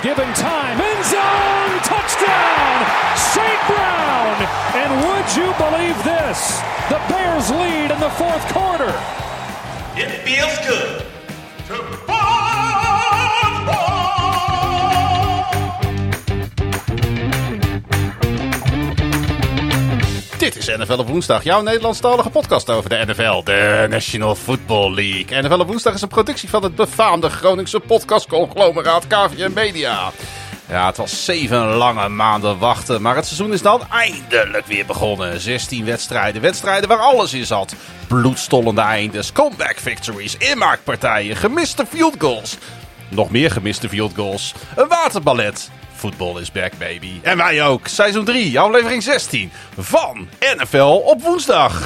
Giving time. End zone! Touchdown! St. Brown! And would you believe this? The Bears lead in the fourth quarter. It feels good NFL op woensdag, jouw Nederlandstalige podcast over de NFL, de National Football League. NFL op woensdag is een productie van het befaamde Groningse podcastconglomeraat KVM Media. Ja, het was zeven lange maanden wachten, maar het seizoen is dan eindelijk weer begonnen. 16 wedstrijden, wedstrijden waar alles in zat. Bloedstollende eindes, comeback victories, inmaakpartijen, gemiste field goals. Nog meer gemiste field goals, een waterballet. Football is back, baby. En wij ook. Seizoen 3, aflevering 16 van NFL op woensdag.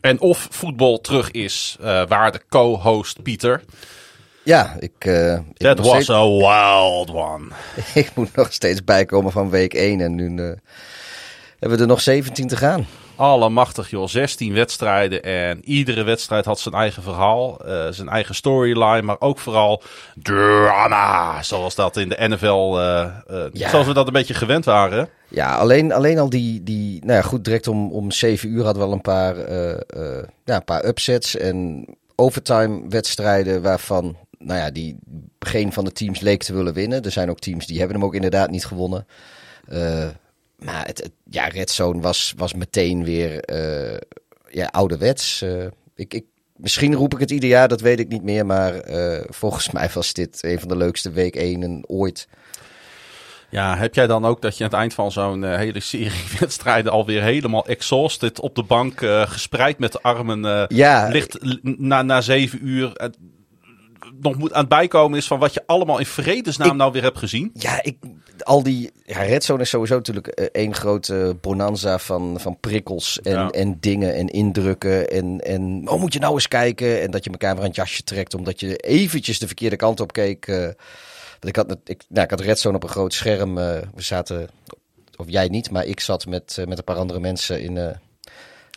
En of voetbal terug is, uh, waar de co-host Pieter. Ja, ik. Uh, ik That was steeds- a wild one. ik moet nog steeds bijkomen van week 1 en nu eh, hebben we er nog 17 te gaan. Allemachtig joh, 16 wedstrijden en iedere wedstrijd had zijn eigen verhaal, eh, zijn eigen storyline, maar ook vooral drama, zoals dat in de NFL, eh, eh, Ja. zoals we dat een beetje gewend waren. Ja, alleen, alleen al die, die. Nou ja, goed, direct om, om 7 uur hadden we al een paar, ja, een paar upsets en overtime wedstrijden waarvan. Nou ja, die geen van de teams leek te willen winnen. Er zijn ook teams die hebben hem ook inderdaad niet gewonnen. Maar het, het- ja, Red Zone was, was meteen weer eh, ja, ouderwets. Eh, ik, ik, misschien roep ik het ieder jaar, dat weet ik niet meer. Maar eh, volgens mij was dit een van de leukste week 1 ooit. Ja, heb jij dan ook dat je aan het eind van zo'n hele serie wedstrijden alweer helemaal exhausted op de bank gespreid met de armen Ja. ligt na, na zeven uur nog moet aan het bijkomen is van wat je allemaal in vredesnaam Ik- nou weer hebt gezien? Ja, ik, al die. Ja, Red Zone is sowieso natuurlijk eh, één grote bonanza van, van prikkels en, Ja. en dingen en indrukken. En, en oh, moet je nou eens kijken? En dat je elkaar weer aan het jasje trekt omdat je eventjes de verkeerde kant op keek. want ik had, ik, nou, ik had Red Zone op een groot scherm. eh, we zaten, of jij niet, maar ik zat met, met een paar andere mensen in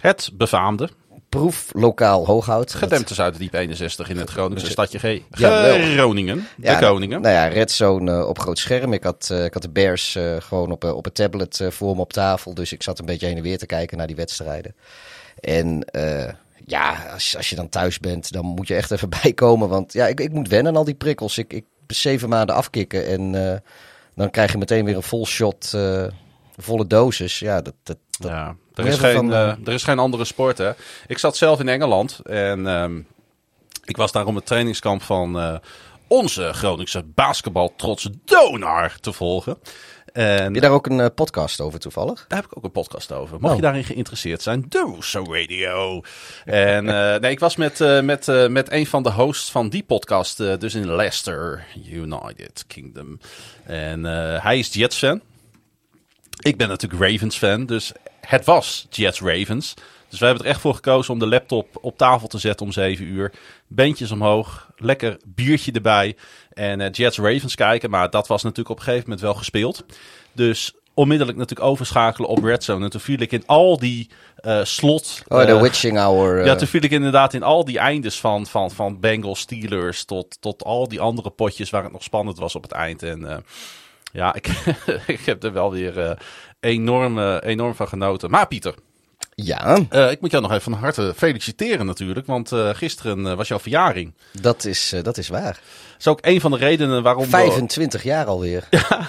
Het befaamde, proeflokaal Hooghout. gedempte Zuiderdiep 61 in het Groningse stadje G. Jawel. Groningen, de Ja, koningen. Nou ja, Red Zone eh, op groot scherm. Ik had, eh, ik had de Bears eh, gewoon op, op een tablet voor me op tafel. Dus ik zat een beetje heen en weer te kijken naar die wedstrijden. En ja, als, als je dan thuis bent, dan moet je echt even bijkomen. Want ja, ik, ik moet wennen aan al die prikkels. Ik, ik zeven maanden afkicken en dan krijg je meteen weer een vol shot, volle dosis. Ja, dat, dat, dat Ja, er is, geen, van, eh, eh, er is geen andere sport, hè. Ik zat zelf in Engeland en ehm, ik was daar om het trainingskamp van eh, onze Groningse basketbal trots Donar te volgen. En Heb je daar ook een podcast over toevallig? daar heb ik ook een podcast over. Mocht Oh. je daarin geïnteresseerd zijn, doe zo radio. En nee, ik was met, met, met een van de hosts van die podcast, dus in Leicester, United Kingdom. En hij is Jets fan. Ik ben natuurlijk Ravens fan, dus het was Jets Ravens. Dus wij hebben er echt voor gekozen om de laptop op tafel te zetten om 7 uur. Beentjes omhoog, lekker biertje erbij en eh, Jets Ravens kijken. Maar dat was natuurlijk op een gegeven moment wel gespeeld. Dus onmiddellijk natuurlijk overschakelen op Red Zone. En toen viel ik in al die eh, slot... Oh, de eh, witching hour. ja, toen viel ik inderdaad in al die eindes van, van, van Bengals, Steelers tot, tot al die andere potjes waar het nog spannend was op het eind. En ja, ik, ik heb er wel weer enorm, eh, enorm van genoten. Maar Pieter, ja, eh, ik moet jou nog even van harte feliciteren natuurlijk, want eh, gisteren was jouw verjaring. dat is, dat is waar. Dat is ook een van de redenen waarom... we- 25 jaar alweer.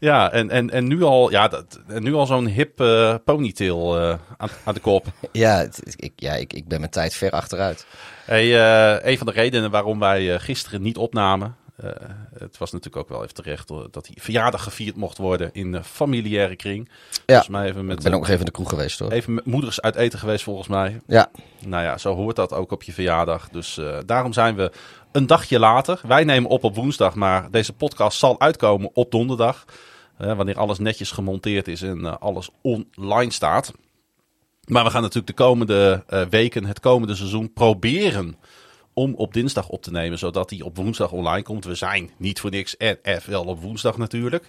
Ja, en, en, en nu al, ja, dat, en nu al zo'n hip ponytail aan, aan de kop. Ja, het- ik, ja ik, ik ben mijn tijd ver achteruit. Hey, een van de redenen waarom wij gisteren niet opnamen. Eh, het was natuurlijk ook wel even terecht dat die verjaardag gevierd mocht worden in de familiaire kring. Ja, Volgens mij even ik met, ben ook nog even in de kroeg geweest hoor. even met moeders uit eten geweest volgens mij. Ja, Nou ja, zo hoort dat ook op je verjaardag. Dus eh, daarom zijn we een dagje later. Wij nemen op op woensdag, maar deze podcast zal uitkomen op donderdag. Hè, wanneer alles netjes gemonteerd is en eh, alles online staat. Maar we gaan natuurlijk de komende eh, weken, het komende seizoen, proberen om op dinsdag op te nemen, zodat hij op woensdag online komt. We zijn niet voor niks NFL op woensdag natuurlijk.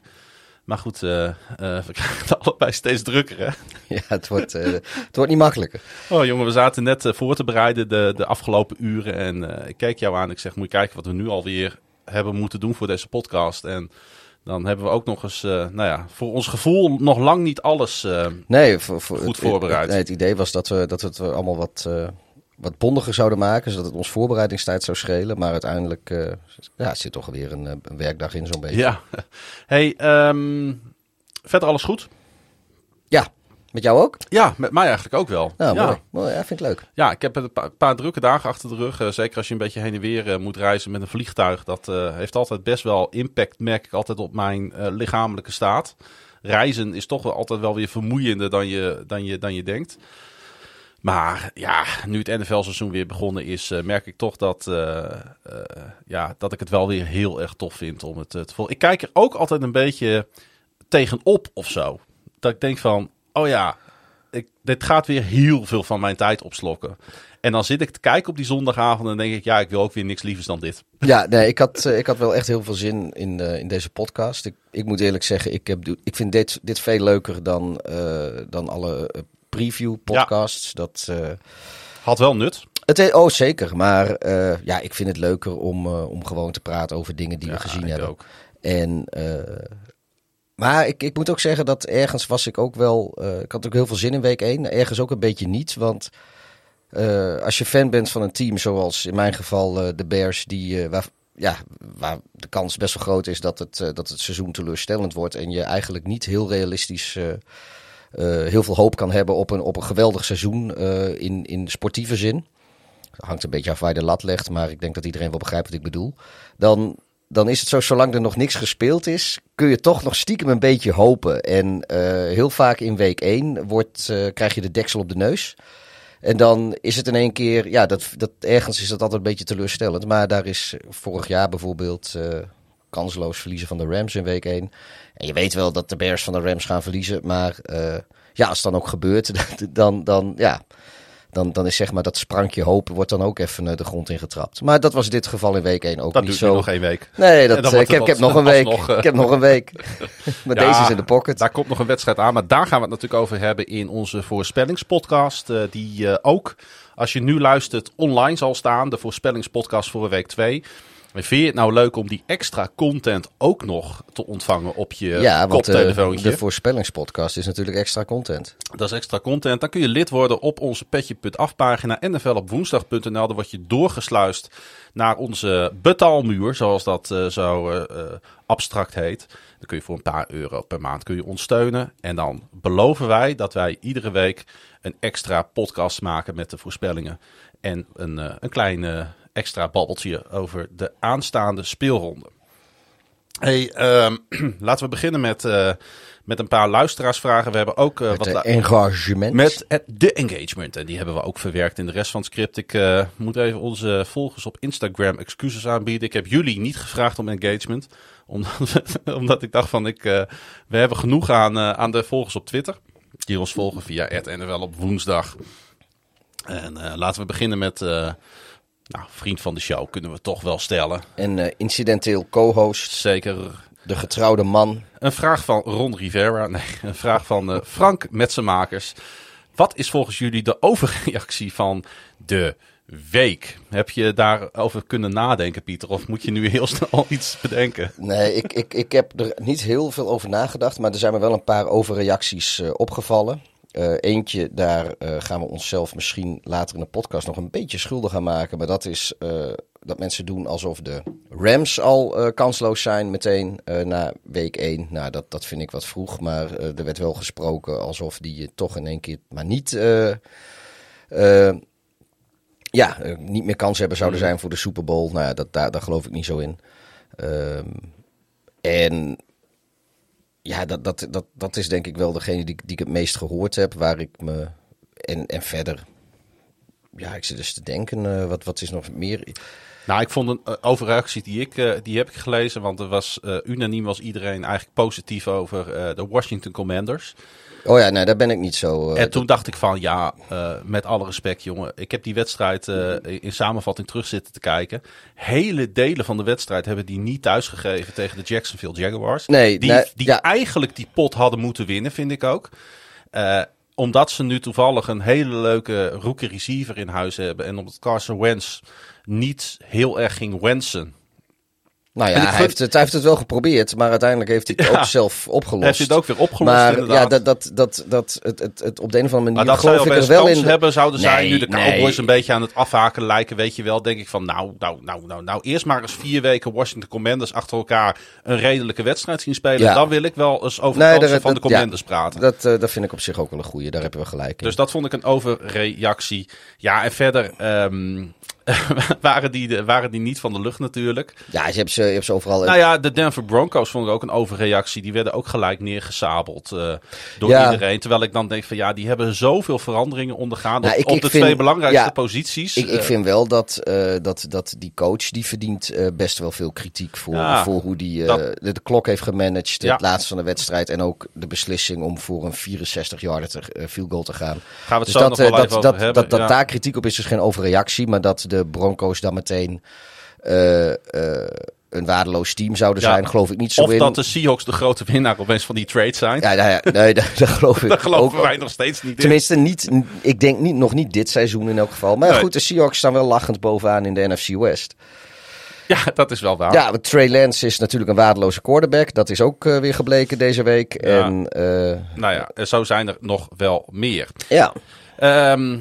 Maar goed, eh, we krijgen het allebei steeds drukker, hè? Ja, het wordt, eh, het wordt niet makkelijker. Oh jongen, we zaten net voor te bereiden de, de afgelopen uren. En ik keek jou aan. Ik zeg, moet je kijken wat we nu alweer hebben moeten doen voor deze podcast. En dan hebben we ook nog eens, nou ja, voor ons gevoel nog lang niet alles. eh, Nee, voor, voor, Goed het- voorbereid. Het, nee, het idee was dat we, dat we het allemaal wat, wat bondiger zouden maken, zodat het ons voorbereidingstijd zou schelen. Maar uiteindelijk eh, ja, zit toch weer een, eh, een werkdag in zo'n beetje. ja. Hey, ehm, verder alles goed? Ja, met jou ook? Ja, met mij eigenlijk ook wel. Nou, ja. mooi. mooi. Ja, vind ik leuk. Ja, ik heb een pa- paar, drukke dagen achter de rug. Eh, zeker als je een beetje heen en weer moet reizen met een vliegtuig. Dat heeft altijd best wel impact, merk ik altijd, op mijn lichamelijke staat. Reizen is toch wel altijd wel weer vermoeiender dan je, dan je, dan je denkt. Maar ja, nu het NFL-seizoen weer begonnen is, eh, merk ik toch dat, eh, eh, ja, dat ik het wel weer heel erg tof vind om het te volgen. Ik kijk er ook altijd een beetje tegenop of zo. Dat ik denk van, oh ja, dit gaat weer heel veel van mijn tijd opslokken. En dan zit ik te kijken op die zondagavond en denk ik, ja, ik wil ook weer niks lievers dan dit. Ja, nee, ik had, ik had wel echt heel veel zin in, in deze podcast. Ik, ik moet eerlijk zeggen, ik, heb, ik vind dit, dit veel leuker dan, dan alle preview podcasts. Dat, eh, Had wel nut. het, oh, zeker. Maar eh, ja, ik vind het leuker om, eh, om gewoon te praten over dingen die Ja, we gezien hebben. ook. En, maar ik, ik moet ook zeggen dat ergens was ik ook wel... ik had ook heel veel zin in week 1. Ergens ook een beetje niet, want... als je fan bent van een team zoals in mijn geval de Bears... Die, waar, ja, waar de kans best wel groot is dat het, dat het seizoen teleurstellend wordt... en je eigenlijk niet heel realistisch... eh, heel veel hoop kan hebben op een, op een geweldig seizoen eh, in, in sportieve zin. Hangt een beetje af waar je de lat legt, maar ik denk dat iedereen wel begrijpt wat ik bedoel. Dan, dan is het zo, zolang er nog niks gespeeld is, kun je toch nog stiekem een beetje hopen. En eh, heel vaak in week 1 wordt, krijg je de deksel op de neus. En dan is het in één keer, ja, dat, dat, ergens is dat altijd een beetje teleurstellend. Maar daar is vorig jaar bijvoorbeeld kansloos verliezen van de Rams in week 1. En je weet wel dat de Bears van de Rams gaan verliezen. Maar eh, ja, als het dan ook gebeurt, dan, dan, ja, dan, dan is zeg maar dat sprankje hoop wordt dan ook even eh, de grond ingetrapt. Maar dat was in dit geval in week 1 ook Dat niet duurt zo. nu nog één week. Nee, dat, eh, ik, heb, het ik heb nog een week. Ik heb nog een week. maar Ja, deze is in de pocket. Daar komt nog een wedstrijd aan, maar daar gaan we het natuurlijk over hebben in onze voorspellingspodcast. die ook, als je nu luistert, online zal staan. De voorspellingspodcast voor week 2. Vind je het nou leuk om die extra content ook nog te ontvangen op je ja, want eh, koptelefoontje? de voorspellingspodcast is natuurlijk extra content. Dat is extra content. Dan kun je lid worden op onze petje.af pagina NFL op woensdag.nl. Dan word je doorgesluist naar onze betaalmuur, zoals dat eh, zo eh, abstract heet. Dan kun je voor een paar euro per maand kun je ons steunen. En dan beloven wij dat wij iedere week een extra podcast maken met de voorspellingen. En een, een klein eh, extra babbeltje over de aanstaande speelronde. Hey, ehm, laten we beginnen met, eh, met een paar luisteraarsvragen. We hebben ook eh, Met wat eh, engagement. met het, de engagement. En die hebben we ook verwerkt in de rest van het script. Ik eh, moet even onze volgers op Instagram excuses aanbieden. Ik heb jullie niet gevraagd om engagement. Omdat, omdat ik dacht van, ik, eh, we hebben genoeg aan, eh, aan de volgers op Twitter. Die ons volgen via NL op woensdag. En eh, laten we beginnen met... nou, vriend van de show kunnen we toch wel stellen. En eh, incidenteel co-host, Zeker de getrouwde man. Een vraag van Ron Rivera. Nee, een vraag van eh, Frank Metsenmakers. Wat is volgens jullie de overreactie van de week? Heb je daarover kunnen nadenken, Pieter? Of moet je nu heel snel iets bedenken? Nee, ik, ik, ik heb er niet heel veel over nagedacht, maar er zijn me wel een paar overreacties eh, opgevallen. Eh, eentje, daar eh, gaan we onszelf misschien later in de podcast nog een beetje schuldig aan maken. Maar dat is eh, dat mensen doen alsof de Rams al kansloos zijn meteen na week 1. Nou, dat, dat vind ik wat vroeg, maar er werd wel gesproken alsof die toch in één keer maar niet... ja, niet meer kans hebben zouden zijn voor de Super Bowl. Nou ja, dat, daar, daar geloof ik niet zo in. Ehm, en ja, dat, dat, dat, dat is denk ik wel degene die, die ik het meest gehoord heb. Waar ik me. En, en verder. Ja, ik zit dus te denken. eh, wat, wat is nog meer? Nou, ik vond een uh, overreactie die ik uh, die heb ik gelezen, want er was unaniem was iedereen eigenlijk positief over de Washington Commanders. Oh ja, nee, daar ben ik niet zo. en toen dacht ik van ja, met alle respect, jongen, ik heb die wedstrijd in samenvatting terug zitten te kijken. Hele delen van de wedstrijd hebben die niet thuisgegeven tegen de Jacksonville Jaguars. Nee, die, nee, die ja. eigenlijk die pot hadden moeten winnen, vind ik ook omdat ze nu toevallig een hele leuke rookie receiver in huis hebben. En omdat Carson Wentz niet heel erg ging wensen. Nou ja, hij, heeft het, hij heeft het wel geprobeerd, maar uiteindelijk heeft hij het Ja. ook zelf opgelost. Heeft hij het ook weer opgelost, Maar inderdaad. ja, dat, dat, dat, dat, het, het, het op de een of andere Maar manier dat zou geloof ik er wel in. hebben zouden zijn. Nee, nu de nee. Cowboys een beetje aan het afhaken lijken, weet je wel. Denk ik van nou, nou, nou, nou, nou. Eerst maar eens vier weken Washington Commanders achter elkaar een redelijke wedstrijd zien spelen. Ja. Dan wil ik wel eens over Nee, de van de dat- ja. Commanders praten. Dat, eh, dat vind ik op zich ook wel een goeie. Daar hebben we gelijk in. Dus dat vond ik een overreactie. Ja, en verder ehm, waren, die, waren die niet van de lucht natuurlijk. ja, je hebt ze, je hebt ze overal. Nou ja, de Denver Broncos vond ik ook een overreactie. Die werden ook gelijk neergesabeld eh, door Ja. iedereen. Terwijl ik dan denk van ja, die hebben zoveel veranderingen ondergaan Nou, op, ik- op ik de vind- twee belangrijkste ja, posities. ik, ik Eh, vind wel dat, eh, dat, dat die coach die verdient best wel veel kritiek voor, Ja, voor hoe die dat- de, de klok heeft gemanaged, het laatste van de wedstrijd en ook de beslissing om voor een 64 yarder te, field goal te gaan. gaan we het Dus zo dat, nog wel dat, even over dat, hebben. dat, dat daar kritiek op is dus geen overreactie, maar dat de Broncos dan meteen eh, eh, een waardeloos team zouden Ja. zijn, geloof ik niet zo Of in. dat de Seahawks de grote winnaar opeens van die trade zijn. Ja, nou ja, nee, daar geloof ik Daar geloven ook. wij nog steeds niet in. Tenminste, niet, ik denk niet, nog niet dit seizoen in elk geval. Maar Nee. goed, de Seahawks staan wel lachend bovenaan in de NFC West. Ja, dat is wel waar. Ja, want Trey Lance is natuurlijk een waardeloze quarterback. Dat is ook eh, weer gebleken deze week. Ja. En Nou ja, en zo zijn er nog wel meer. ja, Ehm,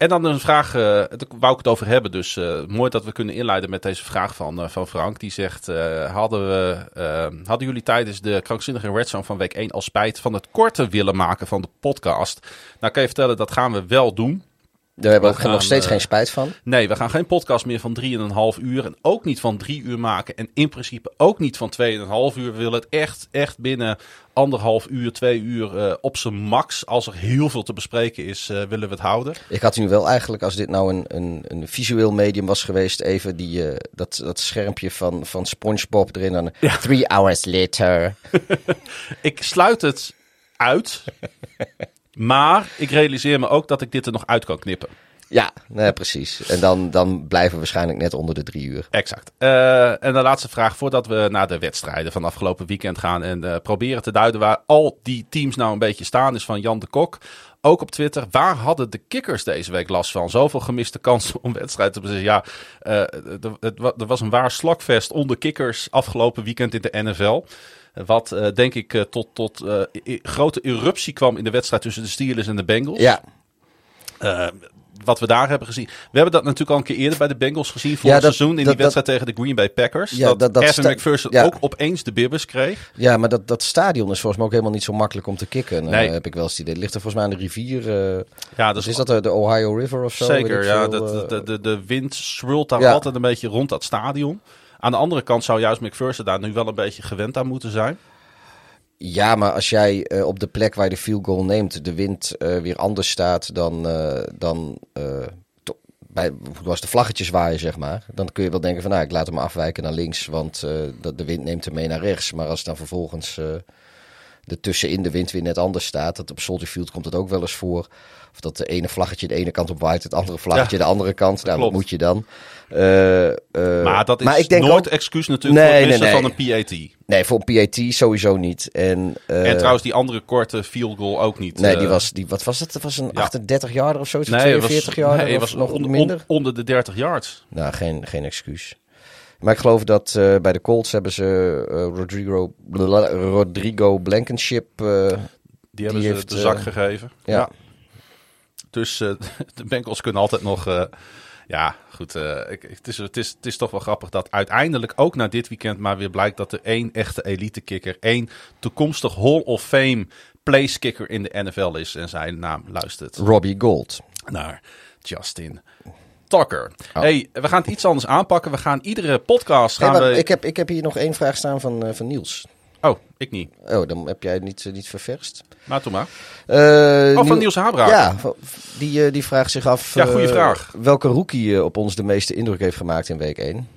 en dan een vraag, eh, daar wou ik het over hebben. Dus eh, mooi dat we kunnen inleiden met deze vraag van, eh, van Frank. Die zegt, hadden, we, hadden jullie tijdens de krankzinnige Red Zone van week 1 al spijt van het korter willen maken van de podcast? Nou kan je vertellen, dat gaan we wel doen. Daar hebben we We nog steeds eh, geen spijt van. Nee, we gaan geen podcast meer van 3,5 uur. En ook niet van 3 uur maken. En in principe ook niet van 2,5 uur. We willen het echt, echt binnen anderhalf uur, twee uur eh, op zijn max. Als er heel veel te bespreken is, eh, willen we het houden. Ik had nu wel eigenlijk, als dit nou een, een, een visueel medium was geweest, even die, dat, dat schermpje van, van SpongeBob erin. Dan, Three hours later. Ik sluit het uit. maar ik realiseer me ook dat ik dit er nog uit kan knippen. Ja, nee, precies. En dan, dan blijven we waarschijnlijk net onder de drie uur. Exact. Eh, en de laatste vraag voordat we naar de wedstrijden van afgelopen weekend gaan en eh, proberen te duiden waar al die teams nou een beetje staan, is van Jan de Kok. Ook op Twitter. Waar hadden de kikkers deze week last van? Zoveel gemiste kansen om wedstrijden te bezinnen. Ja, eh, er- er was een waar slakvest onder kikkers afgelopen weekend in de NFL. Wat eh, denk ik eh, tot, tot eh, grote eruptie kwam in de wedstrijd tussen de Steelers en de Bengals. Ja, wat we daar hebben gezien. We hebben dat natuurlijk al een keer eerder bij de Bengals gezien. Vorig Ja, dat- seizoen in dat- die wedstrijd tegen de Green Bay Packers. Ja, dat, dat- Evan McPherson ja. ook opeens de bibbers kreeg. ja maar dat, dat stadion is volgens mij ook helemaal niet zo makkelijk om te kicken. Nee. Heb ik wel eens het idee. Het ligt er volgens mij aan de rivier. Ja, dus is dat de, Ohio River of zo? Zeker. Ja, veel, dat, de, de, de wind swirlt daar altijd een beetje rond dat stadion. Aan de andere kant zou juist McPherson daar nu wel een beetje gewend aan moeten zijn. Ja, maar als jij eh, op de plek waar je de field goal neemt, de wind eh, weer anders staat dan, eh, dan bij, was de vlaggetjes waaien, zeg maar. Dan kun je wel denken van, nou, ik laat hem afwijken naar links, want dat de wind neemt hem mee naar rechts. Maar als dan vervolgens er tussenin de wind weer net anders staat, dat op Soldier Field komt het ook wel eens voor. Of dat de ene vlaggetje de ene kant op waait, het andere vlaggetje Ja, de andere kant. Nou, wat moet je dan? Eh, eh, Maar dat is ik denk nooit ook- excuus natuurlijk Nee, voor het nee, van een PAT. Nee, voor een PAT sowieso niet. En, eh, en trouwens die andere korte field goal ook niet. Nee, die was, die, wat was het? Dat was een ja. 38 jaar of zo, nee, het 42 jaar nee, of was nog on- on- minder. onder de 30 yards. Nou, geen, geen excuus. Maar ik geloof dat bij de Colts hebben ze Rodrigo, Rodrigo Blankenship. Die hebben ze heeft, de zak gegeven. ja. Dus de Bengals kunnen altijd nog. eh, ja, goed. eh, ik, het, is, het, is, het is toch wel grappig dat uiteindelijk ook na dit weekend maar weer blijkt dat er één echte elite kicker, één toekomstig Hall of Fame place kicker in de NFL is. En zijn naam luistert Robbie Gold. naar Justin Tucker. Oh. Hey, we gaan het iets anders aanpakken. We gaan iedere podcast Hey, gaan maar we. ik, heb, ik heb hier nog één vraag staan van, eh, van Niels. Oh, ik niet. Oh, dan heb jij niet, eh, niet ververst. Maar toen maar. Eh, Oh, van Niel- Niels Habraak. Ja, die, eh, die vraagt zich af Ja, goeie eh, vraag. welke rookie op ons de meeste indruk heeft gemaakt in week 1.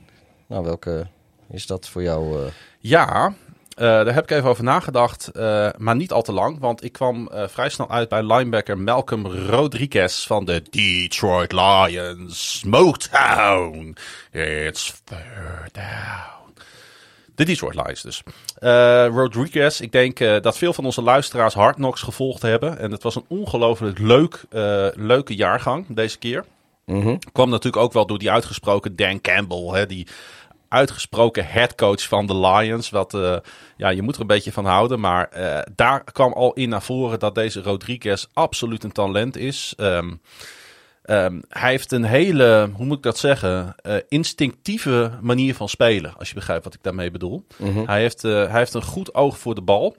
Nou, welke is dat voor jou? Ja, daar heb ik even over nagedacht, maar niet al te lang. Want ik kwam vrij snel uit bij linebacker Malcolm Rodriguez van de Detroit Lions. Motown, it's third down. De Detroit Lions dus. Eh, Rodriguez, ik denk eh, dat veel van onze luisteraars Hard Knocks gevolgd hebben. En het was een ongelooflijk leuk, eh, leuke jaargang deze keer. Kwam natuurlijk ook wel door die uitgesproken Dan Campbell. Hè, die uitgesproken headcoach van de Lions. Wat, ja, je moet er een beetje van houden. Maar daar kwam al in naar voren dat deze Rodriguez absoluut een talent is. Ehm, ehm, hij heeft een hele, hoe moet ik dat zeggen, eh, instinctieve manier van spelen. Als je begrijpt wat ik daarmee bedoel. hij, heeft, eh, hij heeft een goed oog voor de bal.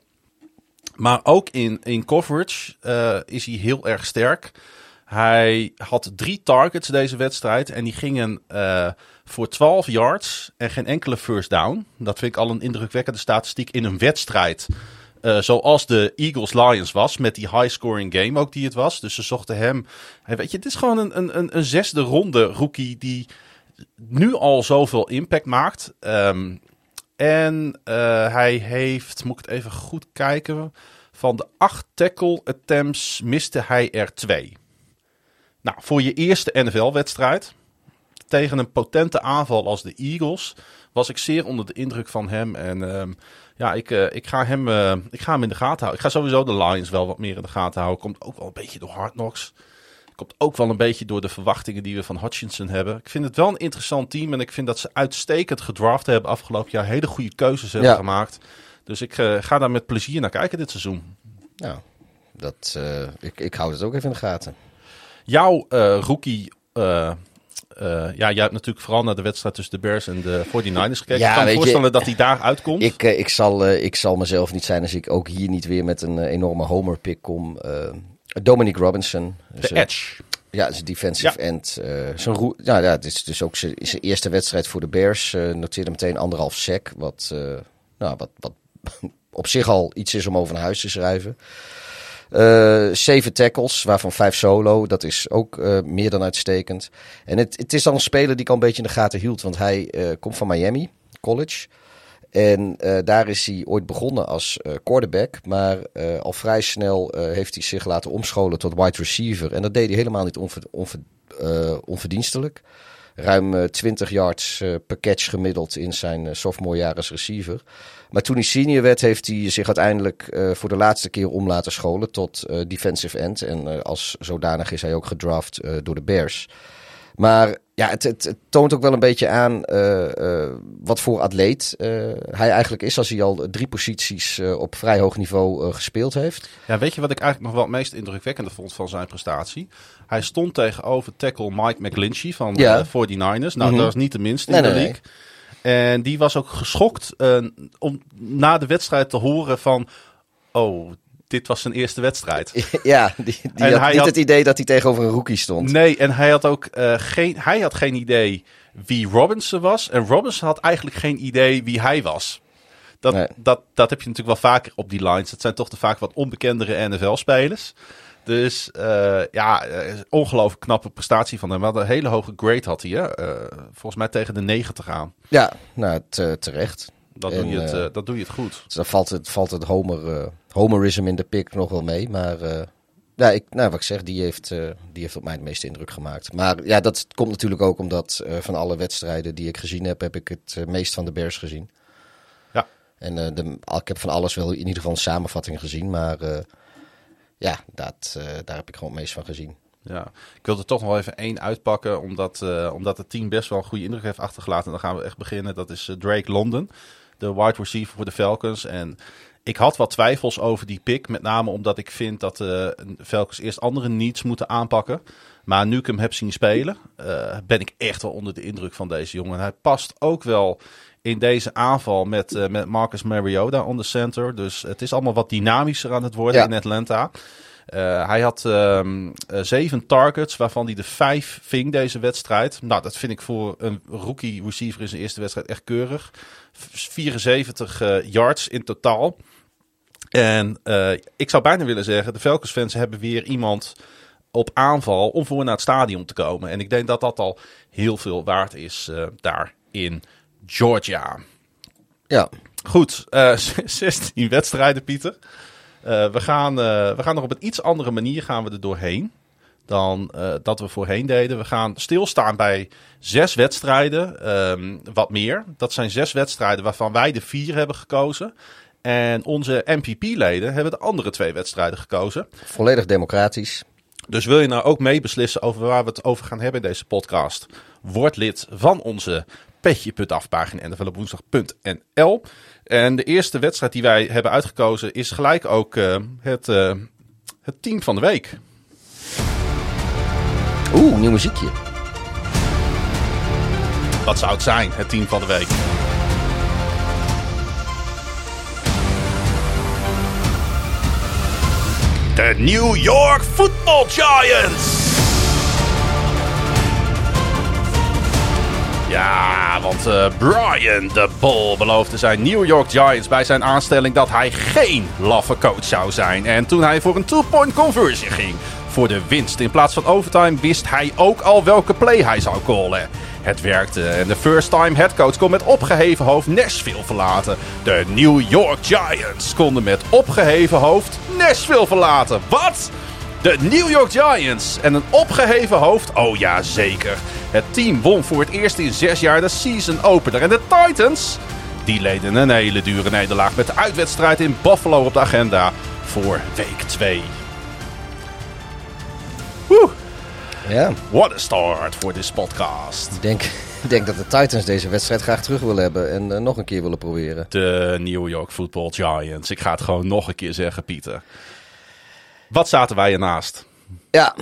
Maar ook in, in coverage eh, is hij heel erg sterk. Hij had drie targets deze wedstrijd. En die gingen voor 12 yards en geen enkele first down. Dat vind ik al een indrukwekkende statistiek in een wedstrijd. Eh, zoals de Eagles-Lions was. Met die high-scoring game ook die het was. Dus ze zochten hem. Weet je, het is gewoon een, een, een, een zesde ronde rookie die nu al zoveel impact maakt. Ehm, en eh, hij heeft, moet ik het even goed kijken. Van de acht tackle attempts miste hij er twee. Nou, voor je eerste NFL-wedstrijd tegen een potente aanval als de Eagles was ik zeer onder de indruk van hem. En ehm, ja, ik, eh, ik, ga hem, eh, ik ga hem in de gaten houden. Ik ga sowieso de Lions wel wat meer in de gaten houden. Komt ook wel een beetje door Hard Knocks. Komt ook wel een beetje door de verwachtingen die we van Hutchinson hebben. Ik vind het wel een interessant team. En ik vind dat ze uitstekend gedraft hebben afgelopen jaar. Hele goede keuzes hebben Ja. gemaakt. Dus ik eh, ga daar met plezier naar kijken dit seizoen. Nou, dat, ik, ik hou het ook even in de gaten. Jouw rookie... eh, ja, jij hebt natuurlijk vooral naar de wedstrijd tussen de Bears en de 49ers gekeken. Ja, ik kan me je, voorstellen dat hij daar uitkomt. Ik, eh, ik, zal, eh, ik zal mezelf niet zijn als ik ook hier niet weer met een enorme homer-pick kom. Eh Dominic Robinson. de Dus, Edge. Ja, zijn defensive Ja. end. zijn roe- ja, ja, het is dus ook zijn, eerste wedstrijd voor de Bears. eh noteerde meteen anderhalf sack. Wat, nou, wat, wat op zich al iets is om over naar huis te schrijven. Eh, zeven tackles, waarvan vijf solo. Dat is ook eh, meer dan uitstekend. En het, het is dan een speler die ik al een beetje in de gaten hield. Want hij eh, komt van Miami College. En daar is hij ooit begonnen als eh, quarterback. Maar al vrij snel heeft hij zich laten omscholen tot wide receiver. En dat deed hij helemaal niet onver, onver, onverdienstelijk. Ruim eh, 20 yards per catch gemiddeld in zijn sophomore jaar als receiver. Maar toen hij senior werd, heeft hij zich uiteindelijk eh, voor de laatste keer om laten scholen tot eh, defensive end. En eh, als zodanig is hij ook gedraft door de Bears. Maar ja, het, het, het toont ook wel een beetje aan wat voor atleet hij eigenlijk is. Als hij al drie posities op vrij hoog niveau gespeeld heeft. Ja, weet je wat ik eigenlijk nog wel het meest indrukwekkende vond van zijn prestatie? Hij stond tegenover tackle Mike McGlinchey van Ja. de 49ers. Nou, Mhm. dat is niet de minste Nee, in de nee, league. En die was ook geschokt eh, om na de wedstrijd te horen van... Oh, dit was zijn eerste wedstrijd. ja, die, die had hij niet had- het idee dat hij tegenover een rookie stond. Nee, en hij had ook eh, geen, hij had geen idee wie Robinson was. En Robinson had eigenlijk geen idee wie hij was. Dat, Nee. dat, dat heb je natuurlijk wel vaker op die lines. Het zijn toch de vaak wat onbekendere NFL-spelers. Dus eh, ja, eh, ongelooflijk knappe prestatie van hem. Wat een hele hoge grade had hij. Hè? Eh, volgens mij tegen de 90 aan. Ja, nou, te- terecht. Dat, En, doe je het, dat doe je het goed. Dus dan valt het, valt het homer, homerism in de pick nog wel mee. Maar ja, ik, nou, wat ik zeg, die heeft, die heeft op mij het meeste indruk gemaakt. Maar ja, dat komt natuurlijk ook omdat van alle wedstrijden die ik gezien heb, heb ik het meest van de Bears gezien. Ja. En de, ik heb van alles wel in ieder geval een samenvatting gezien. Maar ja, dat, eh, daar heb ik gewoon het meest van gezien. Ja, ik wilde toch nog wel even één uitpakken, omdat, eh, omdat het team best wel een goede indruk heeft achtergelaten. En dan gaan we echt beginnen. Dat is eh, Drake London, de wide receiver voor de Falcons. En ik had wat twijfels over die pick, met name omdat ik vind dat de Falcons eerst andere needs moeten aanpakken. Maar nu ik hem heb zien spelen, ben ik echt wel onder de indruk van deze jongen. Hij past ook wel in deze aanval met, eh, met Marcus Mariota on the center. Dus het is allemaal wat dynamischer aan het worden Ja. in Atlanta. Eh, hij had ehm, eh, zeven targets, waarvan hij de vijf ving deze wedstrijd. Nou, dat vind ik voor een rookie receiver in zijn eerste wedstrijd echt keurig. 74 eh, yards in totaal. En ik zou bijna willen zeggen, de Falcons fans hebben weer iemand op aanval om voor naar het stadion te komen. En ik denk dat dat al heel veel waard is daar in Georgia. Ja, Goed, eh 16 wedstrijden, Pieter. Eh, we, gaan, eh, we gaan nog op een iets andere manier gaan we er doorheen dan eh, dat we voorheen deden. We gaan stilstaan bij zes wedstrijden, ehm, wat meer. Dat zijn zes wedstrijden waarvan wij de vier hebben gekozen. En onze MPP-leden hebben de andere twee wedstrijden gekozen. volledig democratisch. Dus wil je nou ook meebeslissen over waar we het over gaan hebben in deze podcast? Word lid van onze petje.afpagina en op woensdag.nl. En de eerste wedstrijd die wij hebben uitgekozen is gelijk ook eh, het, eh, het team van de week. Oeh, nieuw muziekje. Wat zou het zijn, het team van de week? De New York Football Giants! Ja, want eh, Brian de Bol beloofde zijn New York Giants bij zijn aanstelling dat hij geen laffe coach zou zijn. En toen hij voor een two-point conversion ging voor de winst in plaats van overtime, wist hij ook al welke play hij zou callen. Het werkte en de first-time headcoach kon met opgeheven hoofd Nashville verlaten. De New York Giants konden met opgeheven hoofd Nashville verlaten. Wat? De New York Giants en een opgeheven hoofd? Oh ja, zeker. Het team won voor het eerst in zes jaar de season opener. En de Titans, die leden een hele dure nederlaag met de uitwedstrijd in Buffalo op de agenda voor week 2. Woe, Ja, what a start voor this podcast. ik denk, ik denk dat de Titans deze wedstrijd graag terug willen hebben en eh, nog een keer willen proberen. De New York Football Giants. Ik ga het gewoon nog een keer zeggen, Pieter. Wat zaten wij ernaast? Ja,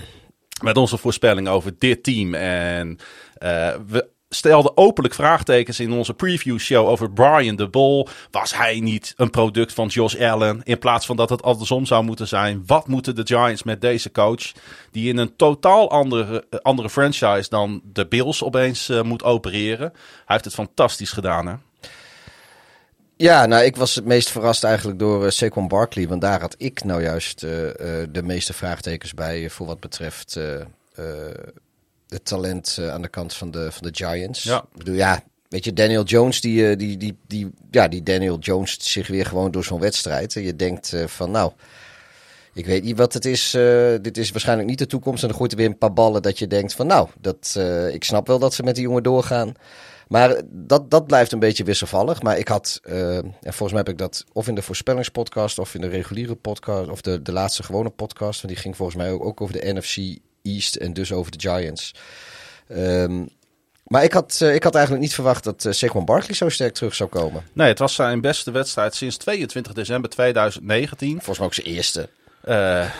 met onze voorspelling over dit team. En eh, we stelden openlijk vraagtekens in onze preview show over Brian de Bol. Was hij niet een product van Josh Allen? In plaats van dat het andersom zou moeten zijn. Wat moeten de Giants met deze coach? Die in een totaal andere, eh, andere franchise dan de Bills opeens eh, moet opereren. Hij heeft het fantastisch gedaan, hè? Ja, nou, ik was het meest verrast eigenlijk door uh, Saquon Barkley. Want daar had ik nou juist uh, uh, de meeste vraagtekens bij voor wat betreft het talent aan de kant van de, van de Giants. Ja. Ik bedoel, ja, weet je, Daniel Jones, die, die, die, die, ja, die Daniel Jones zich weer gewoon door zo'n wedstrijd. En je denkt van, nou, ik weet niet wat het is. dit is waarschijnlijk niet de toekomst. En dan gooit er weer een paar ballen dat je denkt van, nou, dat, ik snap wel dat ze met die jongen doorgaan. Maar dat, dat blijft een beetje wisselvallig. Maar ik had, uh, en volgens mij heb ik dat of in de voorspellingspodcast of in de reguliere podcast, of de, de laatste gewone podcast. Want die ging volgens mij ook, ook over de NFC East en dus over de Giants. Um, maar ik had, uh, ik had eigenlijk niet verwacht dat uh, Saquon Barkley zo sterk terug zou komen. Nee, het was zijn beste wedstrijd sinds 22 december 2019. Volgens mij ook zijn eerste. Uh,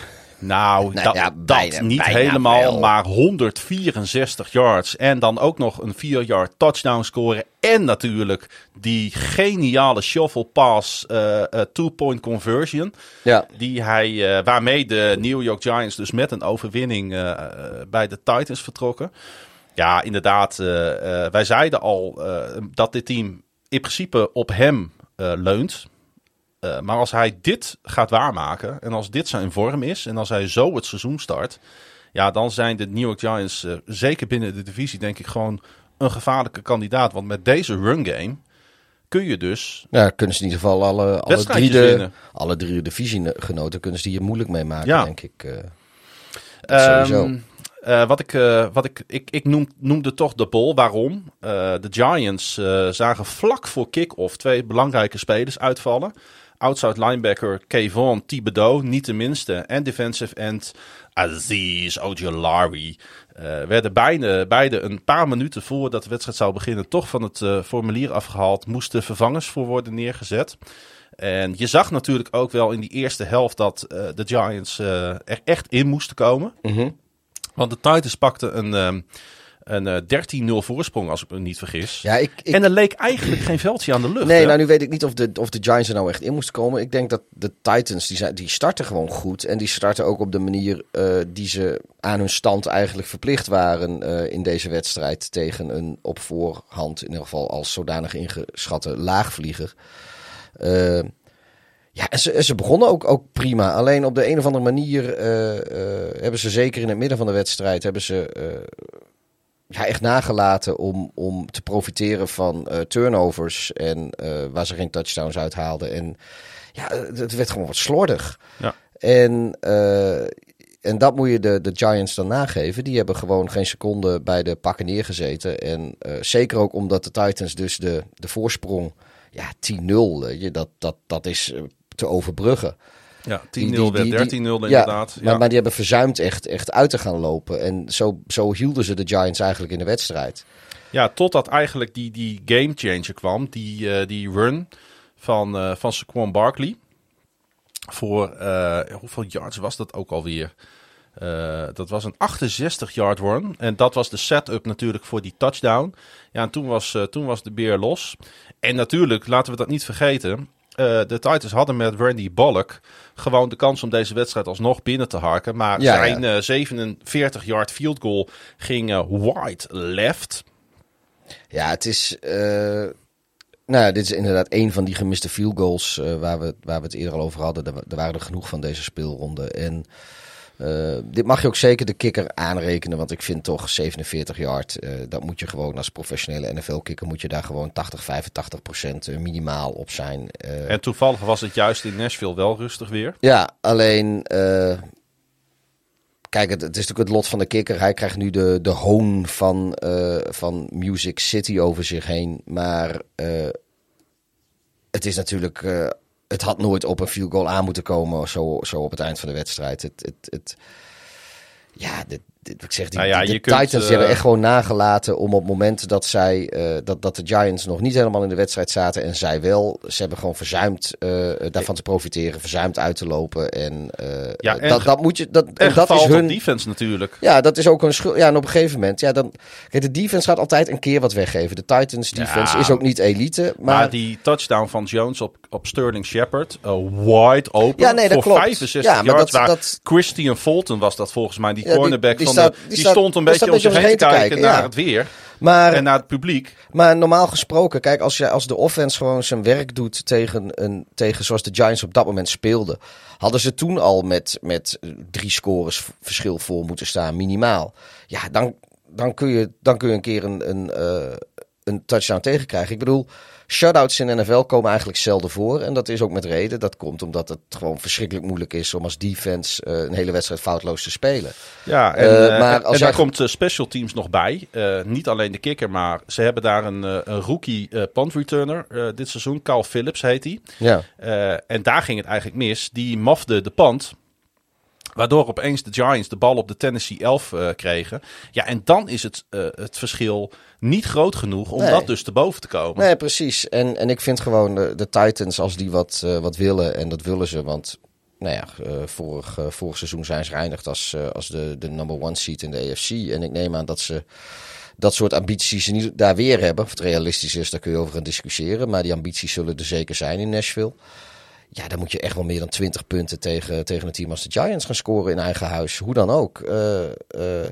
nou, nou dat, ja, bijna, dat niet helemaal, wel. maar 164 yards. En dan ook nog een 4-yard touchdown scoren. En natuurlijk die geniale shuffle pass uh, uh, two-point conversion. Ja. Die hij, uh, waarmee de New York Giants dus met een overwinning bij de Titans vertrokken. Ja, inderdaad. wij zeiden al dat dit team in principe op hem leunt. Uh, maar als hij dit gaat waarmaken en als dit zijn vorm is en als hij zo het seizoen start, ja, dan zijn de New York Giants uh, zeker binnen de divisie denk ik gewoon een gevaarlijke kandidaat. Want met deze run game kun je dus... Ja, kunnen ze in ieder geval alle, alle, drie, de, alle drie divisiegenoten kunnen ze hier moeilijk mee maken, ja. denk ik. Uh, sowieso. Um, uh, wat ik, uh, wat ik, ik, ik noem, noemde toch de bol. Waarom? Uh, de Giants zagen vlak voor kick-off twee belangrijke spelers uitvallen outside linebacker Kayvon Thibodeau, niet de minste. En defensive end Aziz Ojolari. Uh, werden beide, beide een paar minuten voordat de wedstrijd zou beginnen toch van het uh, formulier afgehaald. Moesten vervangers voor worden neergezet. En je zag natuurlijk ook wel in die eerste helft dat uh, de Giants er echt in moesten komen. Mm -hmm. Want de Titans pakten een... een eh, 13-0 voorsprong, als ik me niet vergis. Ja, ik, ik, En er leek eigenlijk geen veldje aan de lucht. nee, hè? nou nu weet ik niet of de, of de Giants er nou echt in moesten komen. Ik denk dat de Titans, die, zijn, die starten gewoon goed. En die starten ook op de manier eh, die ze aan hun stand eigenlijk verplicht waren eh, in deze wedstrijd. Tegen een op voorhand, in ieder geval als zodanig ingeschatte laagvlieger. Ja, en ze, ze begonnen ook, ook prima. Alleen op de een of andere manier hebben ze zeker in het midden van de wedstrijd... hebben ze ja, echt nagelaten om, om te profiteren van eh, turnovers. En eh, waar ze geen touchdowns uithaalden. En ja, het werd gewoon wat slordig. Ja. En, eh, en dat moet je de, de Giants dan nageven. Die hebben gewoon geen seconde bij de pakken neergezeten. En zeker ook omdat de Titans dus de, de voorsprong... Ja, 10-0, weet je, dat, dat, dat is te overbruggen. Ja, 10-0 Die- die- die- werd 13-0 die- inderdaad. Ja, maar, maar die hebben verzuimd echt, echt uit te gaan lopen. En zo, zo hielden ze de Giants eigenlijk in de wedstrijd. Ja, totdat eigenlijk die, die game changer kwam. Die, eh, die run van, eh van Saquon Barkley. Voor, eh, hoeveel yards was dat ook alweer? Eh, dat was een 68-yard run. En dat was de setup natuurlijk voor die touchdown. Ja, en toen was, toen was de beer los. En natuurlijk, laten we dat niet vergeten. Eh, de Titans hadden met Randy Bullock gewoon de kans om deze wedstrijd alsnog binnen te harken. Maar Ja, zijn ja. eh, 47-yard field goal ging eh, wide left. Ja, het is. nou, dit is inderdaad een van die gemiste field goals waar, we, waar we het eerder al over hadden. Er, er waren er genoeg van deze speelronde. En eh, dit mag je ook zeker de kikker aanrekenen. Want ik vind toch 47 yard. eh, dat moet je gewoon als professionele NFL-kikker. Moet je daar gewoon 80, 85 procent eh, minimaal op zijn. En toevallig was het juist in Nashville wel rustig weer. Ja, alleen. kijk, het, het is natuurlijk het lot van de kikker. Hij krijgt nu de, de hoon van, van Music City over zich heen. Maar het is natuurlijk. Het had nooit op een field goal aan moeten komen. Zo, zo op het eind van de wedstrijd. Het, het, het, ja, dit, ik zeg, die, Nou ja, de je kunt, Titans die eh, hebben echt gewoon nagelaten om op het moment dat zij eh, dat, dat de Giants nog niet helemaal in de wedstrijd zaten en zij wel, ze hebben gewoon verzuimd eh, daarvan te profiteren, verzuimd uit te lopen en, Ja, en dat, dat moet je dat, En dat is hun defense natuurlijk. ja, dat is ook een schuld. Ja, en op een gegeven moment, ja, dan. Kijk, de defense gaat altijd een keer wat weggeven. De Titans defense Ja. is ook niet elite. Maar, Maar, die touchdown van Jones op, op Sterling Shepard, wide open. Ja, nee, dat voor klopt. 65 Ja, maar yards. dat- Christian Fulton was dat volgens mij, die cornerback die van staat- die die, staat- stond een beetje om zich een heen te kijken naar het weer maar, en naar het publiek. maar normaal gesproken, kijk, als, je, als de offense gewoon zijn werk doet tegen, een, tegen zoals de Giants op dat moment speelden, hadden ze toen al met, met drie scores verschil voor moeten staan, minimaal. Ja, dan, dan, kun, je, dan kun je een keer een, een, eh, een touchdown tegenkrijgen. Ik bedoel, shutouts in NFL komen eigenlijk zelden voor. En dat is ook met reden. Dat komt omdat het gewoon verschrikkelijk moeilijk is om als defense eh, een hele wedstrijd foutloos te spelen. Ja, en, Eh, eh, maar en als daar jij- komt eh, special teams nog bij. Eh, niet alleen de kicker, maar ze hebben daar een, eh, een rookie eh punt returner eh, dit seizoen. Carl Phillips heet hij. Ja. Eh, en daar ging het eigenlijk mis. Die mafde de pand. Waardoor opeens de Giants de bal op de Tennessee 11 eh, kregen. Ja, en dan is het, eh, het verschil niet groot genoeg om Nee. dat dus te boven te komen. Nee, precies. En, en ik vind gewoon de, de Titans, als die wat, eh, wat willen, en dat willen ze, want nou ja, vorig, vorig seizoen zijn ze geëindigd als, als de, de number one seed in de AFC. En ik neem aan dat ze dat soort ambities niet daar weer hebben. Of het realistisch is, daar kun je over gaan discussiëren. Maar die ambities zullen er zeker zijn in Nashville. Ja, dan moet je echt wel meer dan 20 punten tegen, tegen een team als de Giants gaan scoren in eigen huis. Hoe dan ook. Eh, eh,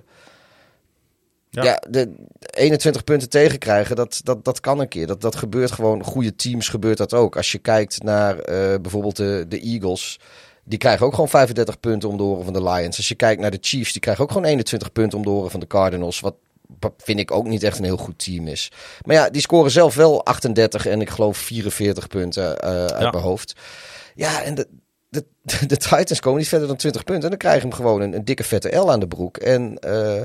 Ja. ja. de 21 punten tegenkrijgen, dat, dat, dat kan een keer. Dat, dat gebeurt gewoon. Goede teams gebeurt dat ook. Als je kijkt naar eh, bijvoorbeeld de, de Eagles. Die krijgen ook gewoon 35 punten om de oren van de Lions. Als je kijkt naar de Chiefs, die krijgen ook gewoon 21 punten om de oren van de Cardinals. Wat vind ik ook niet echt een heel goed team is. Maar ja, die scoren zelf wel 38 en ik geloof 44 punten eh, uit Ja. mijn hoofd. Ja, en de, de, de Titans komen niet verder dan 20 punten. En dan krijg je hem gewoon een, een dikke vette L aan de broek. En eh,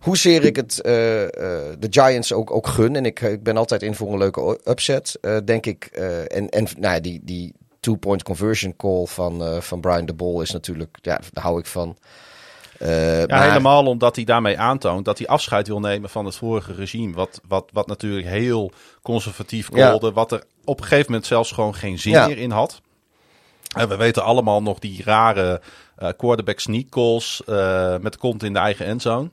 hoezeer ik het eh, de Giants ook, ook gun. En ik, ik ben altijd in voor een leuke upset. denk ik. en en nou, ja, die, die two-point conversion call van, van Brian de Bol is natuurlijk. Ja, daar hou ik van. Eh, Ja, maar- helemaal omdat hij daarmee aantoont dat hij afscheid wil nemen van het vorige regime. Wat, wat, wat natuurlijk heel conservatief Ja. kolde. Wat er op een gegeven moment zelfs gewoon geen zin Ja. meer in had. En we weten allemaal nog die rare eh, quarterback sneak calls eh, met de kont in de eigen endzone.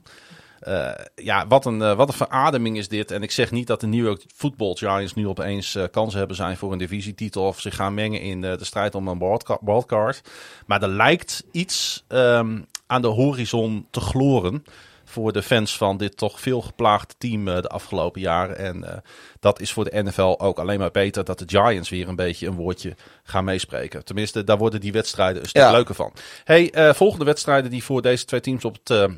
Eh, ja, wat een, wat een verademing is dit. En ik zeg niet dat de New York Football Giants nu opeens kansen hebben zijn voor een divisietitel of zich gaan mengen in de strijd om een wildca- wildcard. Maar er lijkt iets ehm, aan de horizon te gloren voor de fans van dit toch veel geplaagde team eh, de afgelopen jaren. En eh, dat is voor de NFL ook alleen maar beter dat de Giants weer een beetje een woordje gaan meespreken. Tenminste, daar worden die wedstrijden een stuk Ja. leuker van. Hey, eh, volgende wedstrijden die voor deze twee teams op het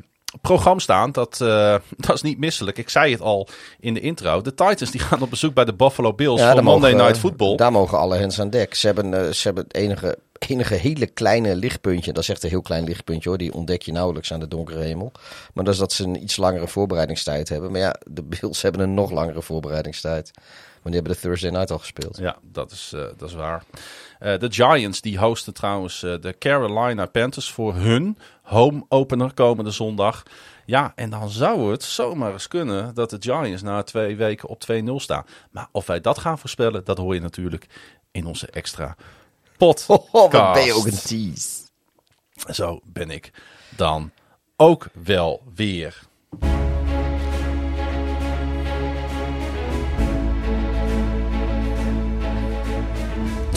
programma staan, dat, eh, dat is niet misselijk. Ik zei het al in de intro. De Titans die gaan op bezoek bij de Buffalo Bills voor daar Monday mogen, Night Football. Daar mogen alle hens aan dek. Ze hebben, eh, ze hebben het enige, enige hele kleine lichtpuntje. Dat is echt een heel klein lichtpuntje hoor. Die ontdek je nauwelijks aan de donkere hemel. Maar dat is dat ze een iets langere voorbereidingstijd hebben. Maar ja, de Bills hebben een nog langere voorbereidingstijd. Want die hebben de Thursday Night al gespeeld. Ja, dat is, eh, dat is waar. Eh, de Giants die hosten trouwens eh, de Carolina Panthers voor hun home opener komende zondag. Ja, en dan zou het zomaar eens kunnen dat de Giants na twee weken op 2-0 staan. Maar of wij dat gaan voorspellen, dat hoor je natuurlijk in onze extra pot. Oh, wat ben je ook een tease. Zo ben ik dan ook wel weer.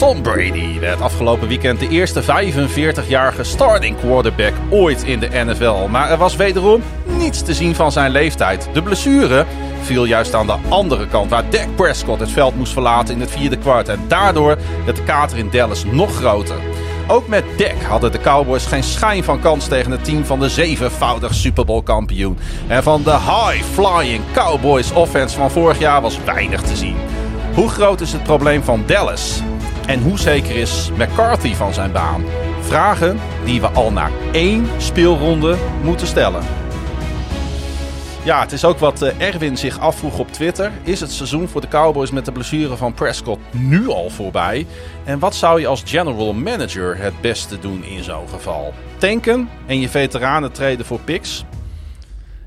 Tom Brady werd afgelopen weekend de eerste 45-jarige starting quarterback ooit in de NFL. Maar er was wederom niets te zien van zijn leeftijd. De blessure viel juist aan de andere kant, waar Dak Prescott het veld moest verlaten in het vierde kwart. En daardoor werd de kater in Dallas nog groter. Ook met Dak hadden de Cowboys geen schijn van kans tegen het team van de zevenvoudig Super Bowl kampioen. En van de high-flying Cowboys offense van vorig jaar was weinig te zien. Hoe groot is het probleem van Dallas? En hoe zeker is McCarthy van zijn baan? Vragen die we al na één speelronde moeten stellen. Ja, het is ook wat eh, Erwin zich afvroeg op Twitter. Is het seizoen voor de Cowboys met de blessure van Prescott nu al voorbij? En wat zou je als general manager het beste doen in zo'n geval? Tanken en je veteranen treden voor picks?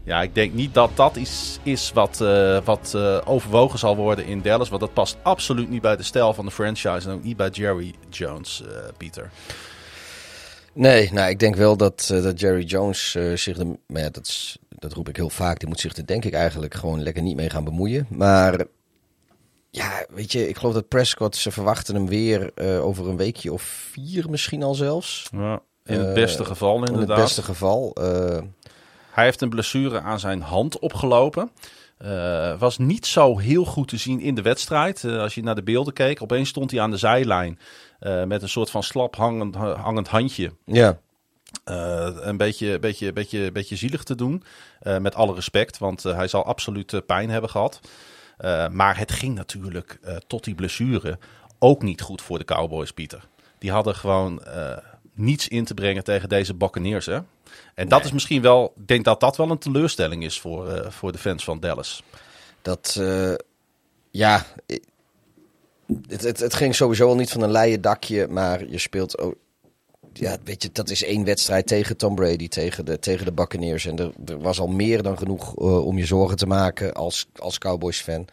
Ja, ik denk niet dat dat iets is wat, eh, wat eh, overwogen zal worden in Dallas. Want dat past absoluut niet bij de stijl van de franchise. En ook niet bij Jerry Jones, eh, Pieter. Nee, nou, ik denk wel dat, dat Jerry Jones zich... De, maar ja, dat, is, dat roep ik heel vaak. Die moet zich er denk ik eigenlijk gewoon lekker niet mee gaan bemoeien. Maar ja, weet je, ik geloof dat Prescott... Ze verwachten hem weer over een weekje of vier misschien al zelfs. Ja, in het beste geval In inderdaad. het beste geval. Hij heeft een blessure aan zijn hand opgelopen. Eh, was niet zo heel goed te zien in de wedstrijd. Eh, als je naar de beelden keek, opeens stond hij aan de zijlijn. eh, met een soort van slap hangend, hangend handje. ja, een beetje, beetje, beetje, beetje zielig te doen. Met alle respect, want hij zal absoluut pijn hebben gehad. Eh, maar het ging natuurlijk tot die blessure ook niet goed voor de Cowboys, Pieter. Die hadden gewoon niets in te brengen tegen deze Buccaneers. Hè? En dat is misschien wel, ik denk dat dat wel een teleurstelling is voor, eh, voor de fans van Dallas. dat... eh, ja, het, het, het ging sowieso al niet van een leien dakje. Maar je speelt... ook ja, weet je, dat is één wedstrijd tegen Tom Brady, tegen de, tegen de Buccaneers. En er, er was al meer dan genoeg eh, om je zorgen te maken als, als Cowboys-fan.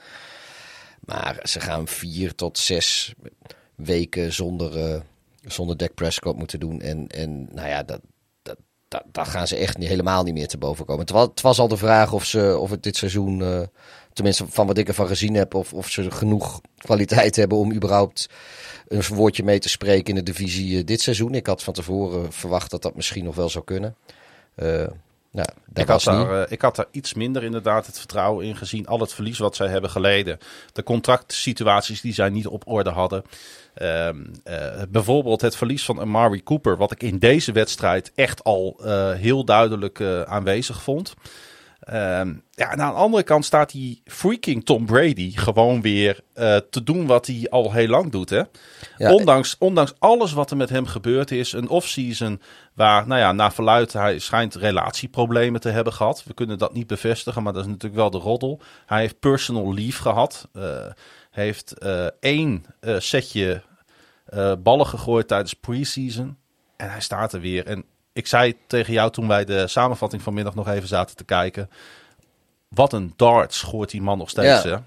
Maar ze gaan vier tot zes weken zonder, zonder Dak Prescott moeten doen. En, en nou ja, dat, dat, dat, daar gaan ze echt niet, helemaal niet meer te boven komen. Het was, het was al de vraag of, ze, of het dit seizoen, eh, tenminste van wat ik ervan gezien heb, of, of ze genoeg kwaliteit hebben om überhaupt een woordje mee te spreken in de divisie eh, dit seizoen. Ik had van tevoren verwacht dat dat misschien nog wel zou kunnen. Eh nou, Ik had, daar, ik had daar iets minder inderdaad het vertrouwen in gezien. Al het verlies wat zij hebben geleden. De contractsituaties die zij niet op orde hadden. Ehm, eh, bijvoorbeeld het verlies van Amari Cooper. Wat ik in deze wedstrijd echt al eh, heel duidelijk eh, aanwezig vond. Ehm, ja, en aan de andere kant staat die freaking Tom Brady gewoon weer te doen wat hij al heel lang doet. Hè? Ja, ondanks, ondanks alles wat er met hem gebeurd is. Een offseason waar, nou ja, naar verluidt, hij schijnt relatieproblemen te hebben gehad. We kunnen dat niet bevestigen, maar dat is natuurlijk wel de roddel. Hij heeft personal leave gehad. eh, heeft eh, één eh, setje eh, ballen gegooid tijdens preseason. En hij staat er weer. En ik zei tegen jou toen wij de samenvatting vanmiddag nog even zaten te kijken. Wat een darts gooit die man nog steeds. Ja. Hè?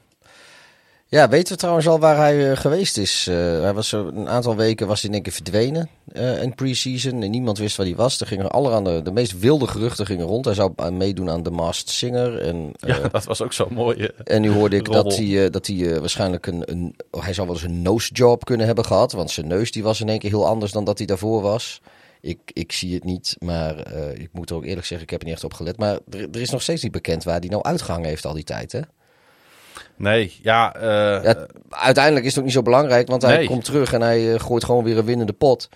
Ja, weten we trouwens al waar hij eh, geweest is? Eh, hij was een aantal weken was hij in één keer verdwenen eh, in pre-season. En niemand wist waar hij was. Er gingen allerhande, de meest wilde geruchten gingen rond. Hij zou meedoen aan The Masked Singer. En, Ja, dat was ook zo mooi. en nu hoorde ik dat hij, dat hij waarschijnlijk een, een... oh, hij zou wel eens een nose job kunnen hebben gehad. Want zijn neus die was in één keer heel anders dan dat hij daarvoor was. Ik, ik zie het niet, maar ik moet er ook eerlijk zeggen, ik heb er niet echt op gelet. Maar er, er is nog steeds niet bekend waar hij nou uitgehangen heeft al die tijd, hè? Nee, ja, eh, Ja, uiteindelijk is het ook niet zo belangrijk, want hij Nee. komt terug en hij eh, gooit gewoon weer een winnende pot.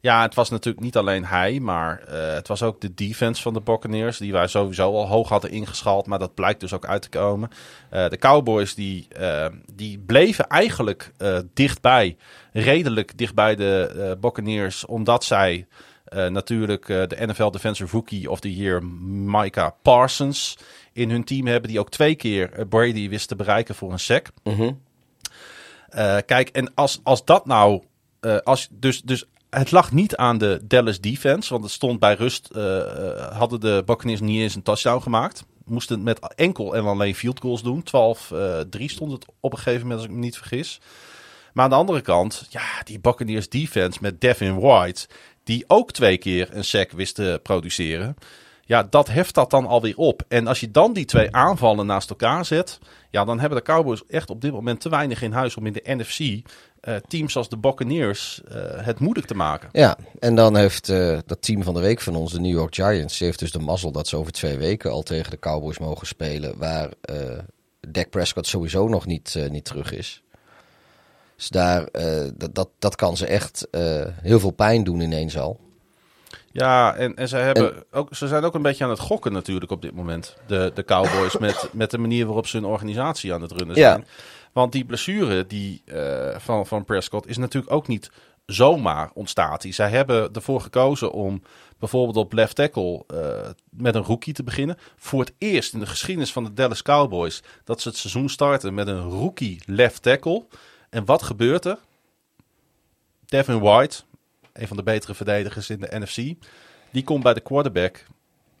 Ja, het was natuurlijk niet alleen hij, maar eh, het was ook de defense van de Buccaneers, die wij sowieso al hoog hadden ingeschaald, maar dat blijkt dus ook uit te komen. De Cowboys die, die bleven eigenlijk dichtbij, redelijk dichtbij de Buccaneers, omdat zij eh, natuurlijk eh, de NFL Defensive Rookie of the Year Micah Parsons in hun team hebben, die ook twee keer eh, Brady wist te bereiken voor een sack. Eh, kijk, en als, als dat nou. als, dus, dus het lag niet aan de Dallas defense. Want het stond bij rust. hadden de Buccaneers niet eens een touchdown gemaakt. Moesten het met enkel en alleen field goals doen. 12-3 stond het op een gegeven moment, als ik me niet vergis. Maar aan de andere kant, ja, die Buccaneers defense met Devin White. Die ook twee keer een sack wist te produceren. Ja, dat heft dat dan alweer op. En als je dan die twee aanvallen naast elkaar zet. Ja, dan hebben de Cowboys echt op dit moment te weinig in huis om in de NFC. eh, teams als de Buccaneers eh, het moeilijk te maken. Ja, en dan heeft eh, dat team van de week van ons, de New York Giants, heeft dus de mazzel dat ze over twee weken al tegen de Cowboys mogen spelen, waar Dak Prescott sowieso nog niet, niet terug is. Dus daar, eh, dat, dat, dat kan ze echt eh, heel veel pijn doen ineens al. Ja, en, en, ze, hebben ook, ze zijn ook een beetje aan het gokken natuurlijk op dit moment. De, de Cowboys met, met de manier waarop ze hun organisatie aan het runnen Ja. zijn. Want die blessure die, eh, van, van Prescott is natuurlijk ook niet zomaar ontstaat. Die. Zij hebben ervoor gekozen om bijvoorbeeld op left tackle met een rookie te beginnen. Voor het eerst in de geschiedenis van de Dallas Cowboys dat ze het seizoen starten met een rookie left tackle. En wat gebeurt er? Devin White, een van de betere verdedigers in de NFC, die komt bij de quarterback.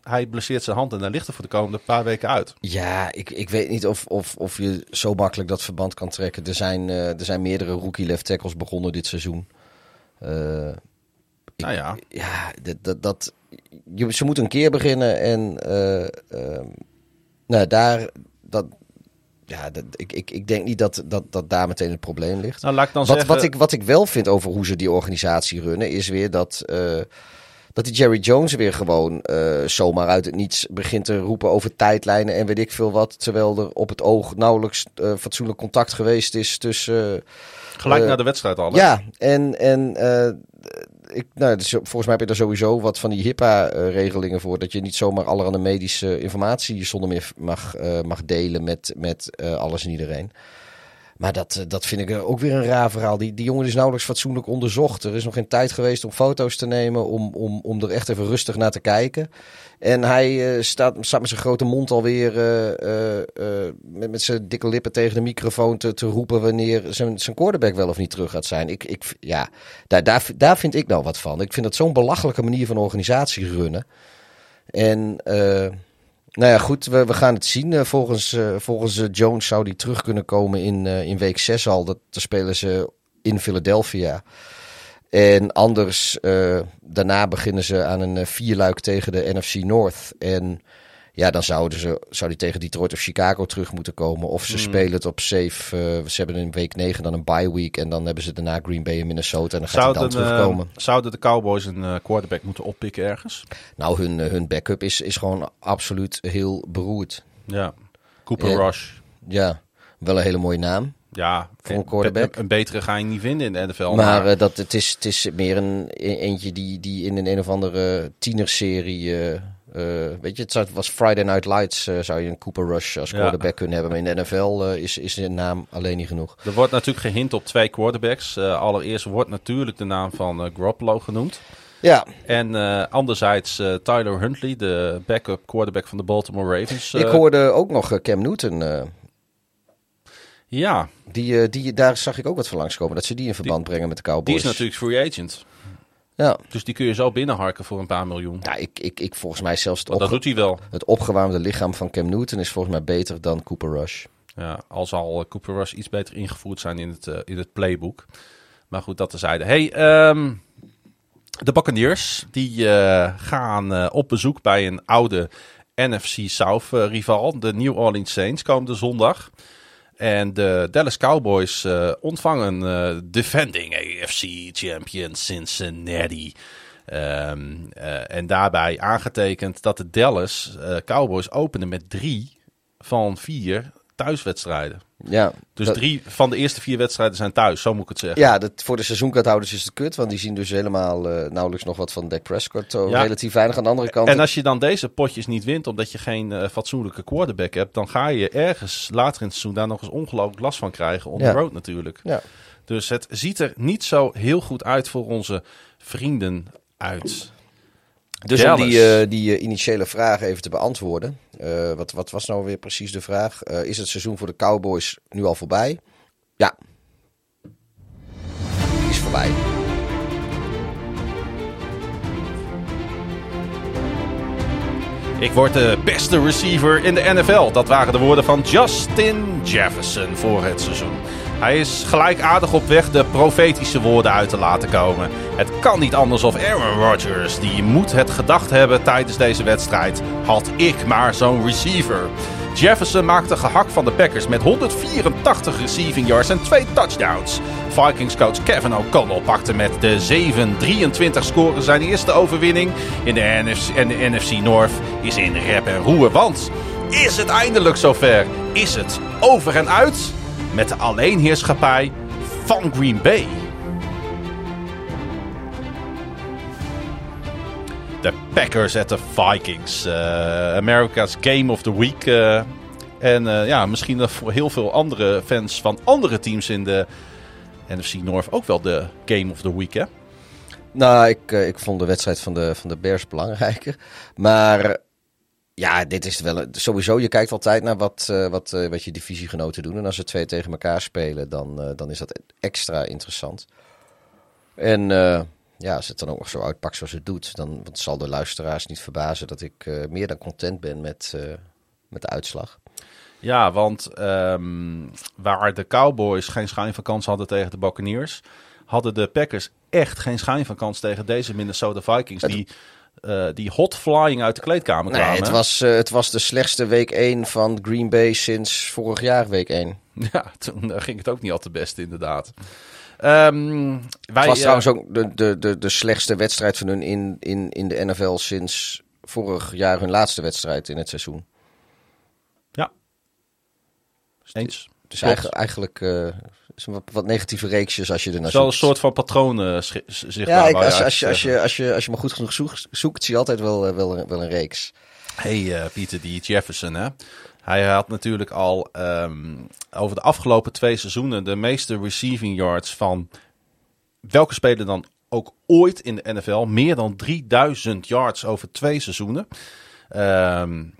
Hij blesseert zijn hand en dan ligt er voor de komende paar weken uit. Ja, ik, ik weet niet of, of, of je zo makkelijk dat verband kan trekken. Er zijn, eh, er zijn meerdere rookie left tackles begonnen dit seizoen. Eh, Nou ja, ja, dat, dat, dat, je, ze moeten een keer beginnen en ehm, nou, daar, dat, ja, dat, ik, ik, ik denk niet dat, dat, dat daar meteen het probleem ligt. nou laat ik dan Wat, zeggen... wat, ik, wat ik wel vind over hoe ze die organisatie runnen, is weer dat, eh, dat die Jerry Jones weer gewoon eh, zomaar uit het niets begint te roepen over tijdlijnen en weet ik veel wat. Terwijl er op het oog nauwelijks eh, fatsoenlijk contact geweest is tussen. Gelijk naar de wedstrijd al. hè? ja, en, en ik, nou, dus volgens mij heb je daar sowieso wat van die HIPAA-regelingen voor. Dat je niet zomaar allerhande medische informatie zonder meer mag, eh, mag delen met, met eh, alles en iedereen. Maar dat, eh, dat vind ik ook weer een raar verhaal. Die, die jongen is nauwelijks fatsoenlijk onderzocht. Er is nog geen tijd geweest om foto's te nemen, om, om, om er echt even rustig naar te kijken. En hij eh, staat, staat met zijn grote mond alweer eh, met, met zijn dikke lippen tegen de microfoon te, te roepen wanneer zijn, zijn quarterback wel of niet terug gaat zijn. Ik, ik, ja, daar, daar, daar vind ik nou wat van. Ik vind dat zo'n belachelijke manier van organisatie runnen. En nou ja, goed, we, we gaan het zien. Eh, volgens eh, volgens eh, Jones zou die terug kunnen komen in, in week 6 al. Dat, dat spelen ze in Philadelphia. En anders, daarna beginnen ze aan een vierluik tegen de NFC North. En ja, dan zouden ze, zou die tegen Detroit of Chicago terug moeten komen. Of ze spelen het op safe. eh, ze hebben in week 9 dan een bye week. En dan hebben ze daarna Green Bay en Minnesota. En dan gaat hij dan Zouden, eh, terugkomen. zouden de Cowboys een eh, quarterback moeten oppikken ergens? Nou, hun, hun backup is, is gewoon absoluut heel beroerd. Ja. Cooper. Rush. Ja, wel een hele mooie naam. Ja, Voor een quarterback. Een, betere ga je niet vinden in de NFL. Maar dat, het, is, het is meer een e- eentje die, die in een een of andere tienerserie. Eh, weet je, het zou- was Friday Night Lights. eh, zou je een Cooper Rush als Ja. quarterback kunnen hebben. Maar in de NFL eh, is, is de naam alleen niet genoeg. Er wordt natuurlijk gehint op twee quarterbacks. Allereerst wordt natuurlijk de naam van Garoppolo genoemd. Ja, En anderzijds Tyler Huntley, de backup quarterback van de Baltimore Ravens. ik hoorde ook nog Cam Newton. Ja, die, die, daar zag ik ook wat van langskomen. Dat ze die in verband brengen met de Cowboys. die is natuurlijk free agent. Ja, Dus die kun je zo binnenharken voor een paar miljoen. ja ik, ik, ik volgens mij zelfs het, dat doet hij wel. het opgewarmde lichaam van Cam Newton is volgens mij beter dan Cooper Rush. Ja, al zal Cooper Rush iets beter ingevoerd zijn in het, uh, in het playbook. Maar goed, dat terzijde. Hey, um, de Buccaneers die uh, gaan uh, op bezoek bij een oude NFC South rival, de New Orleans Saints, komende zondag. En de Dallas Cowboys ontvangen defending AFC champion Cincinnati. Um, en daarbij aangetekend dat de Dallas Cowboys openen met drie van vier thuiswedstrijden. Ja, dus drie van de eerste vier wedstrijden zijn thuis, zo moet ik het zeggen. Ja, dat, voor de seizoenkaarthouders is het kut, want die zien dus helemaal uh, nauwelijks nog wat van Dak Prescott. Ja. Relatief weinig aan de andere kant. En als je dan deze potjes niet wint, omdat je geen uh, fatsoenlijke quarterback hebt, dan ga je ergens later in het seizoen daar nog eens ongelooflijk last van krijgen. On ja. the road natuurlijk. Ja. Dus het ziet er niet zo heel goed uit voor onze vrienden uit dus om die, uh, die initiële vraag even te beantwoorden. Uh, wat, wat was nou weer precies de vraag? is het seizoen voor de Cowboys nu al voorbij? Ja. Is voorbij. Ik word de beste receiver in de NFL. Dat waren de woorden van Justin Jefferson voor het seizoen. Hij is gelijkaardig op weg de profetische woorden uit te laten komen. Het kan niet anders of Aaron Rodgers, die moet het gedacht hebben tijdens deze wedstrijd. Had ik maar zo'n receiver. Jefferson maakte gehak van de Packers met 184 receiving yards en twee touchdowns. Vikings coach Kevin O'Connell pakte met de 7-23 score zijn eerste overwinning. In de NFC, en de NFC North is in rep en roer. Want is het eindelijk zover? Is het over en uit? Met de alleenheerschappij van Green Bay. De Packers at the Vikings. Uh, America's Game of the Week. Uh, en uh, ja, misschien voor heel veel andere fans van andere teams in de NFC North ook wel de Game of the Week, hè? Nou, ik, ik vond de wedstrijd van de, van de Bears belangrijker. Maar ja, dit is wel sowieso. Je kijkt altijd naar wat, uh, wat, uh, wat je divisiegenoten doen. En als ze twee tegen elkaar spelen, dan, uh, dan is dat extra interessant. En ja, als het dan ook nog zo uitpakt zoals het doet, dan want het zal de luisteraars niet verbazen dat ik meer dan content ben met, met de uitslag. Ja, want um, waar de Cowboys geen schijn van kans hadden tegen de Buccaneers, hadden de Packers echt geen schijn van kans tegen deze Minnesota Vikings. Die uh, die hot flying uit de kleedkamer kwamen. Nee, het was, uh, het was de slechtste week 1 van Green Bay sinds vorig jaar week 1. Ja, toen uh, ging het ook niet al te best inderdaad. Um, wij, het was trouwens ook de, de, de, de slechtste wedstrijd van hun in, in, in de NFL sinds vorig jaar hun laatste wedstrijd in het seizoen. Ja. Eens. Dus eigenlijk, wat negatieve reeksjes als je er naar een soort van patronen zichtbaar. Ja, ik, als, als, je, als, je, als, je, als je maar goed genoeg zoekt, zoekt zie je altijd wel, eh, wel, wel een reeks. Hey uh, Pieter, die Jefferson hè. Hij had natuurlijk al um, over de afgelopen twee seizoenen de meeste receiving yards van welke speler dan ook ooit in de NFL. Meer dan 3000 yards over twee seizoenen. Um,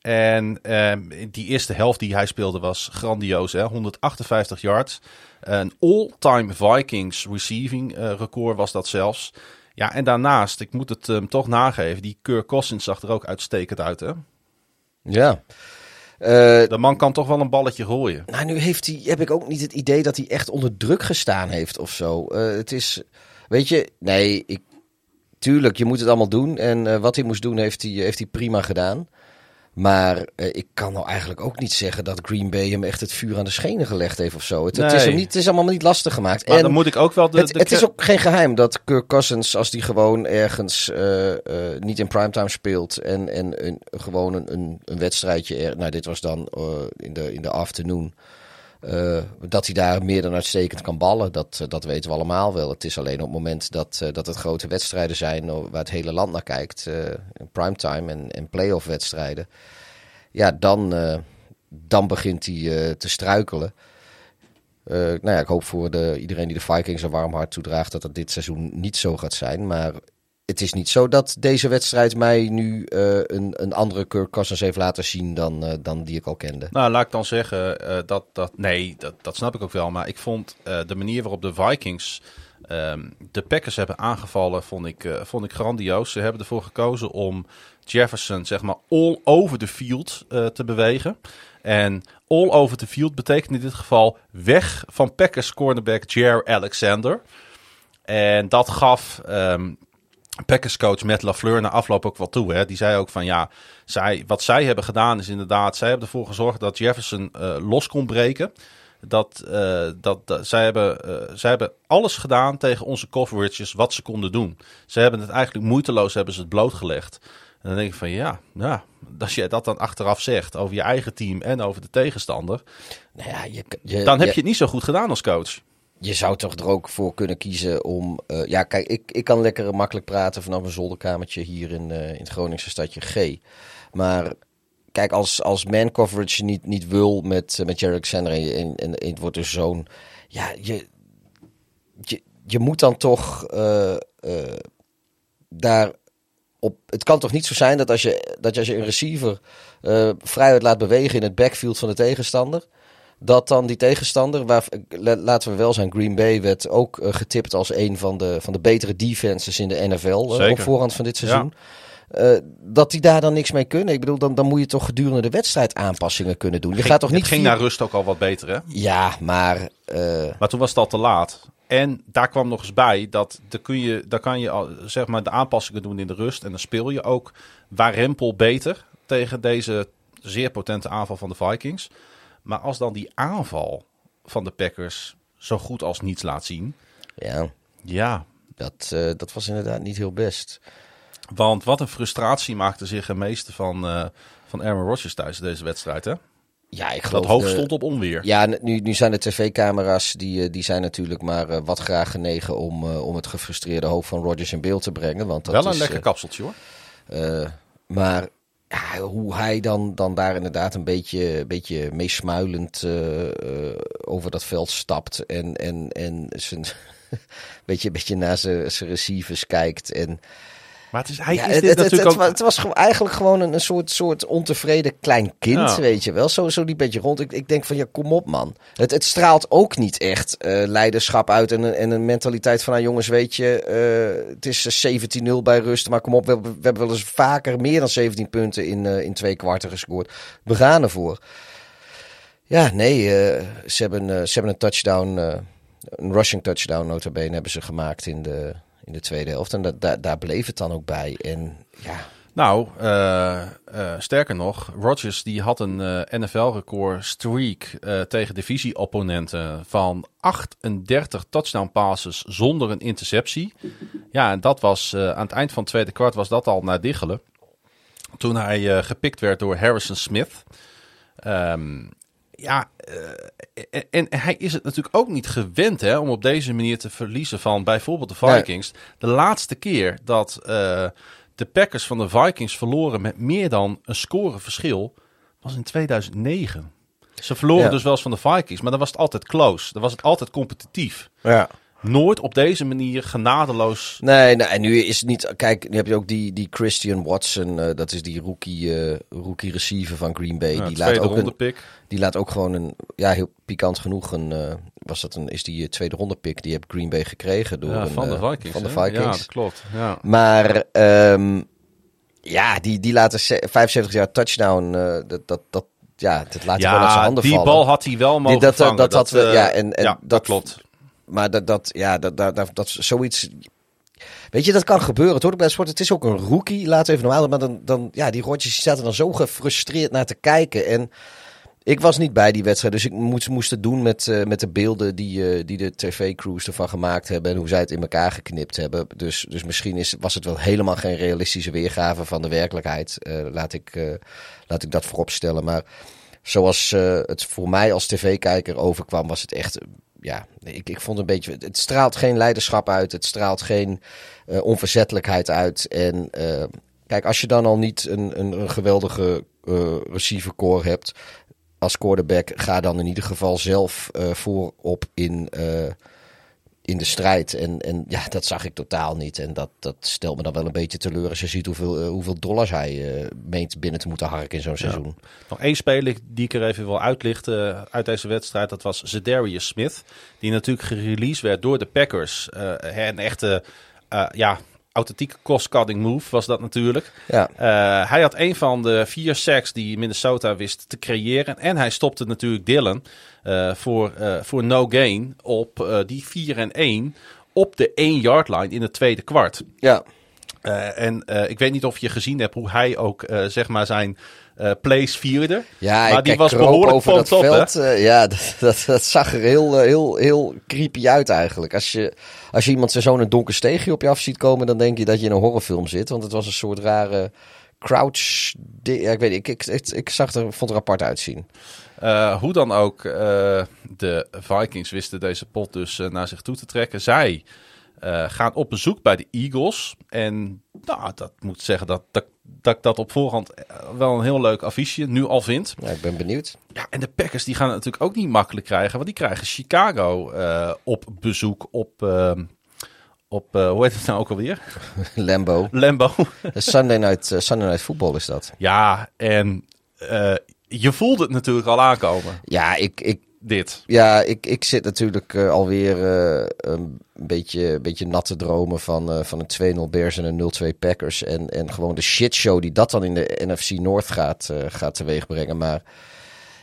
en uh, die eerste helft die hij speelde was grandioos. Hè? 158 yards. Een all-time Vikings receiving uh, record was dat zelfs. Ja, en daarnaast, ik moet het um, toch nageven, die Kirk Cousins zag er ook uitstekend uit, hè? Ja. Uh, de man kan toch wel een balletje gooien. Nou, nu heeft hij, heb ik ook niet het idee dat hij echt onder druk gestaan heeft of zo. Uh, het is, weet je, nee, ik, tuurlijk, je moet het allemaal doen. En uh, wat hij moest doen, heeft hij, heeft hij prima gedaan. Maar uh, ik kan nou eigenlijk ook niet zeggen dat Green Bay hem echt het vuur aan de schenen gelegd heeft of zo. Het, nee. het is, hem niet, het is allemaal niet lastig gemaakt. Maar en dan moet ik ook wel de, het, het is ook geen geheim dat Kirk Cousins, als die gewoon ergens uh, uh, niet in primetime speelt en, en een, gewoon een, een, een wedstrijdje, er, nou dit was dan in, de, in de afternoon, uh, dat hij daar meer dan uitstekend kan ballen, dat, uh, dat weten we allemaal wel. Het is alleen op het moment dat, uh, dat het grote wedstrijden zijn waar het hele land naar kijkt, primetime en, en playoff wedstrijden, ja, dan, dan begint hij te struikelen. nou ja, ik hoop voor de, iedereen die de Vikings een warm hart toedraagt dat het dit seizoen niet zo gaat zijn. Maar het is niet zo dat deze wedstrijd mij nu eh, een, een andere Kirk Cousins heeft laten zien dan, eh, dan die ik al kende. Nou, laat ik dan zeggen eh, dat, dat... Nee, dat, dat snap ik ook wel. Maar ik vond de manier waarop de Vikings ehm, de Packers hebben aangevallen... Vond ik, vond ik grandioos. Ze hebben ervoor gekozen om Jefferson, zeg maar, all over the field te bewegen. En all over the field betekent in dit geval weg van Packers cornerback Jair Alexander. En dat gaf ehm, Packers coach Matt LaFleur na afloop ook wel toe. Hè. Die zei ook van ja, zij, wat zij hebben gedaan is inderdaad, zij hebben ervoor gezorgd dat Jefferson eh, los kon breken. Dat, eh, dat, dat- zij, hebben, eh, zij hebben alles gedaan tegen onze coverages wat ze konden doen. Ze hebben het eigenlijk moeiteloos hebben ze het blootgelegd. En dan denk ik van ja, ja, als jij dat dan achteraf zegt over je eigen team en over de tegenstander, Nou ja, je, je, dan heb je- je het niet zo goed gedaan als coach. Je zou toch er ook voor kunnen kiezen om. eh, ja, kijk, ik, ik kan lekker makkelijk praten vanaf een zolderkamertje hier in, eh, in het Groningse stadje G. Maar kijk, als, als man coverage niet, niet wil met, eh, met Jerry Alexander en, en, het wordt dus zo'n. Ja, je, je, je moet dan toch daar. Op, het kan toch niet zo zijn dat als je, dat als je een receiver vrijuit laat bewegen in het backfield van de tegenstander dat dan die tegenstander, waar, la- laten we wel zijn, Green Bay werd ook eh, getipt als een van de, van de betere defenses in de NFL eh, op voorhand van dit seizoen. Eh, dat die daar dan niks mee kunnen. Ik bedoel, dan, dan moet je toch gedurende de wedstrijd aanpassingen kunnen doen. Je gaat toch niet het ging vier- naar rust ook al wat beter hè? Ja, maar Maar toen was het al te laat. En daar kwam nog eens bij dat dan kun je, dan kan je al, zeg maar de aanpassingen doen in de rust. En dan speel je ook warempel beter tegen deze zeer potente aanval van de Vikings. Maar als dan die aanval van de Packers zo goed als niets laat zien. ja, Ja, dat, eh, dat was inderdaad niet heel best. want wat een frustratie maakte zich de meeste van, eh van Aaron Rodgers thuis deze wedstrijd. Hè? Ja, ik geloof Dat hoog de- stond op onweer. Ja, nu, nu zijn de tv-camera's, die, eh, die zijn natuurlijk maar eh, wat graag genegen om, eh, om het gefrustreerde hoofd van Rodgers in beeld te brengen. Want dat Wel een is, lekker eh, kapseltje hoor. Eh, maar hoe hij dan, dan daar inderdaad een beetje, beetje meesmuilend eh, eh, over dat veld stapt. En, en, en zijn, beetje, beetje naar zijn receivers kijkt. En, Maar het is, hij ja, is het, dit het, het, natuurlijk het ook... wa- het was gewoon eigenlijk gewoon een, een soort, soort ontevreden klein kind, Ja. weet je wel. Zo, zo die beetje rond. Ik, ik denk van, ja, kom op man. Het, het straalt ook niet echt eh, leiderschap uit en, een- en een mentaliteit van, nou jongens, weet je, eh, het is eh, 17-0 bij rust, maar kom op, we, hebben- we hebben wel eens vaker meer dan 17 punten in, eh, in twee kwarten gescoord. We gaan ervoor. Ja, nee, eh, ze, hebben, eh, ze hebben een touchdown, eh, een rushing touchdown nota bene hebben ze gemaakt in de, in de tweede helft. En da, daar bleef het dan ook bij. En ja, Nou, eh, eh, sterker nog, Rodgers die had een eh, NFL-record streak tegen divisieopponenten van 38 touchdown passes zonder een interceptie. Ja, en dat was aan het eind van het tweede kwart was dat al naar diggelen. Toen hij gepikt werd door Harrison Smith. Ehm, ja, eh, en, en hij is het natuurlijk ook niet gewend hè, om op deze manier te verliezen van bijvoorbeeld de Nee. Vikings. De laatste keer dat eh, de Packers van de Vikings verloren met meer dan een scoreverschil was in 2009. Ze verloren Ja. dus wel eens van de Vikings, maar dan was het altijd close. Dan was het altijd competitief. ja. Nooit op deze manier genadeloos. Nee, nee, en nu is het niet. Kijk, nu heb je ook die, die Christian Watson. eh, dat is die rookie, eh, rookie receiver van Green Bay. Ja, die, laat ook een, pick. die laat ook gewoon een. Ja, heel pikant genoeg. Een, eh, was dat een, is die tweede ronde pick. Die heb Green Bay gekregen door Ja, een, van de Vikings. Van de hè? Vikings. Ja, dat klopt. Ja. Maar ehm, ja, die, die laten ze- 75 jaar touchdown. dat, dat, dat, ja, dat laat hij gewoon uit zijn handen die vallen. bal had hij wel mogen dat- dat- vangen. dat we- eh, ja, en- en ja, dat dat- klopt. Maar dat, dat, ja, dat, dat, dat, zoiets. Weet je, dat kan gebeuren. Ook bij sport. Het is ook een rookie, we even normaal. Maar dan, dan ja, die staat er dan zo gefrustreerd naar te kijken. En ik was niet bij die wedstrijd, dus ik moest, moest het doen met, eh, met de beelden die, eh, die de tv-crews ervan gemaakt hebben. En hoe zij het in elkaar geknipt hebben. Dus, dus misschien is, was het wel helemaal geen realistische weergave van de werkelijkheid. Eh, laat, ik, laat ik dat voorop stellen. Maar zoals het voor mij als tv-kijker overkwam, was het echt. Ja, ik, ik vond een beetje. Het straalt geen leiderschap uit. Het straalt geen eh, onverzettelijkheid uit. En eh, kijk, als je dan al niet een, een, geweldige eh receiver core hebt als quarterback, ga dan in ieder geval zelf voorop in, in de strijd. En, en ja, dat zag ik totaal niet. En dat, dat stelt me dan wel een beetje teleur als je ziet hoeveel, eh, hoeveel dollars hij eh, meent binnen te moeten harken in zo'n seizoen. Nog één speler die ik er even wil uitlichten uit deze wedstrijd. Dat was Zedarius Smith. Die natuurlijk gereleased werd door de Packers. Uh, een echte ja, authentieke cost-cutting move was dat natuurlijk. Ja. Uh, hij had een van de vier sacks die Minnesota wist te creëren. En hij stopte natuurlijk Dylan uh, voor, uh, voor no gain op die 4 en 1 op de 1 yard line in het tweede kwart. Ja. en ik weet niet of je gezien hebt hoe hij ook zeg maar zijn uh, plays vierde. Ja, maar die was behoorlijk over dat top, veld. Uh, ja, dat, dat, dat, zag er heel, heel, heel creepy uit eigenlijk. Als je, als je iemand zo'n donker steegje op je af ziet komen, dan denk je dat je in een horrorfilm zit. Want het was een soort rare crouch. Ja, ik weet ik, ik, ik, ik zag er, vond er apart uitzien. Uh, hoe dan ook, de Vikings wisten deze pot dus naar zich toe te trekken. Zij gaan op bezoek bij de Eagles. En nou, dat moet zeggen dat, dat dat ik dat op voorhand eh, wel een heel leuk affiche nu al vind. Ja, ik ben benieuwd. Ja, en de Packers die gaan het natuurlijk ook niet makkelijk krijgen. Want die krijgen Chicago uh, op bezoek op... Uh, op, hoe heet het nou ook alweer? Lambo. Lambo. Sunday night, Sunday night football is dat. Ja, en je voelt het natuurlijk al aankomen. Ja, ik, ik, dit. Ja, ik, ik zit natuurlijk uh, alweer uh, een beetje, beetje natte dromen van, uh, van een 2-0 Bears en een 0-2 Packers. En, en gewoon de shitshow die dat dan in de NFC North gaat, gaat teweegbrengen. Maar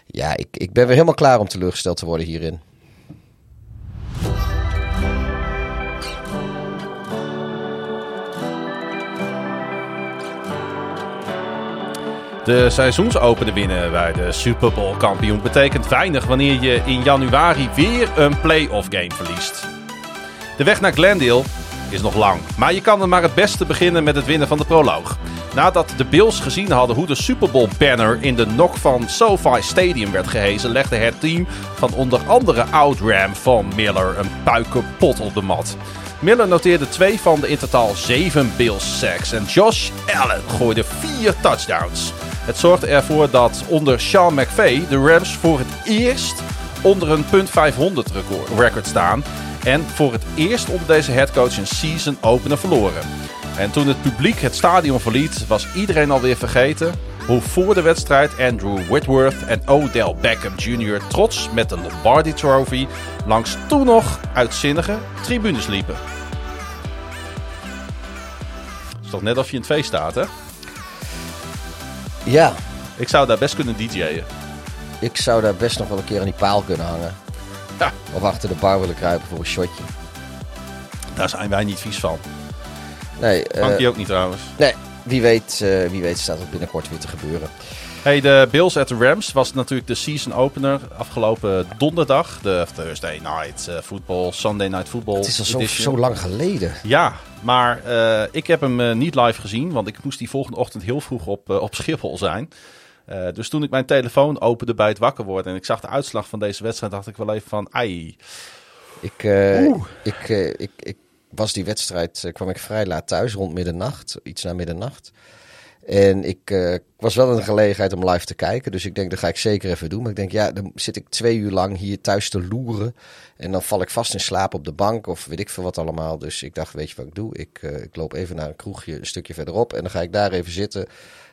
ja, ik, ik ben weer helemaal klaar om teleurgesteld te worden hierin. De seizoensopener winnen bij de Super Bowl kampioen betekent weinig wanneer je in januari weer een playoff game verliest. De weg naar Glendale is nog lang, maar je kan er maar het beste beginnen met het winnen van de proloog. Nadat de Bills gezien hadden hoe de Super Bowl banner in de nok van SoFi Stadium werd gehezen, legde het team van onder andere Outram van Miller een puikenpot op de mat. Miller noteerde twee van de in totaal zeven Bills sacks en Josh Allen gooide vier touchdowns. Het zorgde ervoor dat onder Sean McVay de Rams voor het eerst onder een punt 500 record staan. En voor het eerst onder deze headcoach een season opener verloren. En toen het publiek het stadion verliet, was iedereen alweer vergeten hoe voor de wedstrijd Andrew Whitworth en Odell Beckham Jr. trots met de Lombardi Trophy langs toen nog uitzinnige tribunes liepen. Het is toch net of je in het feest staat, hè? Ja. Ik zou daar best kunnen DJ'en. Ik zou daar best nog wel een keer aan die paal kunnen hangen. Ja. Of achter de bar willen kruipen voor een shotje. Daar zijn wij niet vies van. Nee. Frankie uh, ook niet trouwens. Nee, wie weet, uh, wie weet staat het binnenkort weer te gebeuren. Hey, de Bills at the Rams was natuurlijk de season opener afgelopen donderdag. De Thursday night uh, football, Sunday night football. Het is al zo, zo, lang geleden. Ja, maar uh, ik heb hem uh, niet live gezien, want ik moest die volgende ochtend heel vroeg op, op Schiphol zijn. dus toen ik mijn telefoon opende bij het wakker worden en ik zag de uitslag van deze wedstrijd, dacht ik wel even van, ai. Ik, ik, ik, ik was die wedstrijd, kwam ik vrij laat thuis, rond middernacht, iets na middernacht. En ik uh, was wel in de gelegenheid om live te kijken. Dus ik denk, dat ga ik zeker even doen. Maar ik denk, ja, dan zit ik twee uur lang hier thuis te loeren. En dan val ik vast in slaap op de bank of weet ik veel wat allemaal. Dus ik dacht, weet je wat ik doe? Ik, uh, ik loop even naar een kroegje een stukje verderop. En dan ga ik daar even zitten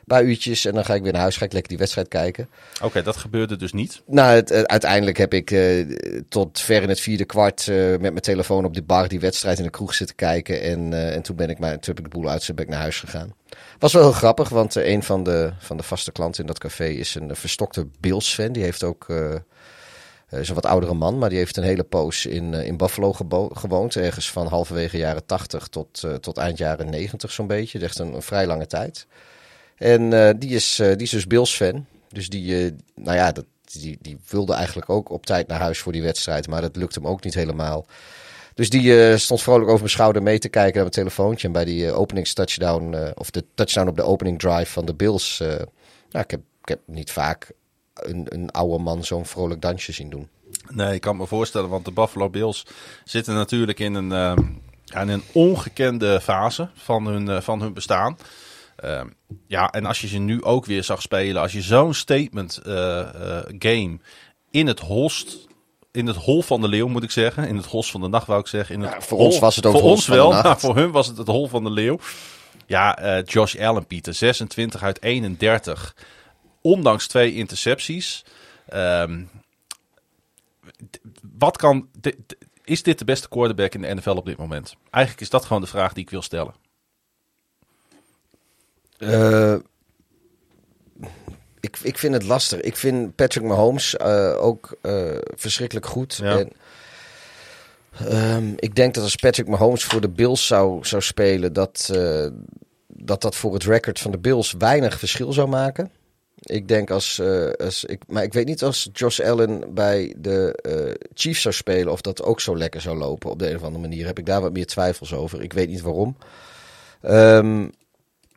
paar uurtjes en dan ga ik weer naar huis, ga ik lekker die wedstrijd kijken. Oké, dat gebeurde dus niet? Nou, het, uiteindelijk heb ik uh, tot ver in het vierde kwart uh, met mijn telefoon op de bar die wedstrijd in de kroeg zitten kijken. En, uh, en toen ben ik, maar, toen heb ik de boel uit, ben ik naar huis gegaan. Was wel heel grappig, want een van de, van de vaste klanten in dat café is een verstokte Bills-fan. Die heeft ook... is een wat oudere man, maar die heeft een hele poos in, in Buffalo gewoond. Ergens van halverwege jaren 80 tot, tot eind jaren 90 zo'n beetje. Echt een, een vrij lange tijd. En uh, die, is, uh, die is dus Bills fan. Dus die, uh, nou ja, dat, die, die wilde eigenlijk ook op tijd naar huis voor die wedstrijd. Maar dat lukte hem ook niet helemaal. Dus die stond vrolijk over mijn schouder mee te kijken naar mijn telefoontje. En bij die openingstouchdown, of de touchdown op de opening drive van de Bills. nou, ik heb, ik heb niet vaak een, een oude man zo'n vrolijk dansje zien doen. Nee, ik kan me voorstellen, want de Buffalo Bills zitten natuurlijk in een, in een ongekende fase van hun, van hun bestaan. Uh, ja, en als je ze nu ook weer zag spelen, als je zo'n statement uh, uh, game in het host in het hol van de leeuw, moet ik zeggen. In het hos van de nacht, wou ik zeggen. In het Ja, voor hol- ons was het ook Voor het ons wel, maar voor hun was het het hol van de leeuw. Ja, eh, Josh Allen, Pieter. 26 uit 31. Ondanks twee intercepties. Ehm, wat kan... is dit de beste quarterback in de NFL op dit moment? Eigenlijk is dat gewoon de vraag die ik wil stellen. Eh, ik, ik vind het lastig. Ik vind Patrick Mahomes eh, ook eh, verschrikkelijk goed. Ja. En, ehm, ik denk dat als Patrick Mahomes voor de Bills zou, zou spelen, dat, dat dat voor het record van de Bills weinig verschil zou maken. Ik denk als, als ik, maar ik weet niet als Josh Allen bij de Chiefs zou spelen of dat ook zo lekker zou lopen op de een of andere manier. Heb ik daar wat meer twijfels over. Ik weet niet waarom. Ehm,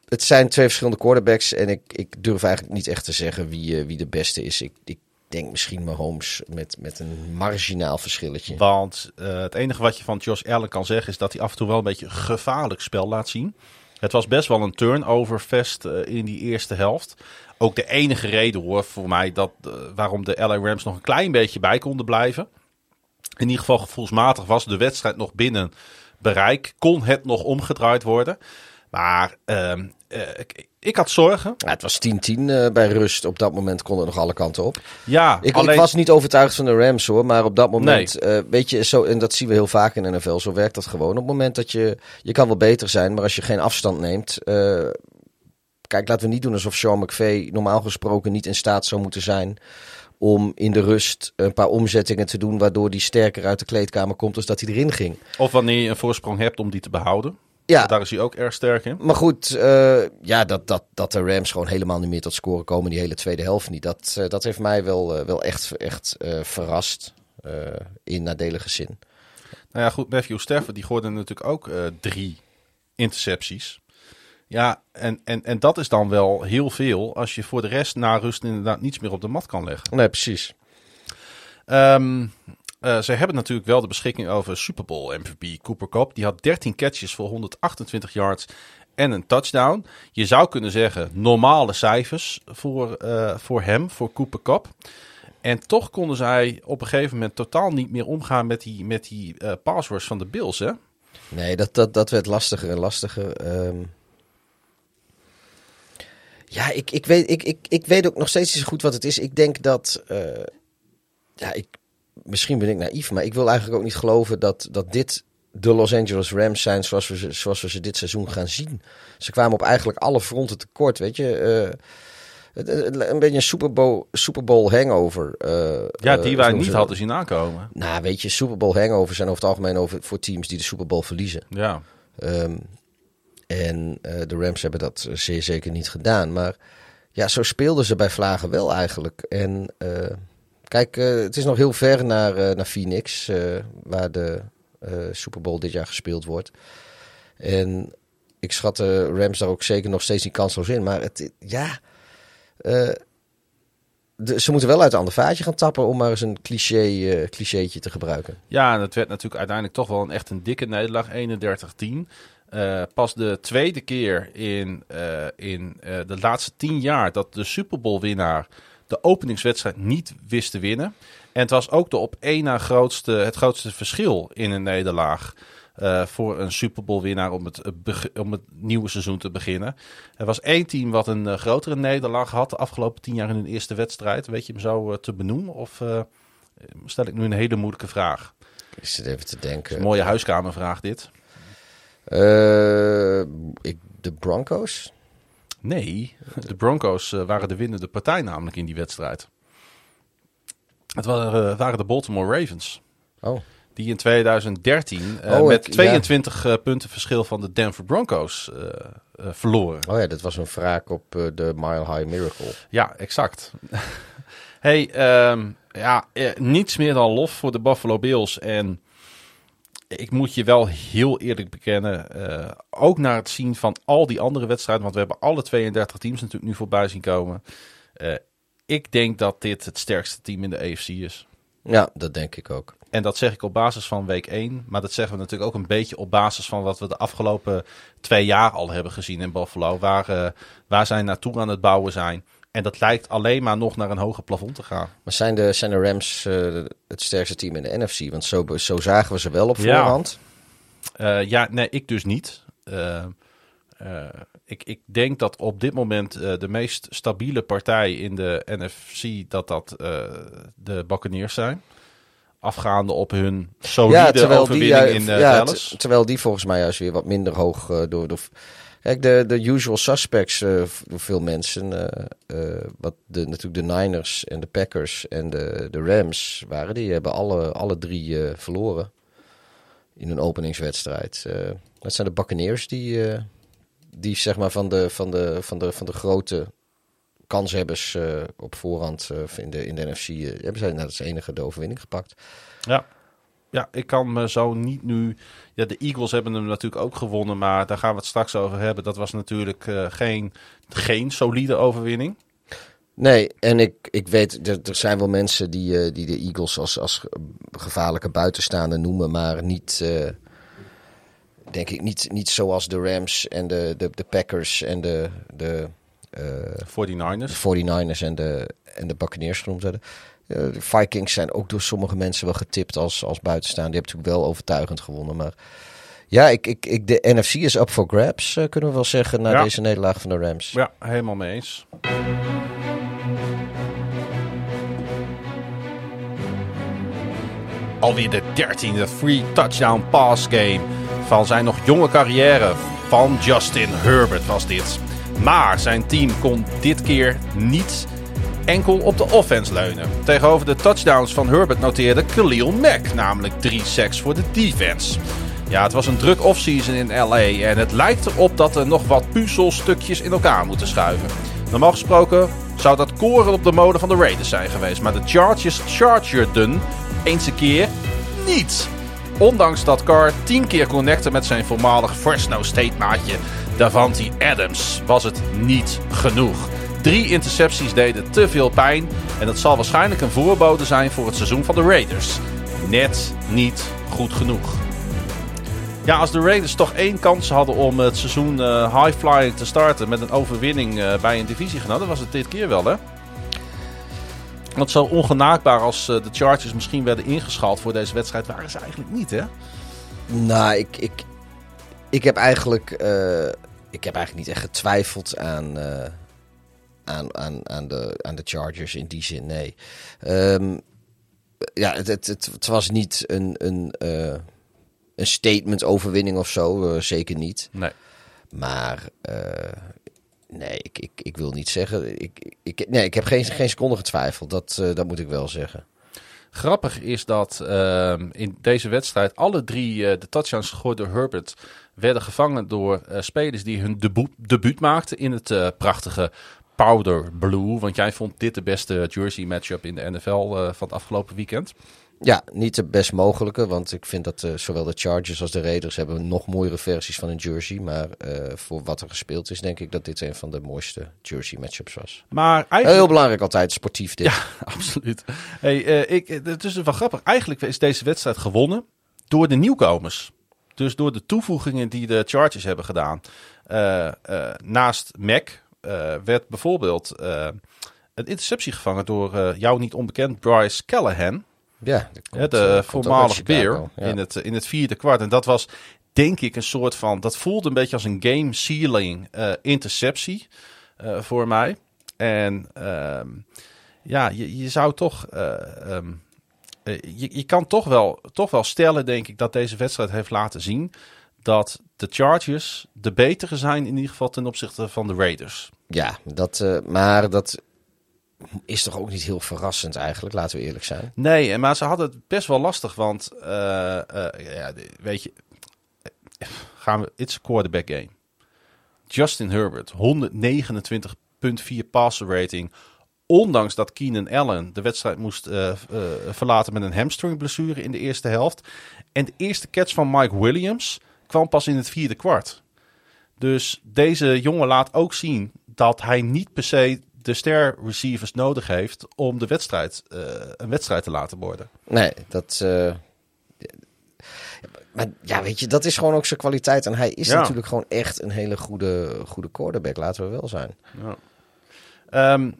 het zijn twee verschillende quarterbacks en ik, ik durf eigenlijk niet echt te zeggen wie, eh, wie de beste is. Ik, ik denk misschien Mahomes met, met een marginaal verschilletje. Want eh, het enige wat je van Josh Allen kan zeggen is dat hij af en toe wel een beetje gevaarlijk spel laat zien. Het was best wel een turnover fest eh, in die eerste helft. Ook de enige reden hoor voor mij dat, waarom de LA Rams nog een klein beetje bij konden blijven. In ieder geval gevoelsmatig was de wedstrijd nog binnen bereik. Kon het nog omgedraaid worden. Maar ehm, eh, ik, ik had zorgen. Ja, het was 10-10 eh, bij rust. Op dat moment kon het nog alle kanten op. Ja, Ik, alleen, ik was niet overtuigd van de Rams hoor, maar op dat moment, eh, weet je, zo, en dat zien we heel vaak in de NFL, zo werkt dat gewoon. Op het moment dat je, je kan wel beter zijn, maar als je geen afstand neemt, kijk, laten we niet doen alsof Sean McVay normaal gesproken niet in staat zou moeten zijn om in de rust een paar omzettingen te doen, waardoor hij sterker uit de kleedkamer komt als dat hij erin ging. Of wanneer je een voorsprong hebt om die te behouden. Ja, Daar is hij ook erg sterk in. maar goed, eh, ja, dat, dat, dat de Rams gewoon helemaal niet meer tot scoren komen, die hele tweede helft niet. Dat, eh, dat heeft mij wel, eh, wel echt, echt verrast in nadelige zin. Nou ja, goed, Matthew Stafford die gooide natuurlijk ook drie intercepties. Ja, en, en, en dat is dan wel heel veel als je voor de rest na rust inderdaad niets meer op de mat kan leggen. Nee, precies. Ehm eh, ze hebben natuurlijk wel de beschikking over Super Bowl MVP Cooper Cup. Die had 13 catches voor 128 yards en een touchdown. Je zou kunnen zeggen normale cijfers voor, eh, voor hem, voor Cooper Cup. En toch konden zij op een gegeven moment totaal niet meer omgaan met die, met die eh pass rush van de Bills, hè? Nee, dat, dat, dat werd lastiger en lastiger. Ehm. Ja, ik, ik, weet, ik, ik, ik weet ook nog steeds niet zo goed wat het is. Ik denk dat. ja, ik, misschien ben ik naïef, maar ik wil eigenlijk ook niet geloven dat, dat dit de Los Angeles Rams zijn zoals we, ze, zoals we ze dit seizoen gaan zien. Ze kwamen op eigenlijk alle fronten tekort, weet je. Eh, een beetje een Super Bowl, Super Bowl hangover. eh, Ja, eh, die wij noemen niet hadden zien aankomen. Nou, weet je, Super Bowl hangover zijn over het algemeen over, voor teams die de Super Bowl verliezen. Ja. Ehm, en eh, de Rams hebben dat eh, zeer zeker niet gedaan. Maar ja, zo speelden ze bij Vlagen wel eigenlijk. En eh, kijk, eh, het is nog heel ver naar, eh, naar Phoenix, eh, waar de Super Bowl dit jaar gespeeld wordt. En ik schat de Rams daar ook zeker nog steeds niet kansloos in. Maar het, ja, ze moeten wel uit een ander vaatje gaan tappen om maar eens een cliché, eh, clichétje te gebruiken. Ja, en het werd natuurlijk uiteindelijk toch wel een echt een dikke nederlaag, 31-10. Eh, pas de tweede keer in, in de laatste tien jaar dat de Super Bowl winnaar de openingswedstrijd niet wist te winnen. En het was ook de op één na grootste, het grootste verschil in een nederlaag. eh, voor een Super Bowl winnaar om het, eh, om het nieuwe seizoen te beginnen. Er was één team wat een eh, grotere nederlaag had de afgelopen tien jaar in hun eerste wedstrijd. Weet je hem zo te benoemen? Of stel ik nu een hele moeilijke vraag? Ik zit even te denken. Een mooie huiskamervraag dit. Ik, de Broncos? Nee, de Broncos eh, waren de winnende partij namelijk in die wedstrijd. Het waren, eh, waren de Baltimore Ravens. Oh, Die in 2013 eh, met ik- 22 eh, punten verschil van de Denver Broncos verloren. oh ja, dat was een wraak op de Mile High Miracle. Ja, exact. hey, ehm, ja, eh, niets meer dan lof voor de Buffalo Bills. En ik moet je wel heel eerlijk bekennen, eh, ook naar het zien van al die andere wedstrijden, want we hebben alle 32 teams natuurlijk nu voorbij zien komen. Eh, ik denk dat dit het sterkste team in de AFC is. Ja, dat denk ik ook. En dat zeg ik op basis van week 1. Maar dat zeggen we natuurlijk ook een beetje op basis van wat we de afgelopen twee jaar al hebben gezien in Buffalo. Waar, eh, waar zij naartoe aan het bouwen zijn. En dat lijkt alleen maar nog naar een hoger plafond te gaan. Maar zijn de, zijn de Rams eh, het sterkste team in de NFC? Want zo, zo zagen we ze wel op Ja. voorhand. Eh, ja, nee, ik dus niet. Eh, ik, ik denk dat op dit moment de meest stabiele partij in de NFC dat dat de Buccaneers zijn. Afgaande op hun solide overwinning ju- in eh, ja, Dallas. terwijl die volgens mij juist weer wat minder hoog door, door... Kijk, de, de usual suspects eh, voor veel mensen, eh, eh, wat de, natuurlijk de Niners en de Packers en de, de Rams waren, die hebben alle, alle drie verloren in een openingswedstrijd. Dat zijn de Buccaneers die, die zeg maar van de, van de, van de, van de grote kanshebbers op voorhand in, de, in de NFC, hebben zij net als enige de overwinning gepakt. Ja. Ja, ik kan me zo niet nu... Ja, de Eagles hebben hem natuurlijk ook gewonnen, maar daar gaan we het straks over hebben. Dat was natuurlijk eh, geen, geen solide overwinning. Nee, en ik, ik weet, er, er zijn wel mensen die, eh, die de Eagles als, als gevaarlijke buitenstaander noemen, maar niet, eh, denk ik, niet, niet zoals de Rams en de, de, de Packers en de, de eh, 49ers. 49ers en de, en de Buccaneers genoemd werden. Eh, de Vikings zijn ook door sommige mensen wel getipt als, als buitenstaander. Die hebben natuurlijk wel overtuigend gewonnen, maar... Ja, ik, ik, ik, de NFC is up for grabs, eh, kunnen we wel zeggen, na Ja. deze nederlaag van de Rams. Ja, helemaal mee eens. Alweer de dertiende free touchdown pass game van zijn nog jonge carrière van Justin Herbert was dit. Maar zijn team kon dit keer niet enkel op de offense leunen. Tegenover de touchdowns van Herbert noteerde Khalil Mack namelijk drie sacks voor de defense. Ja, het was een druk offseason in LA en het lijkt erop dat er nog wat puzzelstukjes in elkaar moeten schuiven. Normaal gesproken zou dat koren op de mode van de Raiders zijn geweest, maar de Chargers chargerden eens een keer niet. Ondanks dat Carr tien keer connecte met zijn voormalig Fresno State maatje Davante Adams, was het niet genoeg. Drie intercepties deden te veel pijn en dat zal waarschijnlijk een voorbode zijn voor het seizoen van de Raiders. Net niet goed genoeg. Ja, als de Raiders toch één kans hadden om het seizoen eh, high-flying te starten met een overwinning eh, bij een divisiegenoot, dan was het dit keer wel, hè? Want zo ongenaakbaar als eh, de Chargers misschien werden ingeschaald voor deze wedstrijd, waren ze eigenlijk niet, hè? Nou, ik, ik, ik heb eigenlijk, ik heb eigenlijk niet echt getwijfeld aan, aan, aan, aan, de, aan de Chargers in die zin, nee. Ehm, ja, het, het, het, het was niet een, een, eh, een statement overwinning of zo, eh, zeker niet. Nee. Maar eh, nee, ik, ik, ik wil niet zeggen. Ik, ik, nee, ik heb geen, geen seconde getwijfeld. Dat, dat moet ik wel zeggen. Grappig is dat ehm, in deze wedstrijd alle drie de touchdowns gegooid door Herbert werden gevangen door spelers die hun debuut, debuut maakten in het prachtige powder blue. Want jij vond dit de beste jersey matchup in de NFL eh, van het afgelopen weekend. Ja, niet de best mogelijke. Want ik vind dat eh, zowel de Chargers als de Raiders hebben nog mooiere versies van een jersey. Maar eh, voor wat er gespeeld is, denk ik dat dit een van de mooiste jersey matchups was. Maar Heel belangrijk altijd, sportief dit. Ja, absoluut. Hey, eh, ik, het is wel grappig. Eigenlijk is deze wedstrijd gewonnen door de nieuwkomers. Dus door de toevoegingen die de Chargers hebben gedaan. Eh, eh, naast Mac werd bijvoorbeeld eh, een interceptie gevangen door eh, jou niet onbekend Bryce Callahan. Ja, komt, de eh, komt ook voormalig uit Chicago, Bear ja. in, het, in het vierde kwart. En dat was denk ik een soort van... Dat voelde een beetje als een game sealing eh, interceptie eh, voor mij. En ehm, ja, je, je zou toch... eh, ehm, eh, je, je kan toch wel, toch wel stellen, denk ik, dat deze wedstrijd heeft laten zien... dat de Chargers de betere zijn in ieder geval ten opzichte van de Raiders. Ja, dat, eh, maar dat is toch ook niet heel verrassend eigenlijk, laten we eerlijk zijn. Nee, maar ze hadden het best wel lastig, want eh, eh, ja, weet je, gaan we, it's a quarterback game. Justin Herbert, 129,4 passer rating. Ondanks dat Keenan Allen de wedstrijd moest verlaten met een hamstringblessure in de eerste helft. En de eerste catch van Mike Williams kwam pas in het vierde kwart. Dus deze jongen laat ook zien dat hij niet per se de ster receivers nodig heeft om de wedstrijd, eh, een wedstrijd te laten worden. Nee, dat. eh, maar ja, weet je, dat is gewoon ook zijn kwaliteit. En hij is Ja. natuurlijk gewoon echt een hele goede, goede quarterback, laten we wel zijn. Ehm,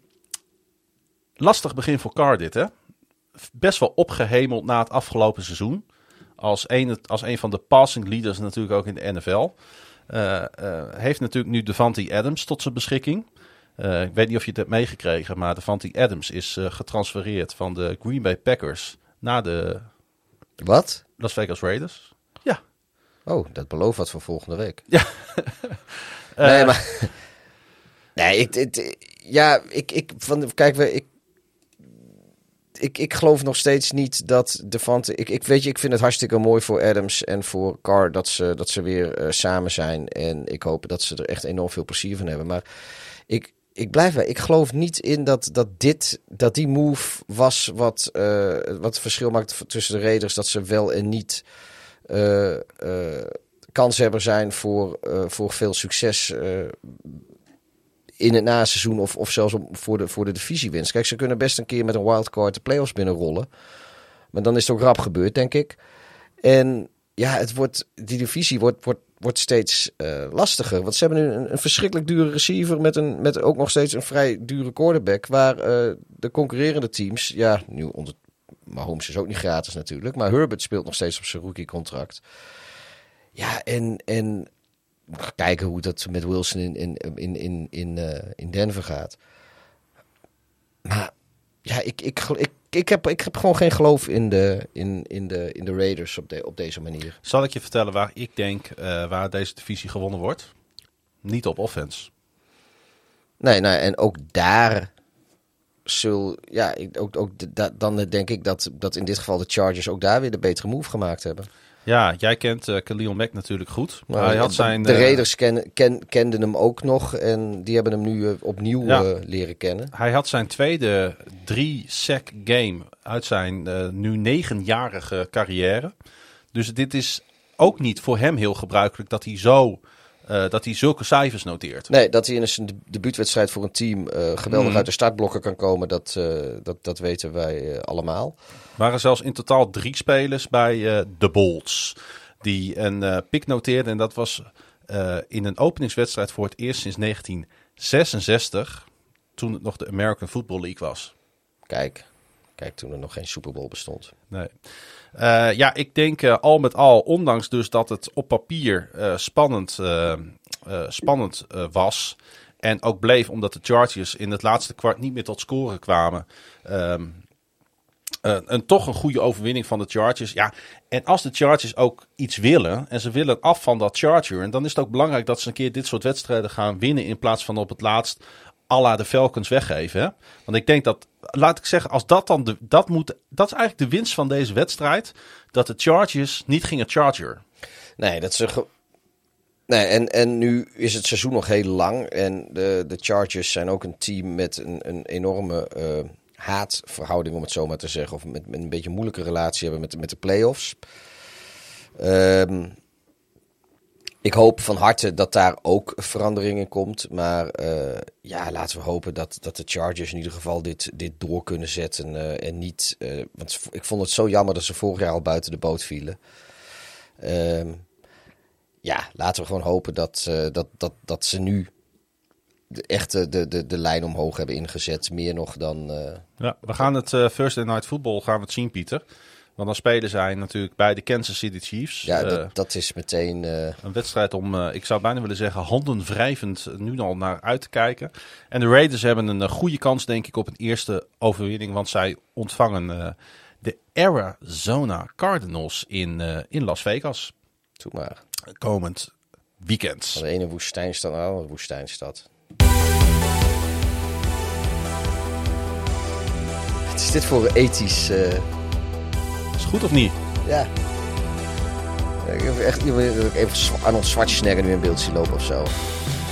lastig begin voor Carr dit, hè? Best wel opgehemeld na het afgelopen seizoen. Als een, als een van de passing leaders natuurlijk ook in de NFL. Uh, uh, heeft natuurlijk nu Devante Adams tot zijn beschikking. Uh, ik weet niet of je het hebt meegekregen, maar Devante Adams is getransfereerd van de Green Bay Packers naar de Wat? Las Vegas Raiders. Ja. Oh, dat belooft wat voor volgende week. Ja. nee, maar... nee, ik, ik, ja, ik, ik, van, kijk, we, ik, ik, ik geloof nog steeds niet dat Devante... Ik, ik, weet je, ik vind het hartstikke mooi voor Adams en voor Carr dat ze, dat ze weer uh, samen zijn. En ik hoop dat ze er echt enorm veel plezier van hebben. Maar ik, ik blijf. Ik geloof niet in dat, dat dit, dat die move was wat, uh, wat het verschil maakt tussen de Raiders. Dat ze wel en niet uh, uh, kanshebber zijn voor, voor veel succes in het naseizoen. Of, of zelfs voor de, voor de divisiewinst. Kijk, ze kunnen best een keer met een wildcard de playoffs binnenrollen. Maar dan is het ook rap gebeurd, denk ik. En ja, het wordt, die divisie wordt, wordt wordt steeds uh, lastiger. Want ze hebben nu een, verschrikkelijk dure receiver met, een, met ook nog steeds een vrij dure quarterback. Waar uh, de concurrerende teams, ja, nu onder Mahomes is ook niet gratis natuurlijk, maar Herbert speelt nog steeds op zijn rookie-contract. Ja, en, en kijken hoe dat met Wilson in, in, in, in, in, uh, in Denver gaat. Maar ja, ik, ik, ik, ik, heb, ik heb gewoon geen geloof in de, in, in de, in de Raiders op, de, op deze manier. Zal ik je vertellen waar ik denk uh, waar deze divisie gewonnen wordt? Niet op offense. Nee, nou, en ook daar zul, ja, ook, ook da, dan denk ik dat, dat in dit geval de Chargers ook daar weer de betere move gemaakt hebben. Ja, jij kent uh, Khalil Mack natuurlijk goed. Maar hij had zijn, de, de Raiders ken, ken, kenden hem ook nog en die hebben hem nu uh, opnieuw ja. uh, leren kennen. Hij had zijn tweede drie-sack game uit zijn nu negenjarige carrière. Dus dit is ook niet voor hem heel gebruikelijk dat hij zo... Dat hij zulke cijfers noteert. Nee, dat hij in zijn debuutwedstrijd voor een team geweldig mm. uit de startblokken kan komen, dat, dat, dat weten wij allemaal. Waren zelfs in totaal drie spelers bij de Bolts die een pick noteerden. En dat was in een openingswedstrijd voor het eerst sinds 1966, toen het nog de American Football League was. Kijk, kijk toen er nog geen Super Bowl bestond. Nee. Uh, ja, ik denk uh, al met al, ondanks dus dat het op papier uh, spannend, spannend was. En ook bleef omdat de Chargers in het laatste kwart niet meer tot scoren kwamen. Um, een, toch een goede overwinning van de Chargers. Ja, en als de Chargers ook iets willen en ze willen af van dat Charger. En dan is het ook belangrijk dat ze een keer dit soort wedstrijden gaan winnen. In plaats van op het laatst alla de Falcons weggeven. Hè? Want ik denk dat, laat ik zeggen, als dat dan de, dat moet, dat is eigenlijk de winst van deze wedstrijd. Dat de Chargers niet gingen charger. Nee, dat ze. Nee, en, en nu is het seizoen nog heel lang. En de, de Chargers zijn ook een team met een, een enorme uh, haatverhouding, om het zo maar te zeggen. Of met, een beetje een moeilijke relatie hebben met, met de playoffs. Um, ik hoop van harte dat daar ook verandering in komt. Maar uh, ja, laten we hopen dat, dat de Chargers in ieder geval dit, dit door kunnen zetten. Uh, en niet. Uh, want ik vond het zo jammer dat ze vorig jaar al buiten de boot vielen. Ehm, ja, laten we gewoon hopen dat, dat, dat, dat ze nu de, echt de, de, de lijn omhoog hebben ingezet. Meer nog dan. Ja, we gaan het Thursday Night Football gaan we het zien, Pieter. Want dan spelen zij natuurlijk bij de Kansas City Chiefs. Ja, dat, uh, dat is meteen... Uh... Een wedstrijd om, uh, ik zou bijna willen zeggen, handenwrijvend nu al naar uit te kijken. En de Raiders hebben een goede kans, denk ik, op een eerste overwinning. Want zij ontvangen de Arizona Cardinals in, in Las Vegas. Doe maar. Komend weekend. De ene woestijnstad naar de andere woestijnstad. Wat is dit voor een ethisch... Is goed of niet? Ja. Ik heb echt even Arnold Schwarzenegger nu in beeld zien lopen of zo.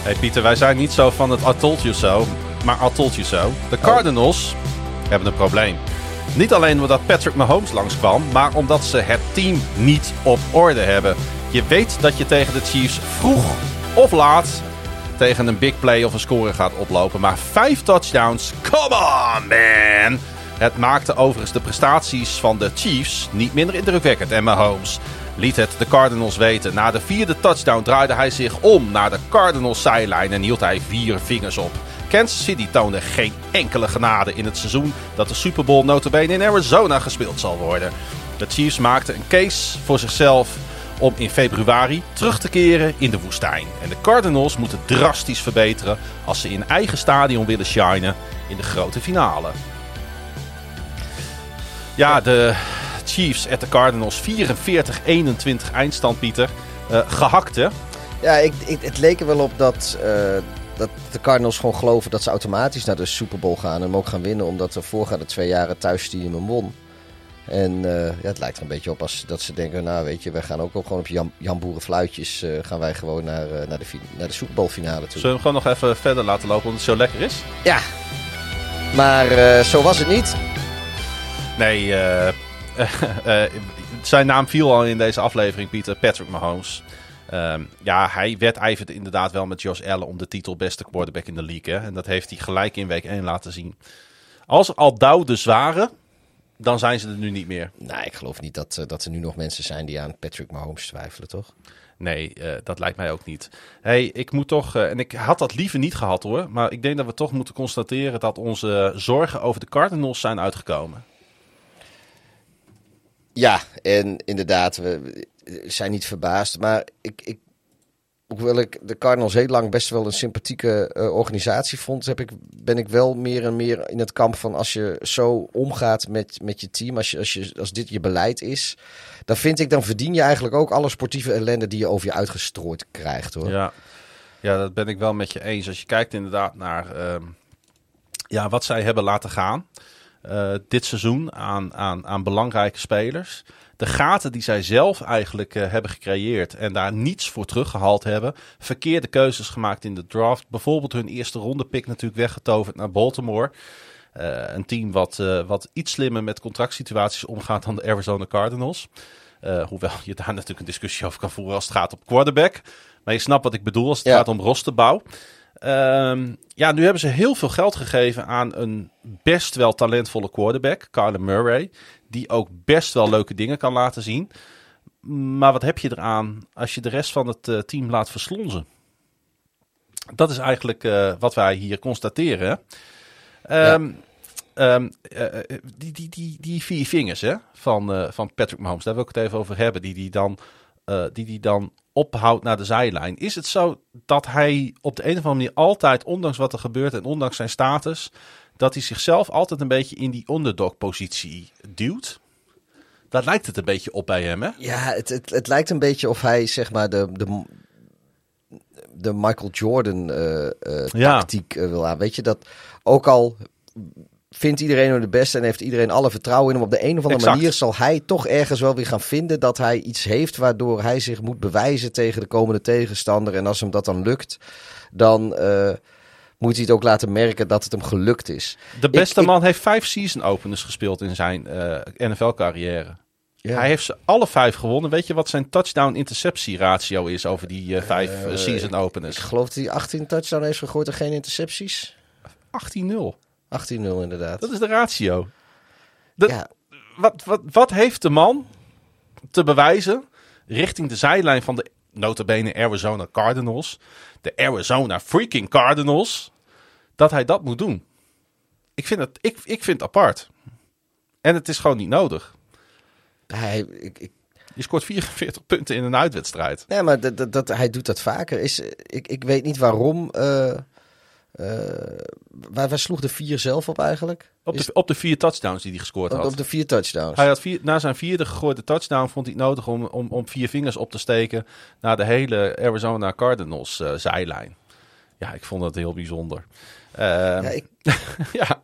Hey Pieter, wij zijn niet zo van het I told you so, maar I told you so. De Cardinals hebben een probleem. Niet alleen omdat Patrick Mahomes langskwam, maar omdat ze het team niet op orde hebben. Je weet dat je tegen de Chiefs vroeg of laat tegen een big play of een score gaat oplopen. Maar vijf touchdowns, come on man! Het maakte overigens de prestaties van de Chiefs niet minder indrukwekkend. En Mahomes liet het de Cardinals weten. Na de vierde touchdown draaide hij zich om naar de Cardinals zijlijn en hield hij vier vingers op. Kansas City toonde geen enkele genade in het seizoen dat de Super Bowl notabene in Arizona gespeeld zal worden. De Chiefs maakten een case voor zichzelf om in februari terug te keren in de woestijn. En de Cardinals moeten drastisch verbeteren als ze in eigen stadion willen shinen in de grote finale. Ja, de Chiefs at de Cardinals 44-21 eindstand, Pieter. Uh, gehakt, hè? Ja, ik, het leek er wel op dat, uh, dat de Cardinals gewoon geloven dat ze automatisch naar de Super Bowl gaan en hem ook gaan winnen, omdat de voorgaande twee jaren thuisteam hem won. En uh, ja, het lijkt er een beetje op als dat ze denken, nou weet je, wij gaan ook, gewoon op Jan, Jan Boerenfluitjes uh, gaan wij gewoon naar, uh, naar, de, naar de toe. Zullen we hem gewoon nog even verder laten lopen omdat het zo lekker is? Ja, maar zo was het niet. Nee, zijn naam viel al in deze aflevering, Pieter, Patrick Mahomes. Um, ja, hij wedijverde inderdaad wel met Josh Allen om de titel beste quarterback in de league. Hè? En dat heeft hij gelijk in week 1 laten zien. Als er al Douw waren, dan zijn ze er nu niet meer. Nou, ik geloof niet dat, uh, dat er nu nog mensen zijn die aan Patrick Mahomes twijfelen, toch? Nee, uh, dat lijkt mij ook niet. hey, ik moet toch, uh, en ik had dat liever niet gehad hoor, maar ik denk dat we toch moeten constateren dat onze zorgen over de Cardinals zijn uitgekomen. Ja, en inderdaad, we zijn niet verbaasd, maar ik, ik hoewel ik de Cardinals heel lang best wel een sympathieke uh, organisatie vond, heb ik, ben ik wel meer en meer in het kamp van als je zo omgaat met, met je team, als, je, als, je, als dit je beleid is, dan vind ik, dan verdien je eigenlijk ook alle sportieve ellende die je over je uitgestrooid krijgt hoor. Ja, ja dat ben ik wel met je eens. Als je kijkt inderdaad naar uh, ja, wat zij hebben laten gaan uh, dit seizoen aan, aan, aan belangrijke spelers de gaten die zij zelf eigenlijk uh, hebben gecreëerd en daar niets voor teruggehaald hebben. Verkeerde keuzes gemaakt in de draft. Bijvoorbeeld hun eerste ronde pick natuurlijk weggetoverd naar Baltimore. Uh, een team wat, uh, wat iets slimmer met contractsituaties omgaat dan de Arizona Cardinals. hoewel je daar natuurlijk een discussie over kan voeren als het gaat op quarterback. Maar je snapt wat ik bedoel als het ja. gaat om rosterbouw. Um, ja, nu hebben ze heel veel geld gegeven aan een best wel talentvolle quarterback, Kyler Murray die ook best wel leuke dingen kan laten zien. Maar wat heb je eraan als je de rest van het uh, team laat verslonzen? Dat is eigenlijk uh, wat wij hier constateren. Um, ja. um, uh, die, die, die, die vier vingers hè, van, van Patrick Mahomes, daar wil ik het even over hebben. Die die dan, die die dan ophoudt naar de zijlijn. Is het zo dat hij op de een of andere manier altijd, ondanks wat er gebeurt en ondanks zijn status, dat hij zichzelf altijd een beetje in die underdog-positie duwt. Daar lijkt het een beetje op bij hem, hè? Ja, het, het, het lijkt een beetje of hij, zeg maar, de, de, de Michael Jordan uh, uh, ja. tactiek uh, wil aan. Weet je, dat ook al vindt iedereen hem de beste en heeft iedereen alle vertrouwen in hem. Op de een of andere exact. manier zal hij toch ergens wel weer gaan vinden dat hij iets heeft waardoor hij zich moet bewijzen tegen de komende tegenstander. En als hem dat dan lukt, dan moet hij het ook laten merken dat het hem gelukt is. De beste ik, man ik... heeft vijf season openers gespeeld in zijn uh, NFL-carrière. Ja. Hij heeft ze alle vijf gewonnen. Weet je wat zijn touchdown-interceptie ratio is over die uh, vijf uh, season openers? Ik geloof dat hij 18 touchdown heeft gegooid en geen intercepties. 18-0. 18-0 inderdaad. Dat is de ratio. De, ja. wat, wat, wat heeft de man te bewijzen richting de zijlijn van de notabene Arizona Cardinals, de Arizona freaking Cardinals, dat hij dat moet doen. Ik vind het, ik, ik vind het apart. En het is gewoon niet nodig. Hij, ik, ik... Je scoort 44 punten in een uitwedstrijd. Nee, maar dat, dat, dat, hij doet dat vaker. Is, ik, ik weet niet waarom. Uh, uh, waar, waar sloeg de vier zelf op eigenlijk? Op de, op de vier touchdowns die hij gescoord had. Op de vier touchdowns. Hij had vier, na zijn vierde gegooide touchdown vond hij het nodig om, om, om vier vingers op te steken naar de hele Arizona Cardinals uh, zijlijn. Ja, ik vond dat heel bijzonder. Uh, ja, ik... ja,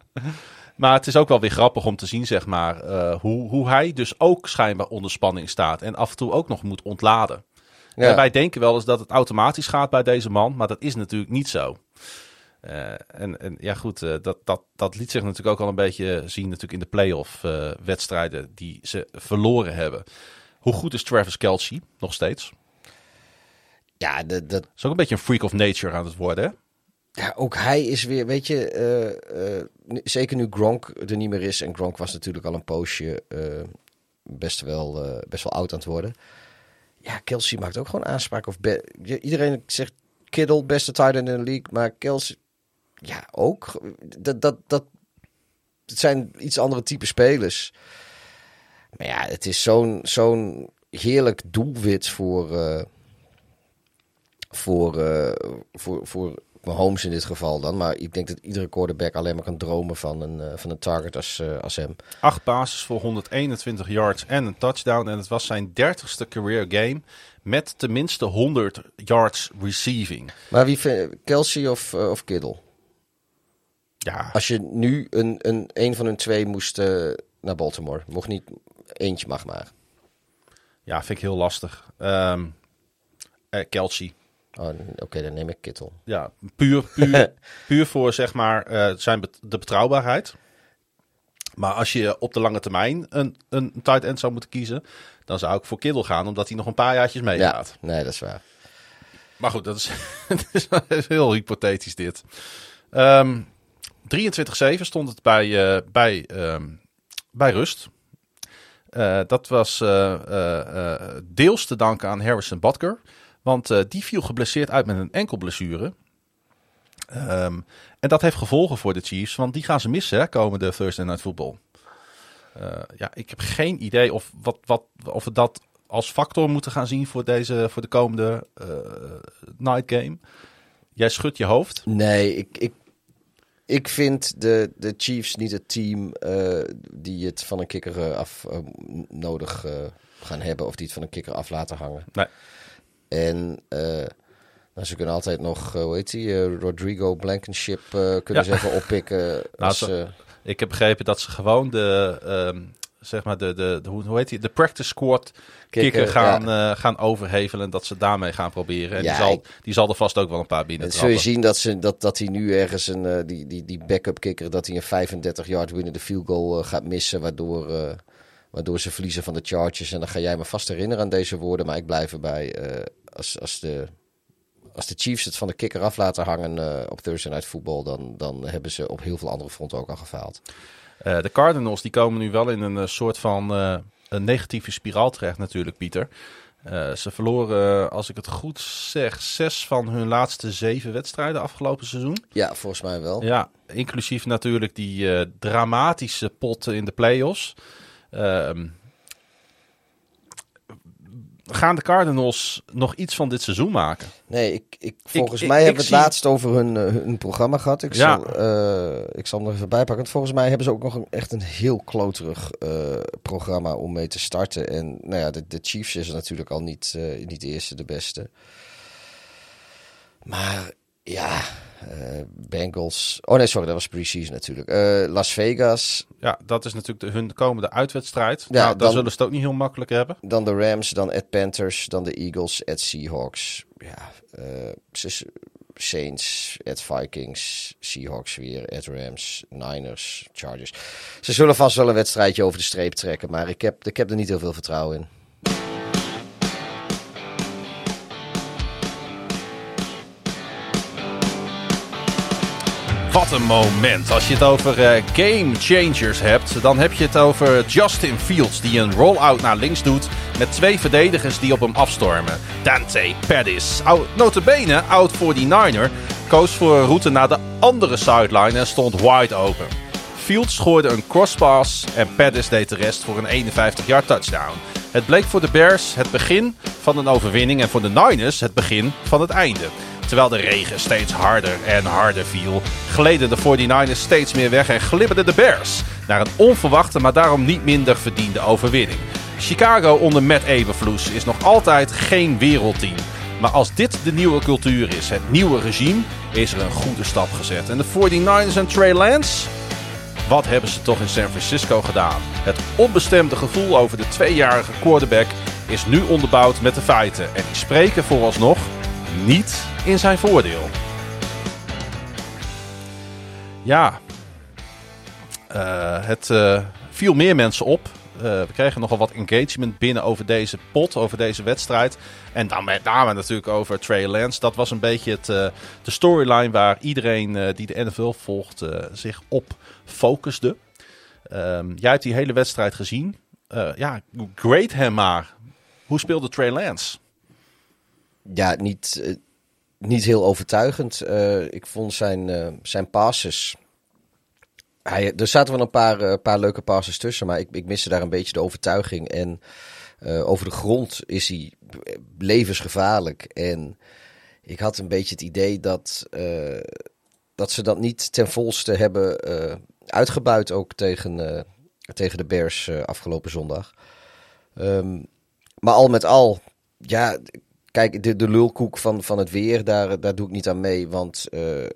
maar het is ook wel weer grappig om te zien, zeg maar, uh, hoe, hoe hij dus ook schijnbaar onder spanning staat en af en toe ook nog moet ontladen. Ja. En wij denken wel eens dat het automatisch gaat bij deze man, maar dat is natuurlijk niet zo. Uh, en, en, ja, goed, uh, dat, dat, dat liet zich natuurlijk ook al een beetje zien natuurlijk in de playoff uh, wedstrijden die ze verloren hebben. Hoe goed is Travis Kelce nog steeds? Ja, dat, is ook een beetje een freak of nature aan het worden, hè? Ja, ook hij is weer, weet je, zeker nu Gronk er niet meer is. En Gronk was natuurlijk al een poosje best, wel, best wel oud aan het worden. ja, Kelsey maakt ook gewoon aanspraak. Of iedereen zegt Kittle, beste tight end in de league. Maar Kelsey, ja, ook. Dat, dat, dat, het zijn iets andere type spelers. Maar ja, het is zo'n zo'n heerlijk doelwit voor, eh, voor, eh, voor, voor Mahomes in dit geval dan. Maar ik denk dat iedere quarterback alleen maar kan dromen van een, eh, van een target als, als hem. Acht bases voor 121 yards en een touchdown. En het was zijn dertigste career game met tenminste 100 yards receiving. Maar wie Kelsey of, of Kittle? Ja, Als je nu een, een, een van hun twee moest eh, naar Baltimore. Mocht niet, eentje mag maar. ja vind ik heel lastig. Eh, Kelsey. Oh, Oké, dan neem ik Kittle. Ja, puur, puur, puur voor zeg maar eh, zijn bet- de betrouwbaarheid. Maar als je op de lange termijn een, een tight end zou moeten kiezen, dan zou ik voor Kittle gaan, omdat hij nog een paar jaartjes meegaat. Ja, nee, dat is waar. Maar goed, dat is, het is heel hypothetisch dit. Ehm 23-7 stond het bij, eh, bij, ehm, bij rust. Eh, dat was eh, deels te danken aan Harrison Butker. Want die viel geblesseerd uit met een enkelblessure. Ehm, en dat heeft gevolgen voor de Chiefs, want die gaan ze missen komende Thursday Night Football. Ja, ik heb geen idee of, wat, wat, of we dat als factor moeten gaan zien voor, deze, voor de komende eh, night game. Jij schudt je hoofd. Nee, ik, ik, ik vind de, de Chiefs niet het team eh, die het van een kikker eh, af eh, nodig gaan hebben. Of die het van een kikker af laten hangen. Nee. En nou, ze kunnen altijd nog, hoe heet die, eh, Rodrigo Blankenship kunnen Ja. ze even oppikken. als, ze- eh, Ik heb begrepen dat ze gewoon de, ehm, zeg maar de, de, de hoe, hoe heet die, de practice squad kicker, Kicker, gaan, eh, gaan overhevelen. En dat ze daarmee gaan proberen. En Ja, die, zal, ik- die zal er vast ook wel een paar binnen En zul je zien dat, ze, dat, dat hij nu ergens een, eh, die, die, die backup kicker, dat hij een 35 yard winnende field goal eh, gaat missen, waardoor, waardoor ze verliezen van de Chargers. En dan ga jij me vast herinneren aan deze woorden, maar ik blijf erbij. als, als, de, als de Chiefs het van de kicker af laten hangen op Thursday Night Football, dan, dan hebben ze op heel veel andere fronten ook al gefaald. Eh, de Cardinals die komen nu wel in een eh, soort van eh, een negatieve spiraal terecht natuurlijk, Pieter. Ze verloren, als ik het goed zeg, zes van hun laatste zeven wedstrijden afgelopen seizoen. Ja, volgens mij wel. Ja, inclusief natuurlijk die dramatische pot in de playoffs. Ehm gaan de Cardinals nog iets van dit seizoen maken? Nee, ik, ik, volgens ik- mij ik hebben we het zie- laatst over hun, eh, hun programma gehad. Ik, Ja. zal, eh, ik zal hem er even bijpakken. Volgens mij hebben ze ook nog een, echt een heel kloterig eh, programma om mee te starten. En nou ja, de, de Chiefs is natuurlijk al niet, niet de eerste, de beste. Maar ja, Bengals. Oh nee, sorry, dat was preseason natuurlijk. Eh, Las Vegas, Ja, dat is natuurlijk de, hun komende uitwedstrijd. Ja, nou, dan, dan- zullen ze het ook niet heel makkelijk hebben. dan de Rams, dan at Panthers, dan de Eagles, at Seahawks. Ja, eh, ze- Saints, at Vikings, Seahawks weer, at Rams, Niners, Chargers. Ze zullen vast wel een wedstrijdje over de streep trekken, maar ik heb, ik heb er niet heel veel vertrouwen in. Wat een moment. Als je het over eh, game changers hebt, dan heb je het over Justin Fields die een roll-out naar links doet met twee verdedigers die op hem afstormen. Dante Pettis, notabene oud 49er, koos voor een route naar de andere sideline en stond wide open. Fields gooide een crosspass en Pettis deed de rest voor een 51-yard touchdown. Het bleek voor de Bears het begin van een overwinning en voor de Niners het begin van het einde. Terwijl de regen steeds harder en harder viel, gleden de 49ers steeds meer weg en glibberden de Bears naar een onverwachte, maar daarom niet minder verdiende overwinning. Chicago onder Matt Eberflus is nog altijd geen wereldteam. Maar als dit de nieuwe cultuur is, het nieuwe regime, is er een goede stap gezet. En de 49ers en Trey Lance, wat hebben ze toch in San Francisco gedaan? Het onbestemde gevoel over de tweejarige quarterback is nu onderbouwd met de feiten. En die spreken vooralsnog niet in zijn voordeel. Ja, Eh, het eh, viel meer mensen op. Eh, we kregen nogal wat engagement binnen over deze pot, over deze wedstrijd. En dan met name natuurlijk over Trey Lance. Dat was een beetje het, de storyline waar iedereen die de NFL volgt zich op focuste. Ehm, jij hebt die hele wedstrijd gezien. Ja, grade hem maar. Hoe speelde Trey Lance? Ja, niet, niet heel overtuigend. Eh, ik vond zijn, eh, zijn passes. Hij, er zaten wel een paar, eh, paar leuke passes tussen, maar ik, ik miste daar een beetje de overtuiging. En over de grond is hij levensgevaarlijk. En ik had een beetje het idee dat, dat ze dat niet ten volste hebben uitgebuit ook tegen, tegen de Bears afgelopen zondag. Ehm, maar al met al, ja, kijk, de, de lulkoek van, van het weer, daar, daar doe ik niet aan mee. Want eh, eh,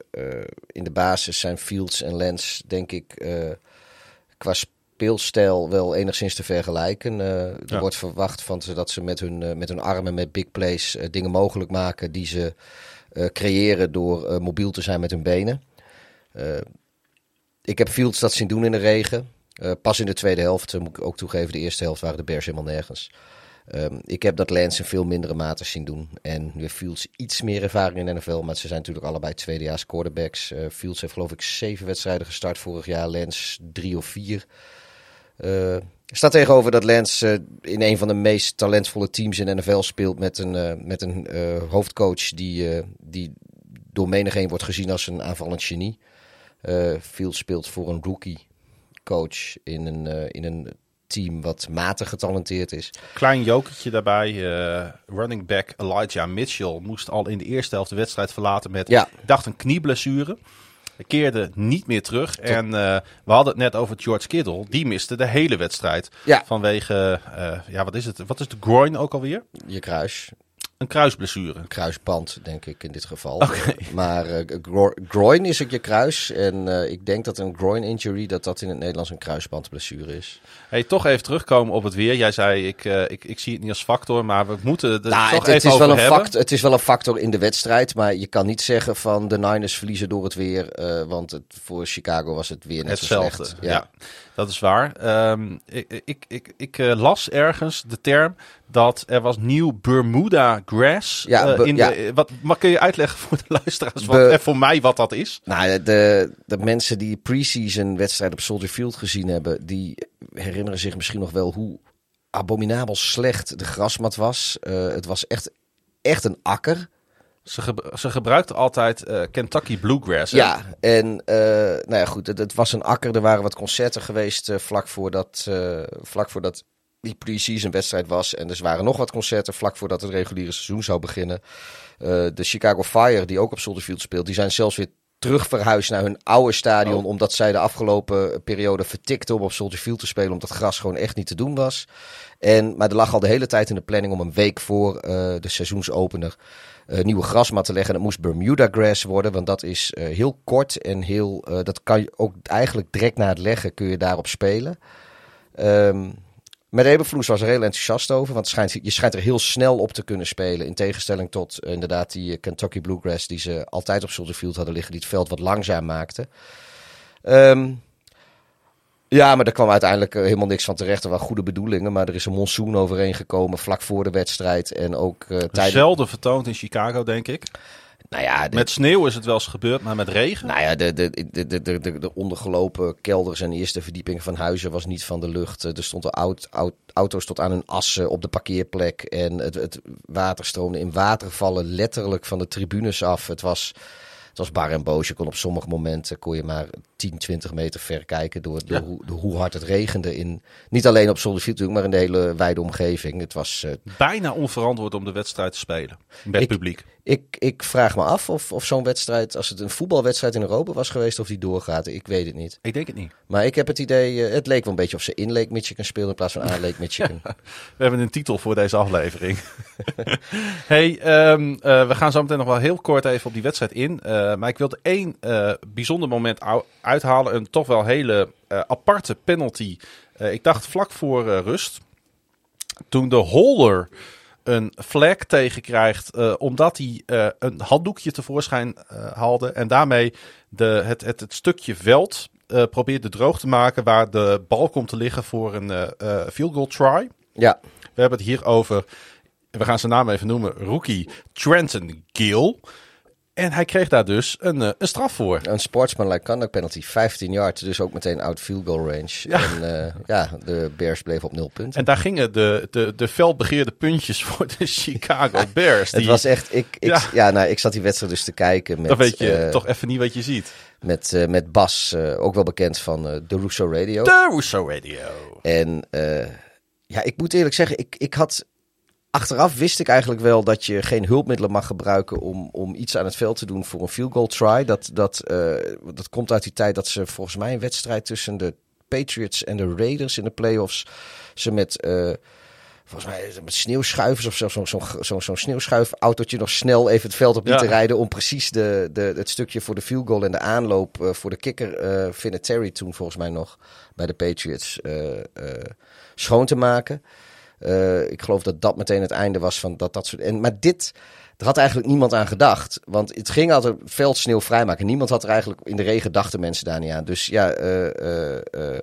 in de basis zijn Fields en Lens, denk ik, eh, qua speelstijl wel enigszins te vergelijken. Er Ja. wordt verwacht van ze dat ze met hun, met hun armen, met big plays, dingen mogelijk maken die ze creëren door mobiel te zijn met hun benen. Ik heb Fields dat zien doen in de regen. Pas in de tweede helft, moet ik ook toegeven. De eerste helft waren de Bears helemaal nergens. Ehm, ik heb dat Lance in veel mindere mate zien doen. En heeft Fields iets meer ervaring in de NFL. Maar ze zijn natuurlijk allebei tweedejaars quarterbacks. Eh, Fields heeft geloof ik zeven wedstrijden gestart vorig jaar. Lance drie of vier. Eh staat tegenover dat Lance eh, in een van de meest talentvolle teams in de NFL speelt. Met een, met een hoofdcoach die, die door menigeen wordt gezien als een aanvallend genie. Fields speelt voor een rookie coach in een, in een team wat matig getalenteerd is. Klein jokertje daarbij. eh, running back Elijah Mitchell moest al in de eerste helft de wedstrijd verlaten met, Ja. ik dacht, een knieblessure. Keerde niet meer terug. En eh, we hadden het net over George Kittle. Die miste de hele wedstrijd. Ja. Vanwege, eh, ja, wat is het? Wat is de groin ook alweer? Je kruis, Een kruisblessure. kruisband denk ik in dit geval. Maar eh, gro- groin is ook je kruis. En eh, ik denk dat een groin injury, dat dat in het Nederlands een kruisbandblessure is. Hey, toch even terugkomen op het weer. Jij zei, ik, eh, ik, ik zie het niet als factor, maar we moeten het er Nou, toch het, het even is over wel een hebben. factor, het is wel een factor in de wedstrijd. Maar je kan niet zeggen van de Niners verliezen door het weer. want het, voor Chicago was het weer net zo Hetzelfde. slecht. Ja. dat is waar. Ehm, ik ik, ik, ik las ergens de term dat er was nieuw Bermuda grass. Ja, eh, in ja. de, wat, maar kun je uitleggen voor de luisteraars wat, Be- en voor mij wat dat is? Nou, de, de mensen die pre-season wedstrijd op Soldier Field gezien hebben, die herinneren zich misschien nog wel hoe abominabel slecht de grasmat was. Eh, het was echt, echt een akker. Ze, ge- ze gebruikten altijd eh, Kentucky Bluegrass. hè? Ja, en eh, nou ja, goed, het, het was een akker. Er waren wat concerten geweest eh, vlak voordat, eh vlak voordat die pre-season wedstrijd was. En er waren nog wat concerten vlak voordat het reguliere seizoen zou beginnen. Eh, de Chicago Fire, die ook op Soldier Field speelt, die zijn zelfs weer terug verhuisd naar hun oude stadion. Oh. Omdat zij de afgelopen periode vertikten om op Soldier Field te spelen. Omdat gras gewoon echt niet te doen was. En, maar er lag al de hele tijd in de planning om een week voor eh, de seizoensopener eh, nieuwe grasmat te leggen. En het moest Bermuda grass worden, want dat is heel kort en heel. dat kan je ook eigenlijk direct na het leggen kun je daarop spelen. Ehm met Eberfloes was er heel enthousiast over, want schijnt, je schijnt er heel snel op te kunnen spelen. In tegenstelling tot eh, inderdaad die eh, Kentucky Bluegrass die ze altijd op Soldier Field hadden liggen, die het veld wat langzaam maakte. Ehm, ja, maar er kwam uiteindelijk eh, helemaal niks van terecht. Er waren goede bedoelingen, maar er is een monsoon overheen gekomen vlak voor de wedstrijd. En ook eh tijdens... Zelden vertoond in Chicago, denk ik. Nou ja, de, Met sneeuw is het wel eens gebeurd, maar met regen? Nou ja, de, de, de, de, de, de, de ondergelopen kelders en eerste verdiepingen van huizen was niet van de lucht. Eh, Er stonden aut, aut, auto's tot aan hun assen op de parkeerplek. En het, het water stroomde in watervallen letterlijk van de tribunes af. Het was, het was bar en boos. Je kon op sommige momenten kon je maar 10, 20 meter ver kijken door, Ja. hoe, hoe hard het regende. In, niet alleen op Soldier Field natuurlijk, maar in de hele wijde omgeving. Het was, eh, Bijna onverantwoord om de wedstrijd te spelen. Met Ik- publiek. ik, ik vraag me af of, of zo'n wedstrijd, als het een voetbalwedstrijd in Europa was geweest, of die doorgaat. Ik weet het niet. Ik denk het niet. Maar ik heb het idee, eh, het leek wel een beetje of ze in Lake Michigan speelden in plaats van aan Lake Michigan. We hebben een titel voor deze aflevering. hey, ehm, eh, we gaan zo meteen nog wel heel kort even op die wedstrijd in. Maar ik wilde één bijzonder moment uithalen. Een toch wel hele eh, aparte penalty. Eh, ik dacht vlak voor eh, rust. Toen de holder een flag tegenkrijgt eh, omdat hij een handdoekje tevoorschijn haalde. En daarmee de, het, het, het stukje veld probeerde droog te maken waar de bal komt te liggen voor een field goal try. ja, We hebben het hier over, we gaan zijn naam even noemen, rookie Trenton Gill. En hij kreeg daar dus een, eh, een straf voor. Een sportsmanlike conduct penalty, 15 yard, dus ook meteen out field goal range. Ja. En eh, ja, de Bears bleven op nul punten. En daar gingen de, de, de felbegeerde puntjes voor de Chicago Bears. het die- was echt, ik, ik, Ja. ja. nou, ik zat die wedstrijd dus te kijken met, dan weet je eh, toch even niet wat je ziet. met, met Bas, ook wel bekend van de Russo Radio. De Russo Radio. En ja, ik moet eerlijk zeggen, ik, ik had. Achteraf wist ik eigenlijk wel dat je geen hulpmiddelen mag gebruiken om, om iets aan het veld te doen voor een field goal try. Dat, dat, eh, dat komt uit die tijd dat ze volgens mij een wedstrijd tussen de Patriots en de Raiders in de playoffs. Ze met, eh, volgens mij met sneeuwschuivers of zo, zo'n zo, zo, zo'n sneeuwschuifautootje nog snel even het veld op Ja. lieten rijden. Om precies de, de, het stukje voor de field goal en de aanloop eh, voor de kikker, eh Vinatieri toen volgens mij nog bij de Patriots, schoon te maken. Eh, ik geloof dat dat meteen het einde was van dat, dat soort. En, maar dit, er had eigenlijk niemand aan gedacht. Want het ging altijd veld sneeuw vrijmaken. Niemand had er eigenlijk in de regen dachten mensen daar niet aan. Dus ja, eh eh,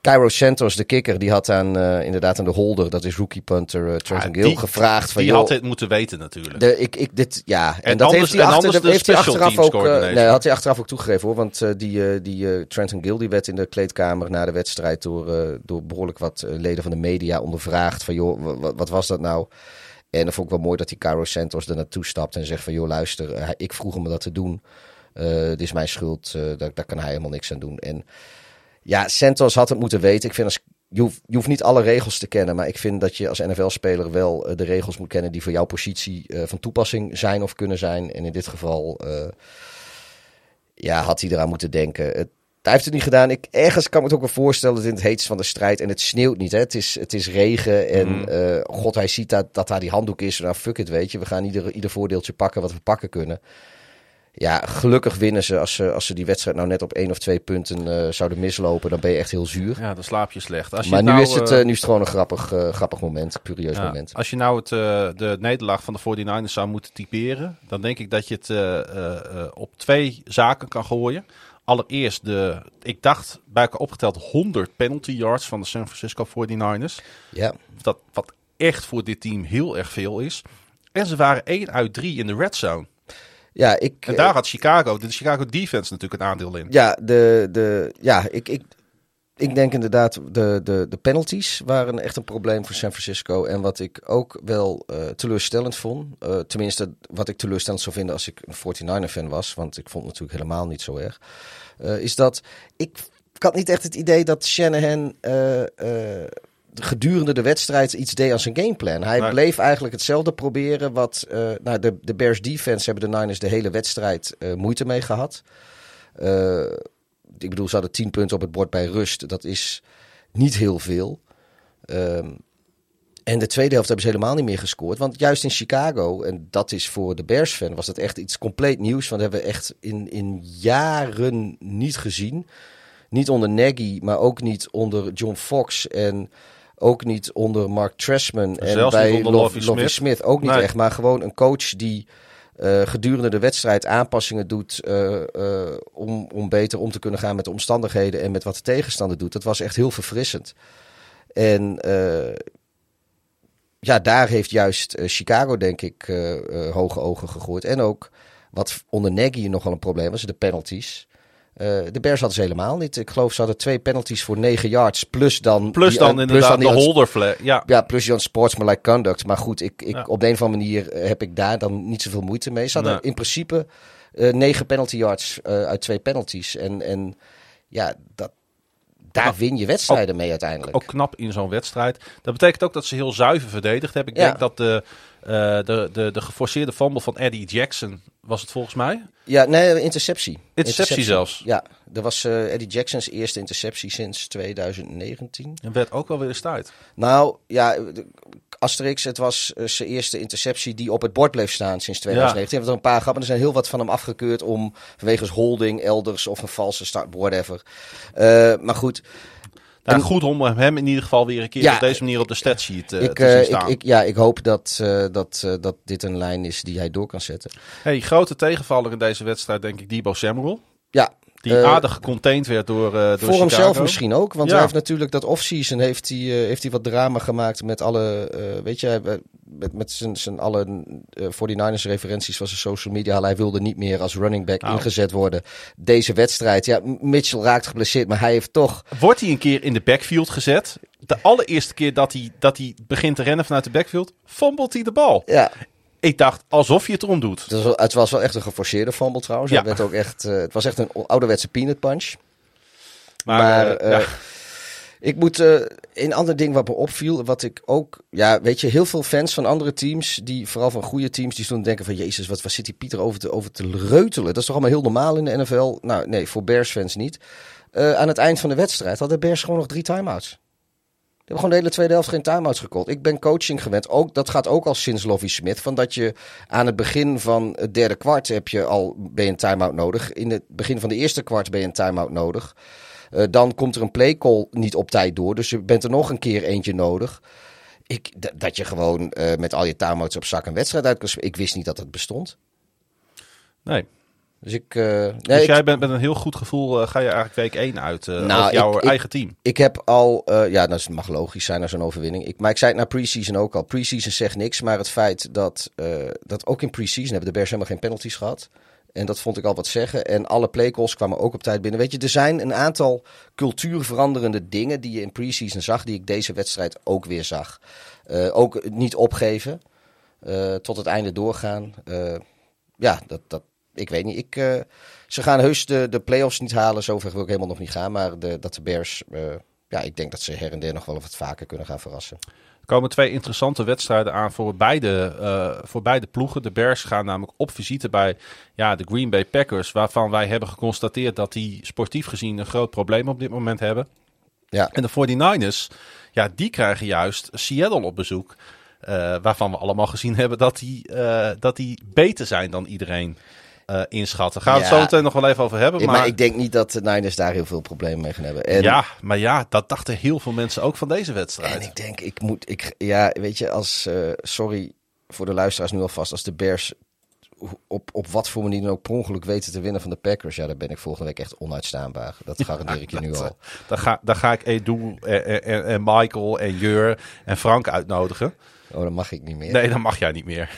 Cairo Santos, de kikker, die had aan eh, inderdaad aan de holder, dat is rookie punter uh, Trenton Ja, Gill, die- gevraagd van Die joh, had dit moeten weten natuurlijk. de, ik, ik, dit, ja, en, En dat anders- heeft hij, achter, de heeft hij achteraf ook, eh, nee, had hij achteraf ook toegegeven hoor, want eh, die, eh, die eh, Trenton Gill die werd in de kleedkamer na de wedstrijd door, eh, door behoorlijk wat eh, leden van de media ondervraagd van joh, wa- wa- wat was dat nou? En dat vond ik wel mooi dat die Cairo Santos er naartoe stapt en zegt van joh luister, eh, ik vroeg hem dat te doen, Eh dit is mijn schuld, eh, daar, daar kan hij helemaal niks aan doen. En ja, Santos had het moeten weten. Ik vind als, je, hoeft, je hoeft niet alle regels te kennen. Maar ik vind dat je als NFL-speler wel eh, de regels moet kennen die voor jouw positie eh, van toepassing zijn of kunnen zijn. En in dit geval eh, ja, had hij eraan moeten denken. Het, hij heeft het niet gedaan. Ik, ergens kan ik me het ook wel voorstellen dat in het heetst van de strijd. En het sneeuwt niet. Hè? Het, is, het is regen. En eh, god, hij ziet dat, dat daar die handdoek is. Nou, fuck it, weet je. We gaan ieder, ieder voordeeltje pakken wat we pakken kunnen. Ja, gelukkig winnen ze. Als ze, als ze die wedstrijd nou net op één of twee punten eh, zouden mislopen, dan ben je echt heel zuur. Ja, dan slaap je slecht. Als je maar nu, nou, is het, eh, eh, nu is het gewoon een grappig, grappig moment, een curieus Ja, moment. Als je nou het, de nederlaag van de 49ers zou moeten typeren, dan denk ik dat je het op twee zaken kan gooien. Allereerst, de, ik dacht bij elkaar opgeteld 100 penalty yards van de San Francisco 49ers. Ja, Dat, wat echt voor dit team heel erg veel is. En ze waren 1 uit 3 in de red zone. Ja ik, En daar had Chicago, de Chicago defense natuurlijk een aandeel in. ja, de, de, ja ik, ik, ik denk inderdaad, de, de, de penalties waren echt een probleem voor San Francisco. En wat ik ook wel eh, teleurstellend vond, eh, tenminste wat ik teleurstellend zou vinden als ik een 49er-fan was, want ik vond het natuurlijk helemaal niet zo erg, eh, is dat ik, ik had niet echt het idee dat Shanahan eh, eh, gedurende de wedstrijd iets deed aan zijn gameplan. Hij Nee. bleef eigenlijk hetzelfde proberen wat eh, nou, de, de Bears defense hebben de Niners de hele wedstrijd eh, moeite mee gehad. Eh, ik bedoel, ze hadden 10 punten op het bord bij rust. Dat is niet heel veel. Ehm, en de tweede helft hebben ze helemaal niet meer gescoord. Want juist in Chicago, en dat is voor de Bears-fan, was dat echt iets compleet nieuws. Want dat hebben we echt in, in jaren niet gezien. Niet onder Nagy, maar ook niet onder John Fox. En ook niet onder Mark Trestman. En bij Lovie Smith. Smith ook niet Nee. echt. Maar gewoon een coach die eh, gedurende de wedstrijd aanpassingen doet eh, eh, om, om beter om te kunnen gaan met de omstandigheden en met wat de tegenstander doet. Dat was echt heel verfrissend. En ja, daar heeft juist Chicago denk ik hoge ogen gegooid. En ook wat onder Nagy nogal een probleem was, de penalties. Eh, de Bears hadden ze helemaal niet. Ik geloof ze hadden twee penalties voor 9 yards. Plus dan, Plus die- dan eh, inderdaad de holder flag. Ja, ja, plus je sportsmanlike conduct. Maar goed, ik, ik, Ja. op de een of andere manier eh, heb ik daar dan niet zoveel moeite mee. Ze hadden Nee. in principe eh, negen penalty yards eh, uit twee penalties. En, en ja, dat, daar win je wedstrijden mee uiteindelijk. ook knap in zo'n wedstrijd. Dat betekent ook dat ze heel zuiver verdedigd hebben. Ik Ja. denk dat de, eh, de, de, de geforceerde fumble van Eddie Jackson, was het volgens mij? Ja, nee, interceptie. Interceptie zelfs. Ja, dat was eh, Eddie Jackson's eerste interceptie sinds 2019. En werd ook wel weer eens tijd. Nou, ja, Asterix, het was eh, zijn eerste interceptie die op het bord bleef staan sinds 2019. Hij heeft er een paar gehad, maar er zijn heel wat van hem afgekeurd om vanwege holding, elders of een valse start, whatever. Eh, maar goed, En- goed om hem in ieder geval weer een keer Ja, op deze manier op de statsheet eh ik, te zien eh, ik, staan. ik, ja, ik hoop dat, eh, dat, eh, dat dit een lijn is die hij door kan zetten. Hey, grote tegenvaller in deze wedstrijd denk ik Debo Samuel. Ja, Die Eh, aardig gecontained werd door, eh door Voor hemzelf misschien ook. Want Ja. hij heeft natuurlijk dat offseason heeft hij, eh, heeft hij wat drama gemaakt met alle, weet je, met, met zijn, zijn alle eh 49ers referenties van zijn social media. Hij wilde niet meer als running back Nou. ingezet worden. Deze wedstrijd, ja, Mitchell raakt geblesseerd, maar hij heeft toch, Wordt hij een keer in de backfield gezet. De allereerste keer dat hij, dat hij begint te rennen vanuit de backfield, fumbled hij de bal. ja, Ik dacht, alsof je het erom doet. het was, wel- het was wel echt een geforceerde fumble trouwens. Ja. Werd ook echt, eh, het was echt een ouderwetse peanut punch. Maar, Maar, eh, eh, ja. ik moet een ander ding wat me opviel, wat ik ook, ja, weet je, heel veel fans van andere teams, die vooral van goede teams, die stonden denken van, jezus, wat, wat zit die Pieter over te, over te reutelen? Dat is toch allemaal heel normaal in de NFL? Nou, nee, voor Bears fans niet. Aan het eind van de wedstrijd hadden Bears gewoon nog drie timeouts. Hebben gewoon de hele tweede helft geen timeouts gecallt. Ik ben coaching gewend. Ook, dat gaat ook al sinds Lovie Smith. Van dat je aan het begin van het derde kwart heb je al, ben een timeout nodig. In het begin van de eerste kwart ben je een timeout nodig. Eh, dan komt er een playcall niet op tijd door. Dus je bent er nog een keer eentje nodig. Ik, dat je gewoon eh, met al je timeouts op zak een wedstrijd uit kan. Ik wist niet dat het bestond. nee. Dus ik... eh, nee, Dus ik- jij bent met een heel goed gevoel, eh, ga je eigenlijk week 1 uit eh Nou, als jouw ik- ik- eigen team. Ik heb al, eh, ja, dat mag logisch zijn naar zo'n overwinning. Ik, maar ik zei het na preseason ook al. Preseason zegt niks, maar het feit dat, eh, dat ook in preseason hebben de Bears helemaal geen penalties gehad. En dat vond ik al wat zeggen. En alle playcalls kwamen ook op tijd binnen. Weet je, er zijn een aantal cultuurveranderende dingen die je in preseason zag, die ik deze wedstrijd ook weer zag. Eh, ook niet opgeven, eh, tot het einde doorgaan. Eh, ja, dat, dat, ik weet niet. Ik, eh, ze gaan heus de, de playoffs niet halen. Zover wil ik helemaal nog niet gaan. Maar de, dat de Bears, eh, ja, ik denk dat ze her en der nog wel wat vaker kunnen gaan verrassen. Er komen twee interessante wedstrijden aan voor beide, eh, voor beide ploegen. De Bears gaan namelijk op visite bij ja, de Green Bay Packers. Waarvan wij hebben geconstateerd dat die sportief gezien een groot probleem op dit moment hebben. Ja, En de 49ers, ja, die krijgen juist Seattle op bezoek. waarvan we allemaal gezien hebben dat die, dat die beter zijn dan iedereen eh inschatten. Gaan we het zo meteen nog wel even over hebben. maar, Maar, ik denk niet dat de Niners daar heel veel problemen mee gaan hebben. En, ja, maar ja, dat dachten heel veel mensen ook van deze en wedstrijd. ik denk, ik moet, ik, ja, weet je, als, eh, sorry voor de luisteraars nu alvast, als de Bears op, op wat voor manier dan ook per ongeluk weten te winnen van de Packers, ja, dan ben ik volgende week echt onuitstaanbaar. Dat garandeer ik je nu al. Dan ga, dan ga ik Edu en, en, en Michael en Jur en Frank uitnodigen. Oh, dat mag ik niet meer. Nee, dan mag jij niet meer.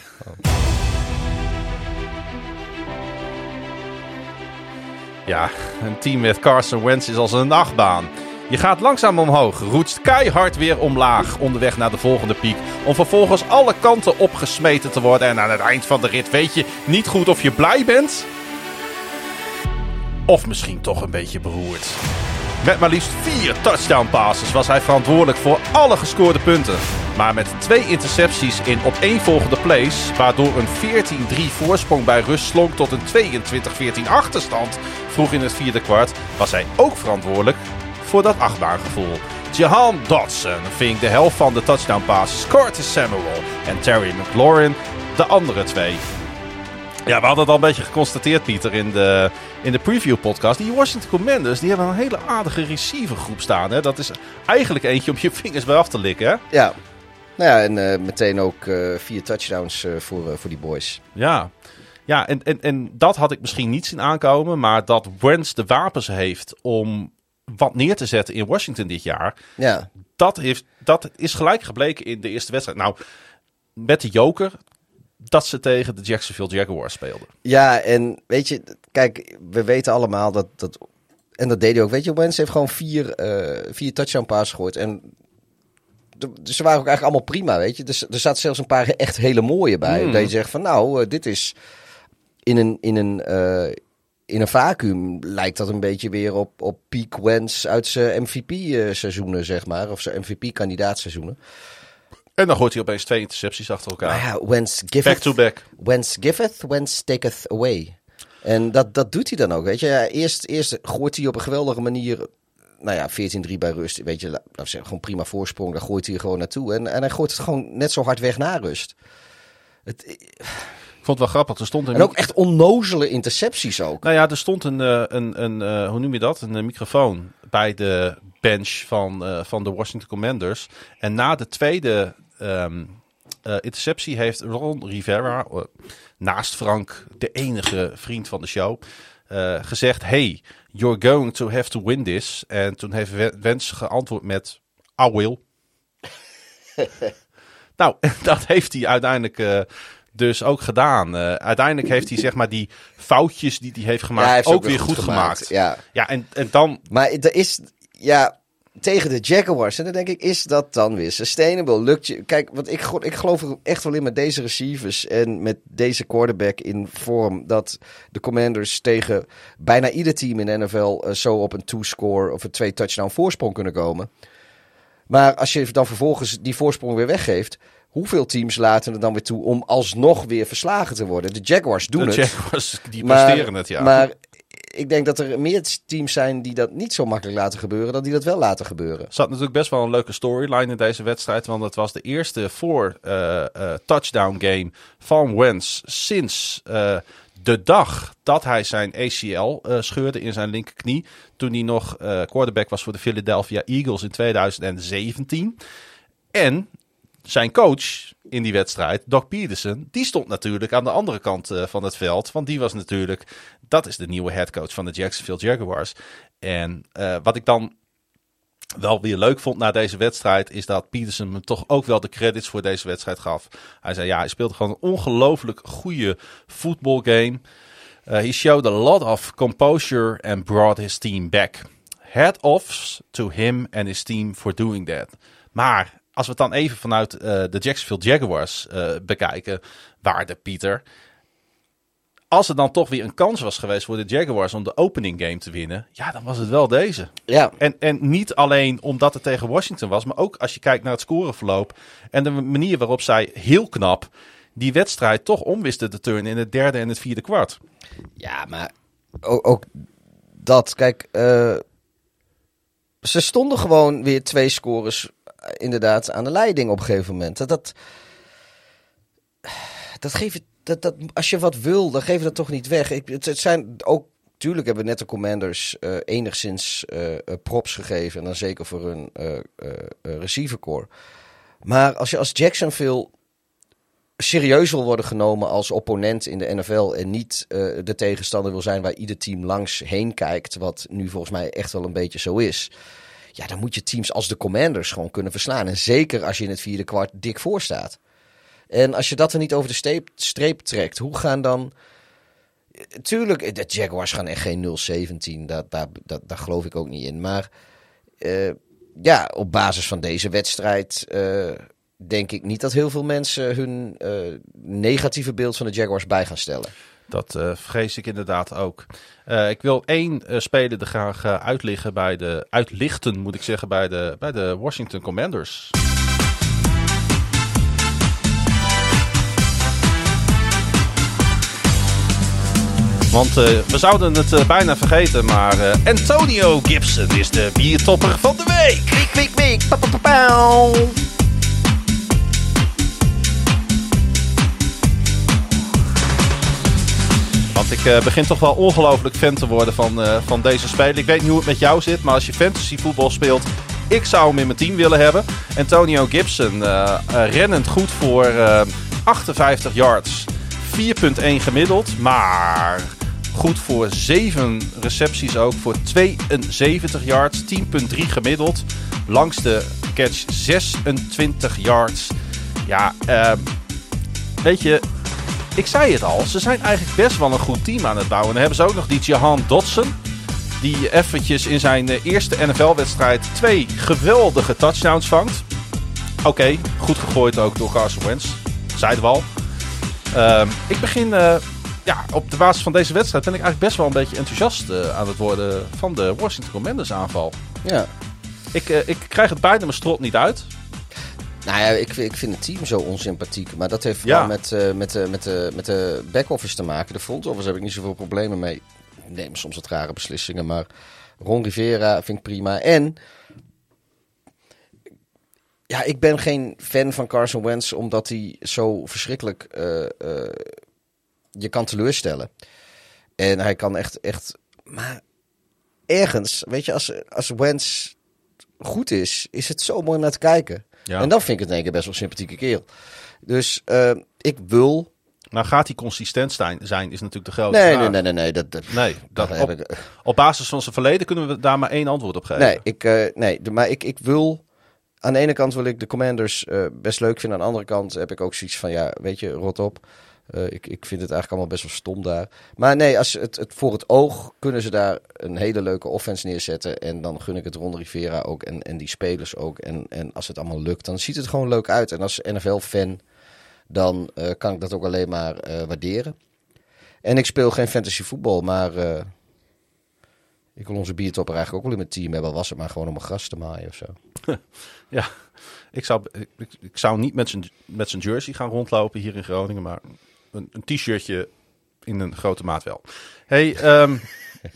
Ja, een team met Carson Wentz is als een nachtbaan. Je gaat langzaam omhoog, roetst keihard weer omlaag onderweg naar de volgende piek. Om vervolgens alle kanten opgesmeten te worden. En aan het eind van de rit weet je niet goed of je blij bent. Of misschien toch een beetje beroerd. Met maar liefst vier touchdown passes was hij verantwoordelijk voor alle gescoorde punten. Maar met twee intercepties in opeenvolgende plays, waardoor een 14-3 voorsprong bij rust slonk tot een 22-14 achterstand vroeg in het vierde kwart, was hij ook verantwoordelijk voor dat achtbaangevoel. Jahan Dodson ving de helft van de touchdown passes, Curtis Samuel en Terry McLaurin de andere twee. Ja, we hadden het al een beetje geconstateerd, Pieter, in de, in de preview-podcast. Die Washington Commanders die hebben een hele aardige receivergroep staan. Hè? Dat is eigenlijk eentje om je vingers bij af te likken. Hè? Ja, nou ja, en eh, meteen ook eh, vier touchdowns eh, voor, voor die boys. Ja, ja en, en, en dat had ik misschien niet zien aankomen. Maar dat Wentz de wapens heeft om wat neer te zetten in Washington dit jaar. Ja, Dat, heeft, dat is gelijk gebleken in de eerste wedstrijd. Nou, met de joker dat ze tegen de Jacksonville Jaguars speelden. Ja, en weet je, kijk, we weten allemaal dat. dat en dat deed hij ook. Weet je, Wentz heeft gewoon vier, eh vier touchdown passes gegooid. En de- dus ze waren ook eigenlijk allemaal prima, weet je. Dus, er zaten zelfs een paar echt hele mooie bij. Hmm. Dat je zegt van, nou, eh, dit is in een, in een, eh, in een vacuüm lijkt dat een beetje weer op, op peak Wentz uit zijn MVP-seizoenen, zeg maar. Of zijn MVP-kandidaatseizoenen. En dan gooit hij opeens twee intercepties achter elkaar. Maar ja, Wentz giveth, Back-to-back. Whence giveth, whence taketh away. En dat, dat doet hij dan ook, weet je. Ja, eerst, eerst gooit hij op een geweldige manier... Nou ja, 14-3 bij rust. Weet je, zeggen, gewoon prima voorsprong. Daar gooit hij gewoon naartoe. En, en hij gooit het gewoon net zo hard weg na rust. Het, Ik vond het wel grappig. Er stond een, en ook echt onnozele intercepties ook. nou ja, er stond een, eh, een, een eh, hoe noem je dat? Een eh, microfoon bij de bench van, van de Washington Commanders. En na de tweede ehm, eh, interceptie heeft Ron Rivera, naast Frank, de enige vriend van de show, gezegd: Hey, you're going to have to win this. En toen heeft We- Wens geantwoord met: I will. nou, dat heeft hij uiteindelijk dus ook gedaan. Eh, uiteindelijk heeft hij zeg maar die foutjes die hij heeft gemaakt Ja, hij heeft ook, weer goed gemaakt. Ja. Ja, en, en dan Maar er is, ja, tegen de Jaguars. En dan denk ik, is dat dan weer sustainable? Lukt je? Kijk, want ik, ik geloof er echt wel in met deze receivers en met deze quarterback in vorm. Dat de Commanders tegen bijna ieder team in de NFL eh, zo op een two-score of een twee-touchdown voorsprong kunnen komen. Maar als je dan vervolgens die voorsprong weer weggeeft. Hoeveel teams laten er dan weer toe om alsnog weer verslagen te worden? De Jaguars doen de het. Jaguars, die Maar, presteren het, ja. maar ik denk dat er meer teams zijn die dat niet zo makkelijk laten gebeuren, dan die dat wel laten gebeuren. Er zat natuurlijk best wel een leuke storyline in deze wedstrijd. Want het was de eerste voor eh, eh, touchdown game van Wentz sinds eh, de dag dat hij zijn ACL scheurde in zijn linkerknie. Toen hij nog quarterback was voor de Philadelphia Eagles in 2017. En zijn coach in die wedstrijd, Doc Peterson, die stond natuurlijk aan de andere kant eh, van het veld. Want die was natuurlijk, dat is de nieuwe headcoach van de Jacksonville Jaguars. En eh, wat ik dan wel weer leuk vond na deze wedstrijd, is dat Peterson me toch ook wel de credits voor deze wedstrijd gaf. Hij zei, ja, hij speelde gewoon een ongelooflijk goede voetbalgame. Uh, he showed a lot of composure and brought his team back. Head offs to him and his team for doing that. Maar als we het dan even vanuit uh, de Jacksonville Jaguars uh, bekijken, waarde Pieter. Als er dan toch weer een kans was geweest voor de Jaguars om de opening game te winnen, ja, dan was het wel deze. Ja. En, en niet alleen omdat het tegen Washington was, maar ook als je kijkt naar het scoreverloop en de manier waarop zij heel knap die wedstrijd toch omwisten te turnen in het derde en het vierde kwart. Ja, maar ook, ook dat, kijk, uh, ze stonden gewoon weer twee scores inderdaad aan de leiding op een gegeven moment. Dat, dat, dat dat, dat, als je wat wil, dan geef je dat toch niet weg. Ik, het, zijn ook, tuurlijk hebben we net de Commanders uh, enigszins uh, props gegeven. En dan zeker voor hun uh, receivercore. Maar als je als Jacksonville serieus wil worden genomen als opponent in de NFL en niet de tegenstander wil zijn waar ieder team langs heen kijkt, wat nu volgens mij echt wel een beetje zo is. Ja, dan moet je teams als de Commanders gewoon kunnen verslaan. En zeker als je in het vierde kwart dik voor staat. En als je dat er niet over de streep, trekt, hoe gaan dan. Tuurlijk, de Jaguars gaan echt geen 0-17. Dat, daar, dat, daar geloof ik ook niet in. Maar uh, ja, op basis van deze wedstrijd. Uh, denk ik niet dat heel veel mensen hun uh, negatieve beeld van de Jaguars bij gaan stellen. Dat uh, vrees ik inderdaad ook. Uh, ik wil één speler er graag uitliggen bij de, uitlichten, moet ik zeggen, bij de, bij de Washington Commanders. Want we zouden het bijna vergeten, maar Antonio Gibson is de biertopper van de week. Week, week, week. Want ik uh, begin toch wel ongelooflijk fan te worden van, uh, van deze speler. Ik weet niet hoe het met jou zit, maar als je fantasy voetbal speelt, ik zou hem in mijn team willen hebben. Antonio Gibson, uh, rennend goed voor 58 yards, 4.1 gemiddeld, maar goed voor 7 recepties ook, voor 72 yards, 10.3 gemiddeld. Langs de catch 26 yards. Ja, weet je, ik zei het al, ze zijn eigenlijk best wel een goed team aan het bouwen. En dan hebben ze ook nog die Jahan Dodson. Die eventjes in zijn eerste NFL-wedstrijd twee geweldige touchdowns vangt. Oké, okay, goed gegooid ook door Carson Wentz. Zeiden we al. Uh, ik begin, uh, ja, op de basis van deze wedstrijd ben ik eigenlijk best wel een beetje enthousiast uh, aan het worden van de Washington Commanders aanval. Ja. Ik, ik krijg het bijna mijn strot niet uit. Nou ja, ik, ik vind het team zo onsympathiek. Maar dat heeft vooral Ja. met, uh, met, uh, met, uh, met de back-office te maken. De front office heb ik niet zoveel problemen mee. Ik neem soms wat rare beslissingen, maar Ron Rivera vind ik prima. En ja, ik ben geen fan van Carson Wentz omdat hij zo verschrikkelijk uh, uh, je kan teleurstellen. En hij kan echt, echt. Maar ergens, weet je, als, als Wentz goed is, is het zo mooi om naar te kijken. Ja. En dan vind ik het in één keer best wel een sympathieke kerel. Dus uh, ik wil Maar gaat hij consistent zijn, zijn is natuurlijk de grootste Nee, vraag. nee, nee, nee, nee. Dat, dat, Nee, dat, op, ik- op basis van zijn verleden kunnen we daar maar één antwoord op geven. Nee, ik, eh, nee maar ik, ik wil... Aan de ene kant wil ik de Commanders eh, best leuk vinden. Aan de andere kant heb ik ook zoiets van... Ja, weet je, rot op. Eh, ik, ik vind het eigenlijk allemaal best wel stom daar. Maar nee, als het, het, voor het oog kunnen ze daar een hele leuke offense neerzetten. En dan gun ik het Ron Rivera ook. En, en die spelers ook. En, en als het allemaal lukt, dan ziet het gewoon leuk uit. En als NFL-fan, dan eh, kan ik dat ook alleen maar eh, waarderen. En ik speel geen fantasy voetbal, maar... ik wil onze biertopper eigenlijk ook wel in mijn team hebben. Was het maar gewoon om een gras te maaien of zo. Ja, ik zou, ik, ik- zou niet met zijn jersey gaan rondlopen hier in Groningen, maar een, een t-shirtje in een grote maat wel. Hey, ehm,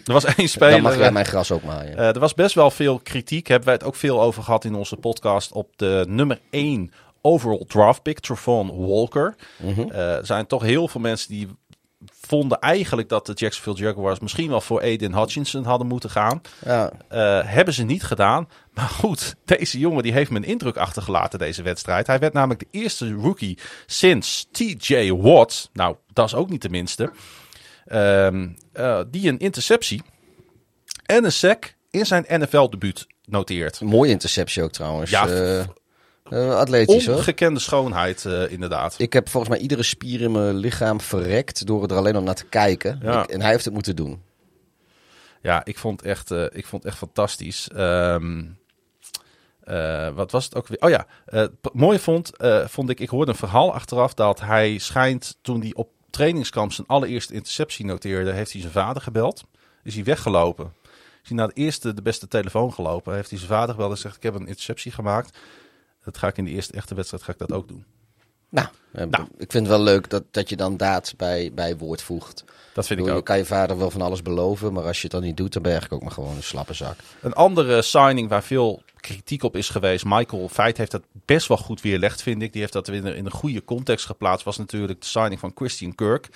er was één speler. Dan mag jij eh, mijn gras ook maaien. eh, er was best wel veel kritiek. Hebben wij het ook veel over gehad in onze podcast op de nummer 1 overall draft pick, Travon Walker. Mhm. Eh, er zijn toch heel veel mensen die vonden eigenlijk dat de Jacksonville Jaguars misschien wel voor Aiden Hutchinson hadden moeten gaan. ja. Eh, hebben ze niet gedaan. Maar goed, deze jongen die heeft me een indruk achtergelaten deze wedstrijd. Hij werd namelijk de eerste rookie sinds TJ Watt. Nou, dat is ook niet de minste. ehm, eh, die een interceptie en een sack in zijn NFL-debuut noteert. Een mooie interceptie ook trouwens. Ja, Ja, atletisch hoor. Ongekende schoonheid, eh, inderdaad. Ik heb volgens mij iedere spier in mijn lichaam verrekt door er alleen om naar te kijken. Ja. Ik- en hij heeft het moeten doen. Ja, ik vond het echt, eh, ik vond echt fantastisch. Ehm, eh, wat was het ook weer? Oh ja, eh, mooi vond, eh, vond ik, ik hoorde een verhaal achteraf dat hij schijnt toen hij op trainingskamp zijn allereerste interceptie noteerde, heeft hij zijn vader gebeld. Is hij weggelopen. Is hij naar de eerste, de beste telefoon gelopen. Heeft hij zijn vader gebeld en zegt, ik heb een interceptie gemaakt. Dat ga ik in de eerste echte wedstrijd ga ik dat ook doen. Nou, eh, Nou. ik vind het wel leuk dat, dat je dan daad bij, bij woord voegt. Dat vind Ik ook. je kan je vader wel van alles beloven, maar als je het dan niet doet, dan ben je eigenlijk ook maar gewoon een slappe zak. Een andere signing waar veel kritiek op is geweest. Michael Feit heeft dat best wel goed weerlegd, vind ik. Die heeft dat in in een goede context geplaatst. Was natuurlijk de signing van Christian Kirk.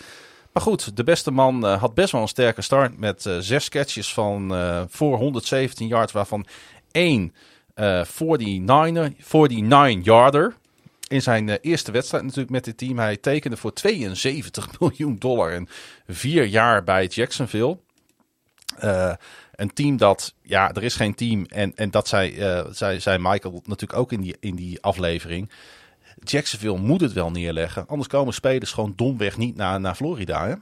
Maar goed, de beste man eh, had best wel een sterke start. Met eh, zes catches van voor 117 yards, waarvan één eh 49er, 49-yarder. In zijn eh, eerste wedstrijd natuurlijk met dit team. Hij tekende voor 72 miljoen dollar en vier jaar bij Jacksonville. Eh, een team dat, ja, er is geen team. En, en dat zei, zei, zei Michael natuurlijk ook in die, in die aflevering. Jacksonville moet het wel neerleggen. Anders komen spelers gewoon domweg niet naar, naar Florida. Hè?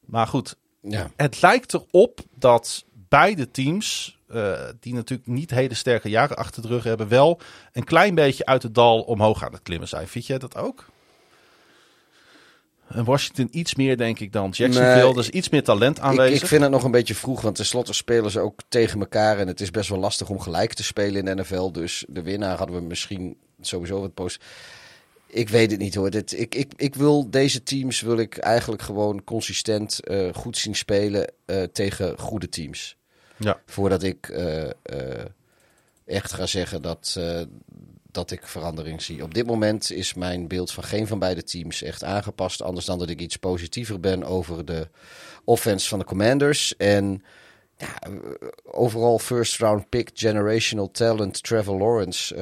Maar goed, Ja. het lijkt erop dat beide teams, eh, die natuurlijk niet hele sterke jaren achter de rug hebben, wel een klein beetje uit het dal omhoog aan het klimmen zijn. Vind jij dat ook? En Washington iets meer, denk ik, dan Jacksonville. Nee, is iets meer talent Ik, aanwezig. ik vind het nog een beetje vroeg, want tenslotte spelen ze ook tegen elkaar. En het is best wel lastig om gelijk te spelen in de NFL. Dus de winnaar hadden we misschien sowieso wat post. Ik weet het niet hoor. Dit, ik, ik, ik wil deze teams wil ik eigenlijk gewoon consistent eh, goed zien spelen eh, tegen goede teams. Ja. Voordat ik eh, eh, echt ga zeggen dat, eh, dat ik verandering zie. Op dit moment is mijn beeld van geen van beide teams echt aangepast. Anders dan dat ik iets positiever ben over de offense van de Commanders. En ja, overal first round pick, generational talent, Trevor Lawrence.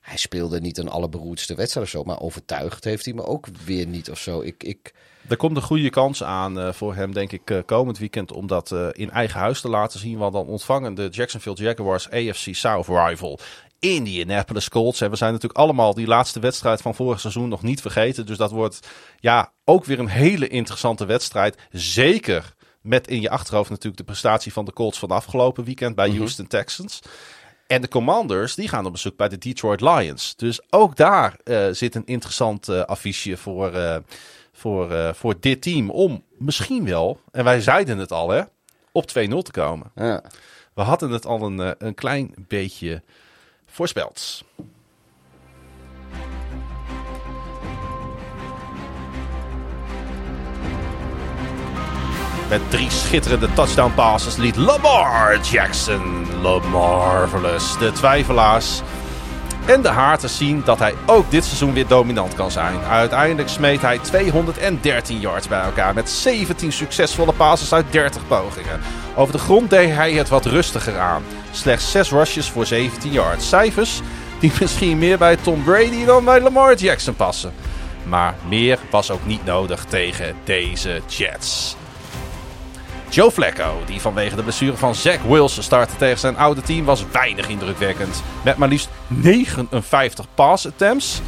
hij speelde niet een allerberoerdste wedstrijd of zo, maar overtuigd heeft hij me ook weer niet of zo. Ik, ik, Er komt een goede kans aan eh, voor hem, denk ik, eh, komend weekend. Om dat eh, in eigen huis te laten zien. Want dan ontvangen de Jacksonville Jaguars AFC South rival Indianapolis Colts. En we zijn natuurlijk allemaal die laatste wedstrijd van vorig seizoen nog niet vergeten. Dus dat wordt ja, ook weer een hele interessante wedstrijd. Zeker met in je achterhoofd natuurlijk de prestatie van de Colts van afgelopen weekend bij Houston Texans. En de Commanders die gaan op bezoek bij de Detroit Lions. Dus ook daar zit een interessant affiche voor, voor, eh, voor dit team. Om misschien wel, en wij zeiden het al hè, op 2-0 te komen. ja. We hadden het al een, eh, een klein beetje voorspeld. Met drie schitterende touchdown passes liet Lamar Jackson, Lamarvelous, de twijfelaars en de Haarters zien dat hij ook dit seizoen weer dominant kan zijn. Uiteindelijk smeet hij 213 yards bij elkaar met 17 succesvolle passes uit 30 pogingen. Over de grond deed hij het wat rustiger aan. Slechts 6 rushes voor 17 yards. Cijfers die misschien meer bij Tom Brady dan bij Lamar Jackson passen. Maar meer was ook niet nodig tegen deze Jets. Joe Flacco, die vanwege de blessure van Zach Wilson startte tegen zijn oude team, was weinig indrukwekkend. Met maar liefst 59 pass attempts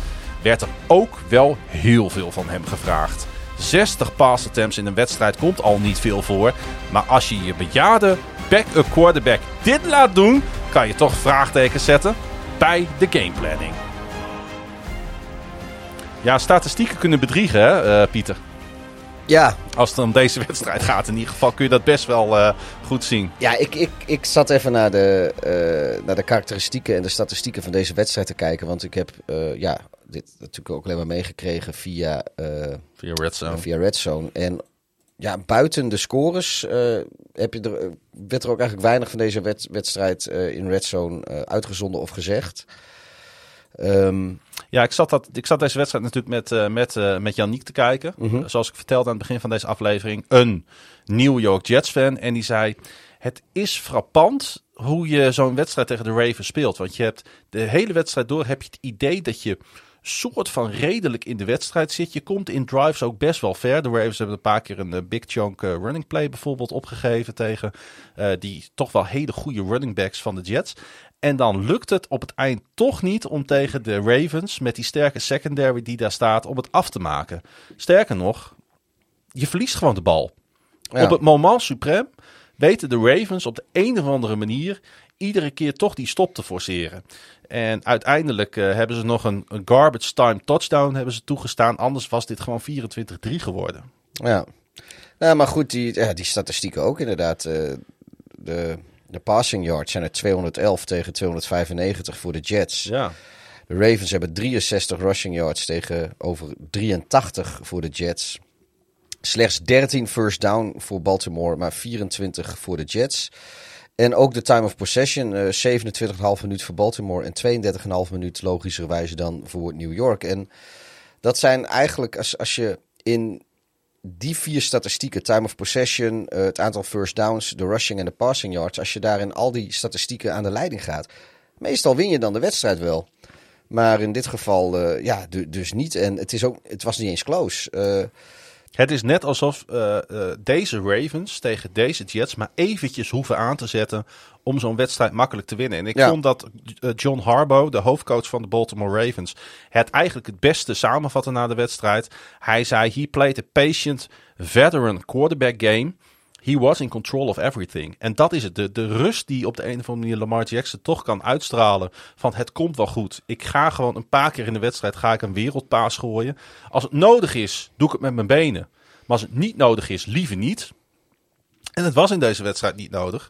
werd er ook wel heel veel van hem gevraagd. 60 pass attempts in een wedstrijd komt al niet veel voor. Maar als je je bejaarde backup quarterback dit laat doen, kan je toch vraagtekens zetten bij de gameplanning. Ja, statistieken kunnen bedriegen, hè, uh, Pieter. Ja. Als het om deze wedstrijd gaat, in ieder geval kun je dat best wel uh, goed zien. Ja, ik, ik, ik zat even naar de, uh, naar de karakteristieken en de statistieken van deze wedstrijd te kijken. Want ik heb ja, dit natuurlijk ook alleen maar meegekregen via, via Red Zone. Via Red Zone. En ja, buiten de scores heb je er, werd er ook eigenlijk weinig van deze wed wedstrijd in Red Zone uitgezonden of gezegd. Um, ja, ik zat, dat, ik zat deze wedstrijd natuurlijk met, uh, met, uh, met Janiek te kijken. Mm Zoals ik vertelde aan het begin van deze aflevering. Een New York Jets fan. En die zei, het is frappant hoe je zo'n wedstrijd tegen de Ravens speelt. Want je hebt de hele wedstrijd door heb je het idee dat je soort van redelijk in de wedstrijd zit. Je komt in drives ook best wel ver. De Ravens hebben een paar keer een uh, big chunk running play bijvoorbeeld opgegeven tegen die toch wel hele goede running backs van de Jets. En dan lukt het op het eind toch niet om tegen de Ravens, met die sterke secondary die daar staat, om het af te maken. Sterker nog, je verliest gewoon de bal. Op het moment suprem weten de Ravens op de een of andere manier iedere keer toch die stop te forceren. En uiteindelijk uh, hebben ze nog een, een, garbage time touchdown hebben ze toegestaan. Anders was dit gewoon 24-3 geworden. Ja. Nou, maar goed, die, ja, die statistieken ook inderdaad. Uh, de de passing yards zijn er 211 tegen 295 voor de Jets. Ja. De Ravens hebben 63 rushing yards tegen over 83 voor de Jets. Slechts 13 first down voor Baltimore, maar 24 voor de Jets. En ook de time of possession, uh, 27,5 minuut voor Baltimore en 32,5 minuut logischerwijze dan voor New York. En dat zijn eigenlijk, als, als je in die vier statistieken, time of possession, uh, het aantal first downs, de rushing en de passing yards, als je daar in al die statistieken aan de leiding gaat, meestal win je dan de wedstrijd wel. Maar in dit geval, uh, ja, dus niet. En het, is ook, het was niet eens close. Uh, het is net alsof uh, uh, deze Ravens tegen deze Jets maar eventjes hoeven aan te zetten om zo'n wedstrijd makkelijk te winnen. En ik ja. vond dat uh, John Harbaugh, de hoofdcoach van de Baltimore Ravens, het eigenlijk het beste samenvatte na de wedstrijd. Hij zei: He played a patient veteran quarterback game. He was in control of everything. En dat is het. De, de rust die op de een of andere manier Lamar Jackson toch kan uitstralen. Van het komt wel goed. Ik ga gewoon een paar keer in de wedstrijd ga ik een wereldpaas gooien. Als het nodig is, doe ik het met mijn benen. Maar als het niet nodig is, liever niet. En het was in deze wedstrijd niet nodig.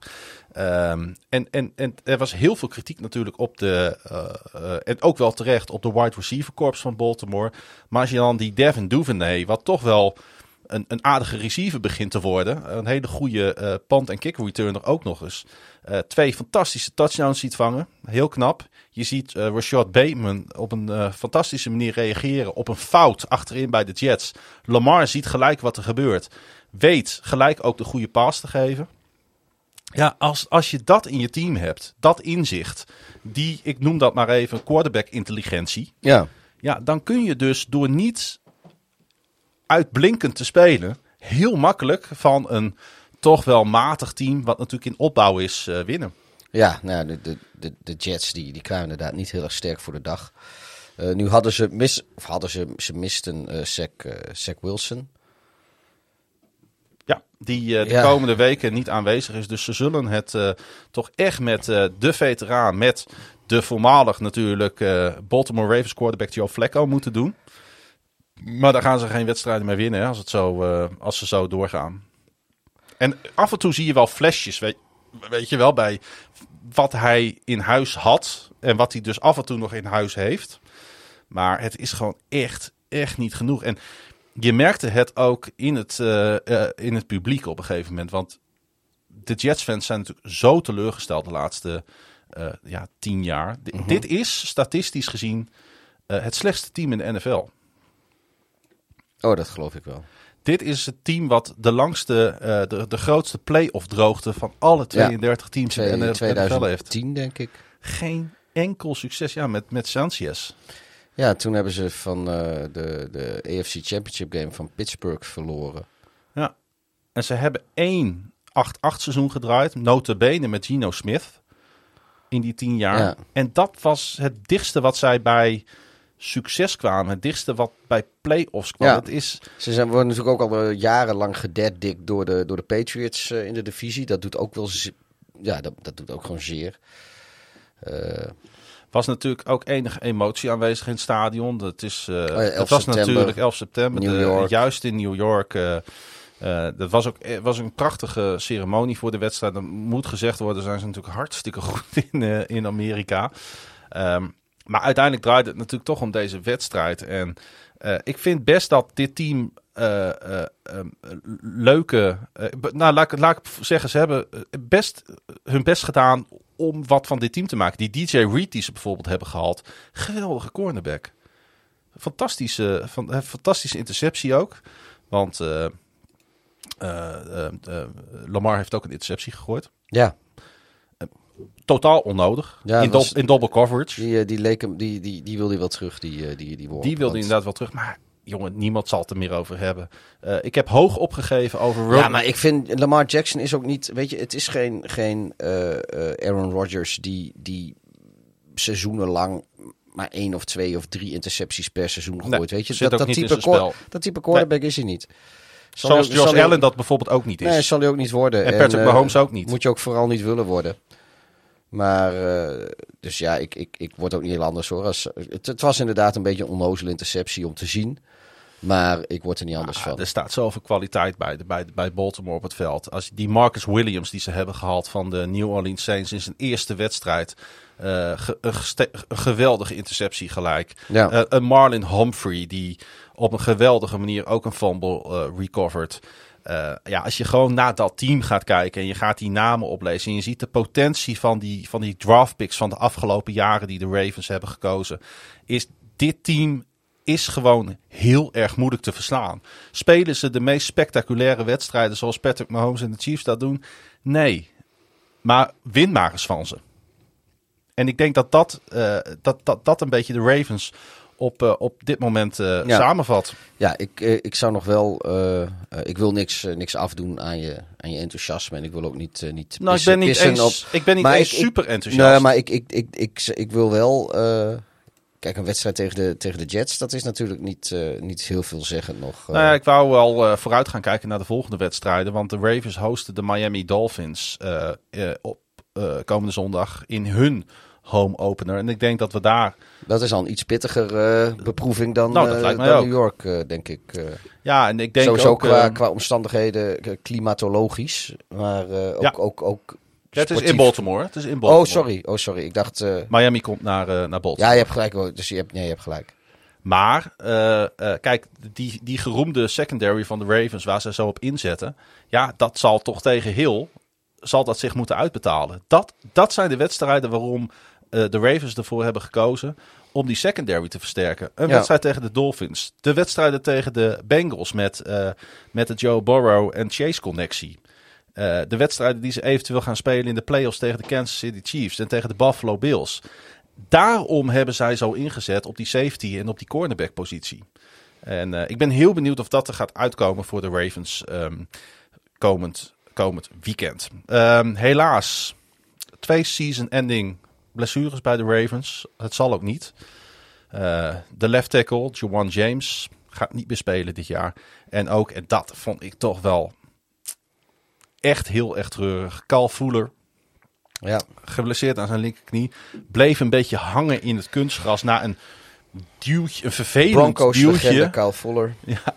Um, en, en, en er was heel veel kritiek natuurlijk op de, uh, uh, en ook wel terecht, op de wide receiver corps van Baltimore. Maar als je dan die Devin Duvernay, wat toch wel een, een aardige receiver begint te worden. Een hele goede uh, punt- en kick returner ook nog eens. Uh, twee fantastische touchdowns ziet vangen. Heel knap. Je ziet uh, Rashad Bateman op een fantastische manier reageren op een fout achterin bij de Jets. Lamar ziet gelijk wat er gebeurt. Weet gelijk ook de goede pass te geven. Ja, als, als je dat in je team hebt, dat inzicht, die, ik noem dat maar even, quarterback intelligentie. Ja. Ja, dan kun je dus door niet uitblinkend te spelen, heel makkelijk van een toch wel matig team, wat natuurlijk in opbouw is, uh, winnen. Ja, nou, de, de, de, de Jets die, die kwamen inderdaad niet heel erg sterk voor de dag. Uh, nu hadden ze, mis, of hadden ze, ze misten uh, Zach, Zach Wilson. Ja, die de ja. komende weken niet aanwezig is. Dus ze zullen het toch echt met de veteraan, met de voormalig natuurlijk Baltimore Ravens quarterback Joe Flacco moeten doen. Maar daar gaan ze geen wedstrijden meer winnen hè, als, het zo, uh, als ze zo doorgaan. En af en toe zie je wel flesjes, weet, weet je wel, bij wat hij in huis had. En wat hij dus af en toe nog in huis heeft. Maar het is gewoon echt, echt niet genoeg. En je merkte het ook in het, uh, uh, in het publiek op een gegeven moment. Want de Jets-fans zijn natuurlijk zo teleurgesteld de laatste ja, tien jaar. D mm -hmm. Dit is statistisch gezien het slechtste team in de NFL. Oh, dat geloof ik wel. Dit is het team wat de langste, uh, de, de grootste play-off droogte van alle 32 ja, teams in de NFL heeft. 10 denk ik. Geen enkel succes, ja, met, met Sanchez. Ja, toen hebben ze van eh, de, de AFC Championship game van Pittsburgh verloren. Ja. En ze hebben één 8-8 seizoen gedraaid. Notabene met Gino Smith. In die tien jaar. Ja. En dat was het dichtste wat zij bij succes kwamen. Het dichtste wat bij play-offs kwam. Ja. Het is... Ze zijn, worden natuurlijk ook al eh, jarenlang gedaddikt door de, door de Patriots eh, in de divisie. Dat doet ook wel... Ja, dat, dat doet ook gewoon zeer. Eh, was natuurlijk ook enige emotie aanwezig in het stadion. Dat is, eh, 11 het was september, natuurlijk 11 september, de- juist in New York. eh, eh, dat was ook eh, was een prachtige ceremonie voor de wedstrijd. Dat moet gezegd worden, zijn ze natuurlijk hartstikke goed in, eh, in Amerika. Ehm, maar uiteindelijk draaide het natuurlijk toch om deze wedstrijd. En eh, ik vind best dat dit team eh, eh, ehm, leuke. nou, laat, ik- zeggen, ze hebben best hun best gedaan om wat van dit team te maken. Die DJ Reed die ze bijvoorbeeld hebben gehaald. Geweldige cornerback. Fantastische, van, fantastische interceptie ook. Want Lamar heeft ook een interceptie gegooid. ja, Totaal onnodig. Ja, in, dat in double coverage. die, eh, die, leek hem, die, die, die wilde hij wel terug, die, eh, die, die. Die wilde Want- inderdaad wel terug. Maar jongen, niemand zal het er meer over hebben. Eh, ik heb hoog opgegeven over Ja, maar ik vind Lamar Jackson is ook niet, weet je, het is geen, geen Aaron Rodgers die, die seizoenenlang maar één of twee of drie intercepties per seizoen gooit. Nee, weet je, in zijn quar- spel. dat type quarterback is hij niet. Zal Zoals hij Josh hij Allen dat bijvoorbeeld ook niet is. Nee, zal hij ook niet worden. En Patrick Mahomes ook niet. Moet je ook vooral niet willen worden. Maar, eh, dus ja, ik, ik, ik word ook niet heel anders hoor. Als, het, het was inderdaad een beetje een onnozele interceptie om te zien. Maar ik word er niet anders Ah, van. er staat zoveel kwaliteit bij, bij, bij Baltimore op het veld. Als die Marcus Williams die ze hebben gehaald van de New Orleans Saints in zijn eerste wedstrijd. eh, ge- een, geweldige interceptie gelijk. Ja. Eh, een Marlon Humphrey die op een geweldige manier ook een fumble eh recovered. Eh, ja, als je gewoon naar dat team gaat kijken en je gaat die namen oplezen en je ziet de potentie van die, van die draft picks van de afgelopen jaren die de Ravens hebben gekozen, is dit team is gewoon heel erg moeilijk te verslaan. Spelen ze de meest spectaculaire wedstrijden zoals Patrick Mahomes en de Chiefs dat doen? Nee. Maar win maar eens van ze. En ik denk dat dat, eh, dat, dat, dat een beetje de Ravens op, eh, op dit moment eh, Ja. samenvat. Ja, ik, eh, ik zou nog wel. ik wil niks, niks afdoen aan je, aan je enthousiasme. En ik wil ook niet. niet Nou, ik ben niet eens, ik ben niet eens super enthousiast. Nee, maar ik, ik, ik, ik, ik wil wel. kijk, een wedstrijd tegen de, tegen de Jets, dat is natuurlijk niet, niet heel veel zeggen nog. Nou ja, ik wou wel vooruit gaan kijken naar de volgende wedstrijden. Want de Ravens hosten de Miami Dolphins op komende zondag in hun home opener. En ik denk dat we daar... Dat is al een iets pittiger eh, beproeving dan, Nou, eh, dan ook. New York, eh, denk ik. Ja, en ik denk Sowieso ook... qua, eh, qua omstandigheden, klimatologisch. Maar ook, Ja. ook, ook ja, het is in. Baltimore. Het is in Baltimore. Oh, sorry. Oh, sorry. Ik dacht... Miami komt naar, naar Baltimore. ja, je hebt gelijk. Dus je hebt, nee, je hebt gelijk. Maar, kijk, die, die geroemde secondary van de Ravens, waar ze zo op inzetten, ja, dat zal toch tegen Hill, zal dat zich moeten uitbetalen. Dat, dat zijn de wedstrijden waarom eh, de Ravens ervoor hebben gekozen om die secondary te versterken. Een Ja. wedstrijd tegen de Dolphins. De wedstrijden tegen de Bengals met, eh, met de Joe Burrow en Chase connectie. Eh, de wedstrijden die ze eventueel gaan spelen in de playoffs tegen de Kansas City Chiefs en tegen de Buffalo Bills. Daarom hebben zij zo ingezet op die safety en op die cornerback positie. En ik ben heel benieuwd of dat er gaat uitkomen voor de Ravens ehm, komend, komend weekend. Ehm, helaas, twee season-ending blessures bij de Ravens. Het zal ook niet. Eh, de left tackle, Juwan James, gaat niet meer spelen dit jaar. En ook, en dat vond ik toch wel echt heel erg treurig. Carl Fuller, Ja. geblesseerd aan zijn linkerknie. Bleef een beetje hangen in het kunstgras na een duwtje, een vervelend Broncos duwtje. legende Kyle Fuller. Ja,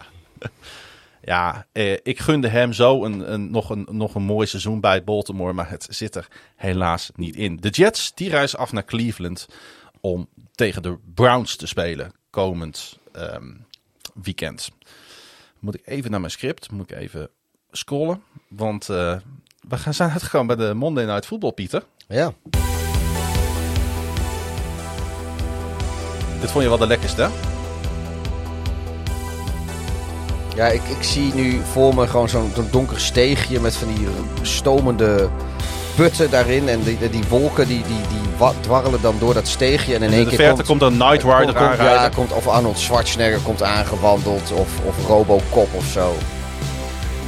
eh, ik gunde hem zo een, een, nog, een, nog een mooi seizoen bij Baltimore, maar het zit er helaas niet in. De Jets die reizen af naar Cleveland om tegen de Browns te spelen komend ehm, weekend. Moet ik even naar mijn script, moet ik even scrollen, want eh, we gaan zijn uitgekomen bij de Monday Night Football, Pieter. Ja. Dit vond je wel de lekkerste, hè? Ja, ik, ik zie nu voor me gewoon zo'n donker steegje met van die stomende putten daarin. En die, die wolken die, die, die wa- dwarrelen dan door dat steegje. En in In één de keer verte komt, komt een Night Rider komt- komt- ja, komt, of Arnold Schwarzenegger komt aangewandeld. Of, of Robocop of zo.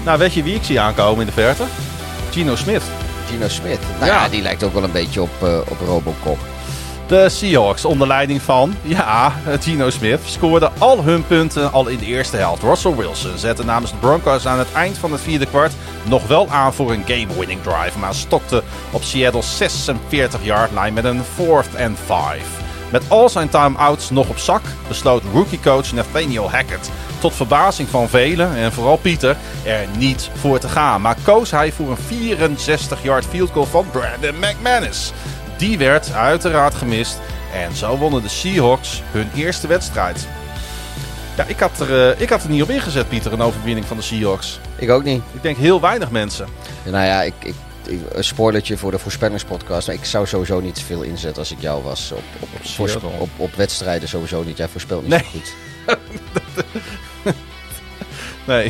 Nou, weet je wie ik zie aankomen in de verte? Gino Smith. Gino Smith. Nou Ja. ja, die lijkt ook wel een beetje op, eh, op Robocop. De Seahawks onder leiding van, ja, Gino Smith scoorden al hun punten al in de eerste helft. Russell Wilson zette namens de Broncos aan het eind van het vierde kwart nog wel aan voor een game-winning drive, maar stokte op Seattle's 46-yard line met een fourth and five. Met al zijn time-outs nog op zak besloot rookiecoach Nathaniel Hackett tot verbazing van velen, en vooral Pieter, er niet voor te gaan. Maar koos hij voor een 64-yard field goal van Brandon McManus. Die werd uiteraard gemist. En zo wonnen de Seahawks hun eerste wedstrijd. Ja, ik had, er, eh, ik had er niet op ingezet, Pieter, een overwinning van de Seahawks. Ik ook niet. Ik denk heel weinig mensen. Nou ja, ik, ik, ik- een spoilertje voor de voorspellingspodcast. Ik zou sowieso niet veel inzetten als ik jou was. Op, op, op, wedstrijden sowieso niet. Jij voorspelt niet Nee. zo goed. Nee,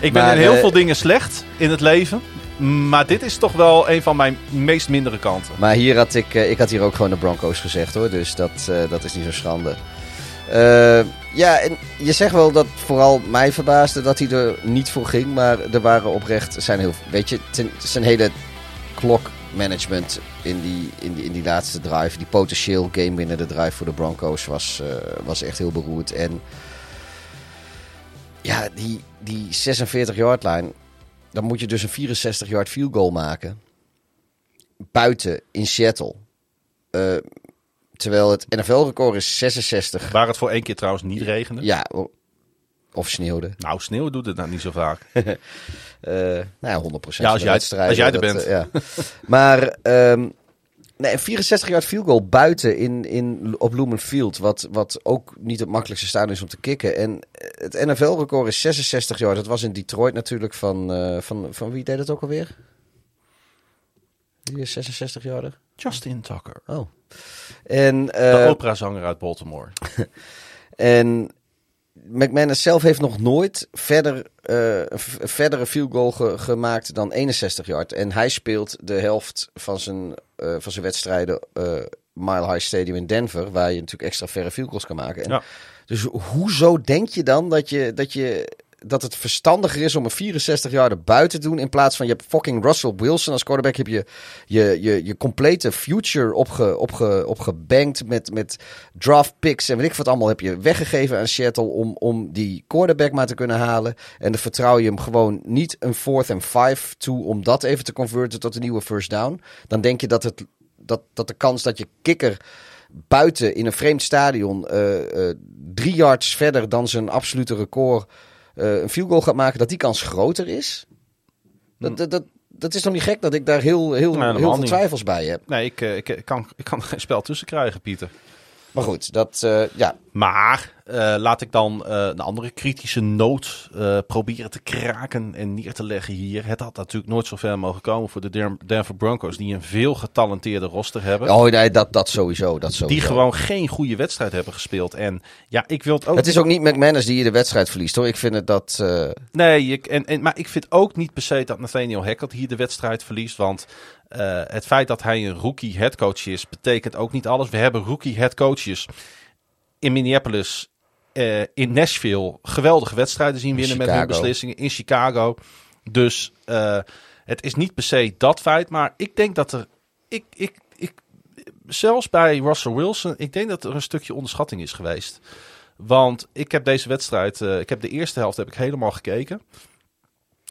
ik ben Maar, in heel veel dingen slecht in het leven. Maar dit is toch wel een van mijn meest mindere kanten. Maar hier had ik, eh, ik had hier ook gewoon de Broncos gezegd hoor. Dus dat, eh, dat is niet zo schande. Eh, ja, en je zegt wel dat vooral mij verbaasde dat hij er niet voor ging. Maar er waren oprecht, zijn heel, weet je, zijn- hele klok management in die, in, die, in die laatste drive. Die potentieel game winnende drive voor de Broncos was, was echt heel beroerd. En ja, die, die 46 yard line, dan moet je dus een 64 yard field goal maken. Buiten in Seattle. Eh, terwijl het NFL-record is 66. Waar het voor één keer trouwens niet regende. Ja, of sneeuwde. Nou, sneeuw doet het nou niet zo vaak. Eh nou ja, 100% Ja, als jij- als jij er bent. eh, ja. Maar ehm, nee, een 64 yard field goal buiten in, in, op Lumen Field. Wat, wat ook niet het makkelijkste staan is om te kicken. En het NFL-record is 66 yard. Dat was in Detroit natuurlijk van, eh, van, van wie deed het ook alweer? Die is 66 yarder. Justin Tucker. Oh. En, De eh, operazanger uit Baltimore. En McManus zelf heeft nog nooit verder, eh, verdere field goal ge- gemaakt dan 61 yard. En hij speelt de helft van zijn, eh, van zijn wedstrijden eh, Mile High Stadium in Denver, waar je natuurlijk extra verre field goals kan maken. En Ja. Dus hoezo denk je dan dat, je, dat, je, dat het verstandiger is om een 64 yarder buiten te doen in plaats van je hebt fucking Russell Wilson als quarterback, heb je je, je, je complete future opge, opge, opgebankt met, met draft picks en weet ik wat allemaal heb je weggegeven aan Seattle om, om die quarterback maar te kunnen halen. En dan vertrouw je hem gewoon niet een fourth and five toe om dat even te converten tot een nieuwe first down. Dan denk je dat, het, dat, dat de kans dat je kikker buiten in een vreemd stadion eh, eh, drie yards verder dan zijn absolute record eh, een field goal gaat maken, dat die kans groter is. Dat, dat, dat, dat is toch niet gek dat ik daar heel, heel, Nee, heel veel niet. twijfels bij heb. Nee, ik, eh, ik, ik kan, ik kan er geen spel tussen krijgen, Pieter. Maar goed, dat, eh, ja, Maar eh, laat ik dan eh, een andere kritische noot proberen te kraken en neer te leggen hier. Het had natuurlijk nooit zo ver mogen komen voor de Den- Denver Broncos, die een veel getalenteerde roster hebben. oh, nee, dat, dat sowieso. Dat sowieso. Die gewoon geen goede wedstrijd hebben gespeeld. En ja, ik wil het ook. Het is ook niet McManus die hier de wedstrijd verliest hoor. Ik vind het dat. Nee, ik, en, en, maar ik vind ook niet per se dat Nathaniel Hackett hier de wedstrijd verliest. Want eh, het feit dat hij een rookie headcoach is, betekent ook niet alles. We hebben rookie headcoaches in Minneapolis, eh, in Nashville, geweldige wedstrijden zien winnen met hun beslissingen. In Chicago. Dus eh, het is niet per se dat feit. Maar ik denk dat er. Ik, ik, ik, zelfs bij Russell Wilson, ik denk dat er een stukje onderschatting is geweest. Want ik heb deze wedstrijd, ik heb de eerste helft heb ik helemaal gekeken.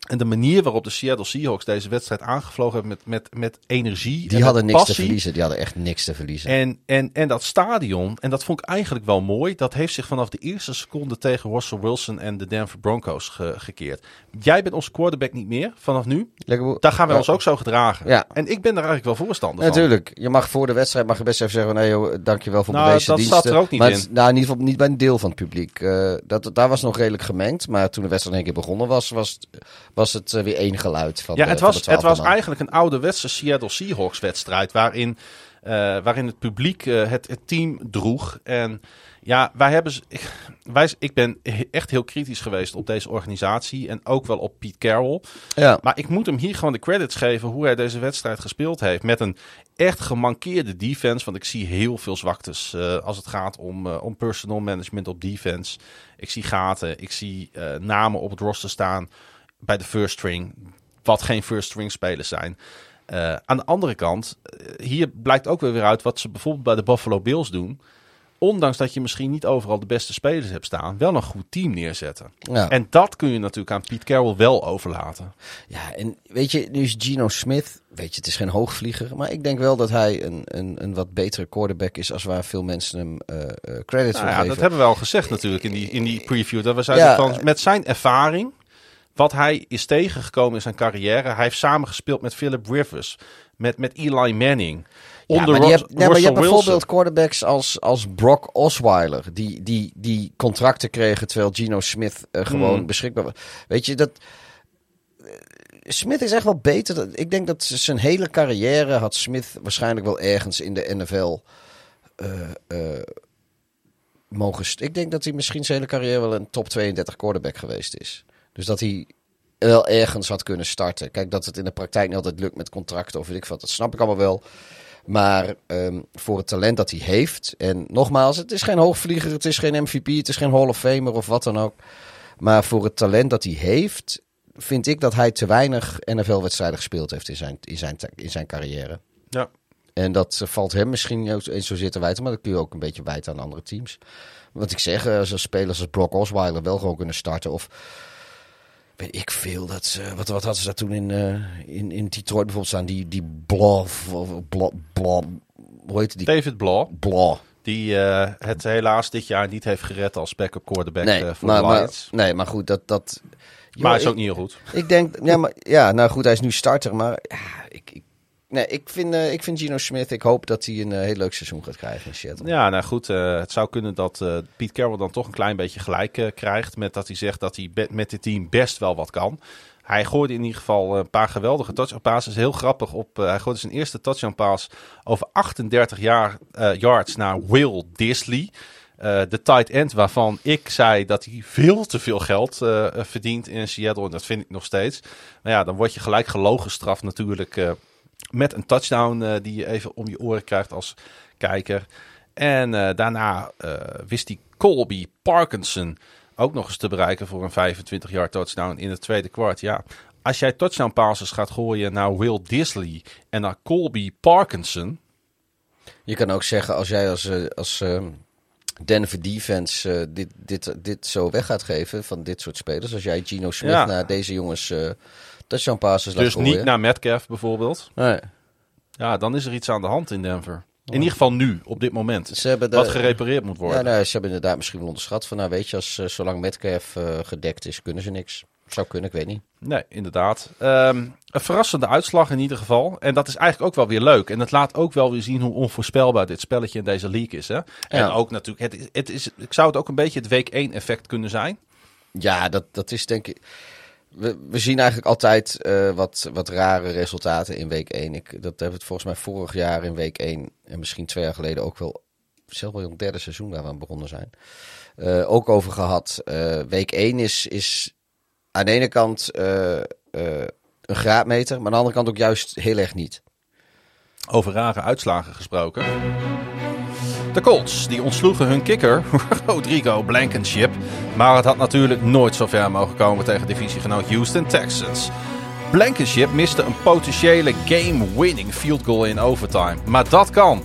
En de manier waarop de Seattle Seahawks deze wedstrijd aangevlogen hebben met, met, met energie. die en hadden niks te verliezen. Die hadden echt niks te verliezen. En, en, en dat stadion, en dat vond ik eigenlijk wel mooi, dat heeft zich vanaf de eerste seconde tegen Russell Wilson en de Denver Broncos ge- gekeerd. Jij bent onze quarterback niet meer vanaf nu. Lekker Daar gaan we Ja. ons ook zo gedragen. Ja. En ik ben daar eigenlijk wel voorstander van. Natuurlijk. Je mag voor de wedstrijd mag je best even zeggen: nee, joh, dankjewel voor Nou, bewezen dat diensten. staat er ook niet maar in. het- nou, in ieder geval niet bij een deel van het publiek. Eh, dat, daar was nog redelijk gemengd. Maar toen de wedstrijd in één keer begonnen was, was, het- was het eh, weer één geluid van Ja, de, het was, het was man. eigenlijk een ouderwetse Seattle Seahawks wedstrijd. Waarin, eh, waarin het publiek eh, het, het team droeg. En Ja, wij hebben. Ik, wij, ik ben echt heel kritisch geweest op deze organisatie. En ook wel op Pete Carroll. Ja. Maar ik moet hem hier gewoon de credits geven hoe hij deze wedstrijd gespeeld heeft. Met een echt gemankeerde defense. Want ik zie heel veel zwaktes als het gaat om, om personal management op defense. Ik zie gaten. Ik zie namen op het roster staan bij de first string. Wat geen first string spelers zijn. Eh, aan de andere kant, eh, hier blijkt ook weer uit wat ze bijvoorbeeld bij de Buffalo Bills doen. Ondanks dat je misschien niet overal de beste spelers hebt staan, wel een goed team neerzetten. Ja. En dat kun je natuurlijk aan Pete Carroll wel overlaten. Ja, en weet je, nu is Geno Smith, weet je, het is geen hoogvlieger, maar ik denk wel dat hij een, een, een wat betere quarterback is als waar veel mensen hem eh, credit Nou voor ja, geven. dat hebben we al gezegd natuurlijk in die, in die preview. Dat we zeiden Ja. van, met zijn ervaring, wat hij is tegengekomen in zijn carrière. Hij heeft samengespeeld met Philip Rivers, met, met Eli Manning. Ja, onder maar, je hebt, nee, maar je hebt bijvoorbeeld quarterbacks als, als Brock Osweiler, die, die, die contracten kregen terwijl Geno Smith eh, gewoon Hmm. beschikbaar was. Weet je, dat... eh, Smith is echt wel beter. Ik denk dat zijn hele carrière had Smith waarschijnlijk wel ergens in de NFL eh, mogen... Ik denk dat hij misschien zijn hele carrière wel een top 32 quarterback geweest is. Dus dat hij wel ergens had kunnen starten. Kijk, dat het in de praktijk niet altijd lukt met contracten of weet ik wat, dat snap ik allemaal wel. Maar ehm, voor het talent dat hij heeft. En nogmaals, het is geen hoogvlieger, het is geen MVP, het is geen Hall of Famer of wat dan ook. Maar voor het talent dat hij heeft, vind ik dat hij te weinig NFL-wedstrijden gespeeld heeft in zijn, in zijn, in zijn carrière. Ja. En dat eh, valt hem misschien niet eens zozeer te wijten, maar dat kun je ook een beetje wijten aan andere teams. Wat ik zeg, eh, als er spelers als Brock Osweiler wel gewoon kunnen starten. Of weet ik veel. Dat ze, wat, wat hadden ze daar toen in, eh, in, in Detroit bijvoorbeeld staan? Die, die Blof, of Bla, Bla, hoe heet die? David Blaw, Bla. die eh, het helaas dit jaar niet heeft gered als backup quarterback Nee, eh, voor maar, de maar, nee, maar goed, dat... dat Maar hij is ik- ook niet heel goed. Ik denk, ja, maar, ja, nou goed, hij is nu starter, maar ja, ik, ik, nee, ik, vind, eh, ik vind Geno Smith, ik hoop dat hij een eh, heel leuk seizoen gaat krijgen in Seattle. Ja, nou goed. eh, het zou kunnen dat Pete Carroll dan toch een klein beetje gelijk krijgt. Met dat hij zegt dat hij met dit team best wel wat kan. Hij gooide in ieder geval een paar geweldige touchdown passes. Heel grappig. Op, hij gooide zijn eerste touchdown pass over 38 jaar, yards naar Will Disley. De tight end waarvan ik zei dat hij veel te veel geld verdient in Seattle. En dat vind ik nog steeds. Maar ja, dan word je gelijk gelogen straf natuurlijk. Met een touchdown eh, die je even om je oren krijgt als kijker. En eh, daarna eh, wist die Colby Parkinson ook nog eens te bereiken voor een 25 yard touchdown in het tweede kwart. Ja, als jij touchdown passes gaat gooien naar Will Disley en naar Colby Parkinson. Je kan ook zeggen, als jij als, als eh, Denver defense dit, dit, dit zo weg gaat geven van dit soort spelers. Als jij Geno Smith Ja. naar deze jongens touchdown passes Dus gooien. niet naar Metcalf bijvoorbeeld. Nee. Ja, dan is er iets aan de hand in Denver. In ieder geval nu, op dit moment. Ze hebben de- Wat gerepareerd moet worden. Ja, nou, ze hebben inderdaad misschien wel onderschat van, nou weet je, als, eh, zolang Metcalf eh, gedekt is, kunnen ze niks. Zou kunnen, ik weet niet. Nee, inderdaad. Ehm, een verrassende uitslag in ieder geval. En dat is eigenlijk ook wel weer leuk. En het laat ook wel weer zien hoe onvoorspelbaar dit spelletje in deze league is. Hè? En Ja. ook natuurlijk, het, het is, ik zou het ook een beetje het week 1 effect kunnen zijn. Ja, dat, dat is denk ik. We, zien eigenlijk altijd eh, wat, wat rare resultaten in week 1. Ik, dat hebben we het volgens mij vorig jaar in week 1 en misschien twee jaar geleden ook wel. Zelfs wel in het derde seizoen waar aan begonnen zijn. eh, ook over gehad. Eh, week 1 is, is aan de ene kant een graadmeter, maar aan de andere kant ook juist heel erg niet. Over rare uitslagen gesproken. De Colts, die ontsloegen hun kikker, Rodrigo Blankenship. Maar het had natuurlijk nooit zo ver mogen komen tegen divisiegenoot Houston Texans. Blankenship miste een potentiële game-winning field goal in overtime. Maar dat kan.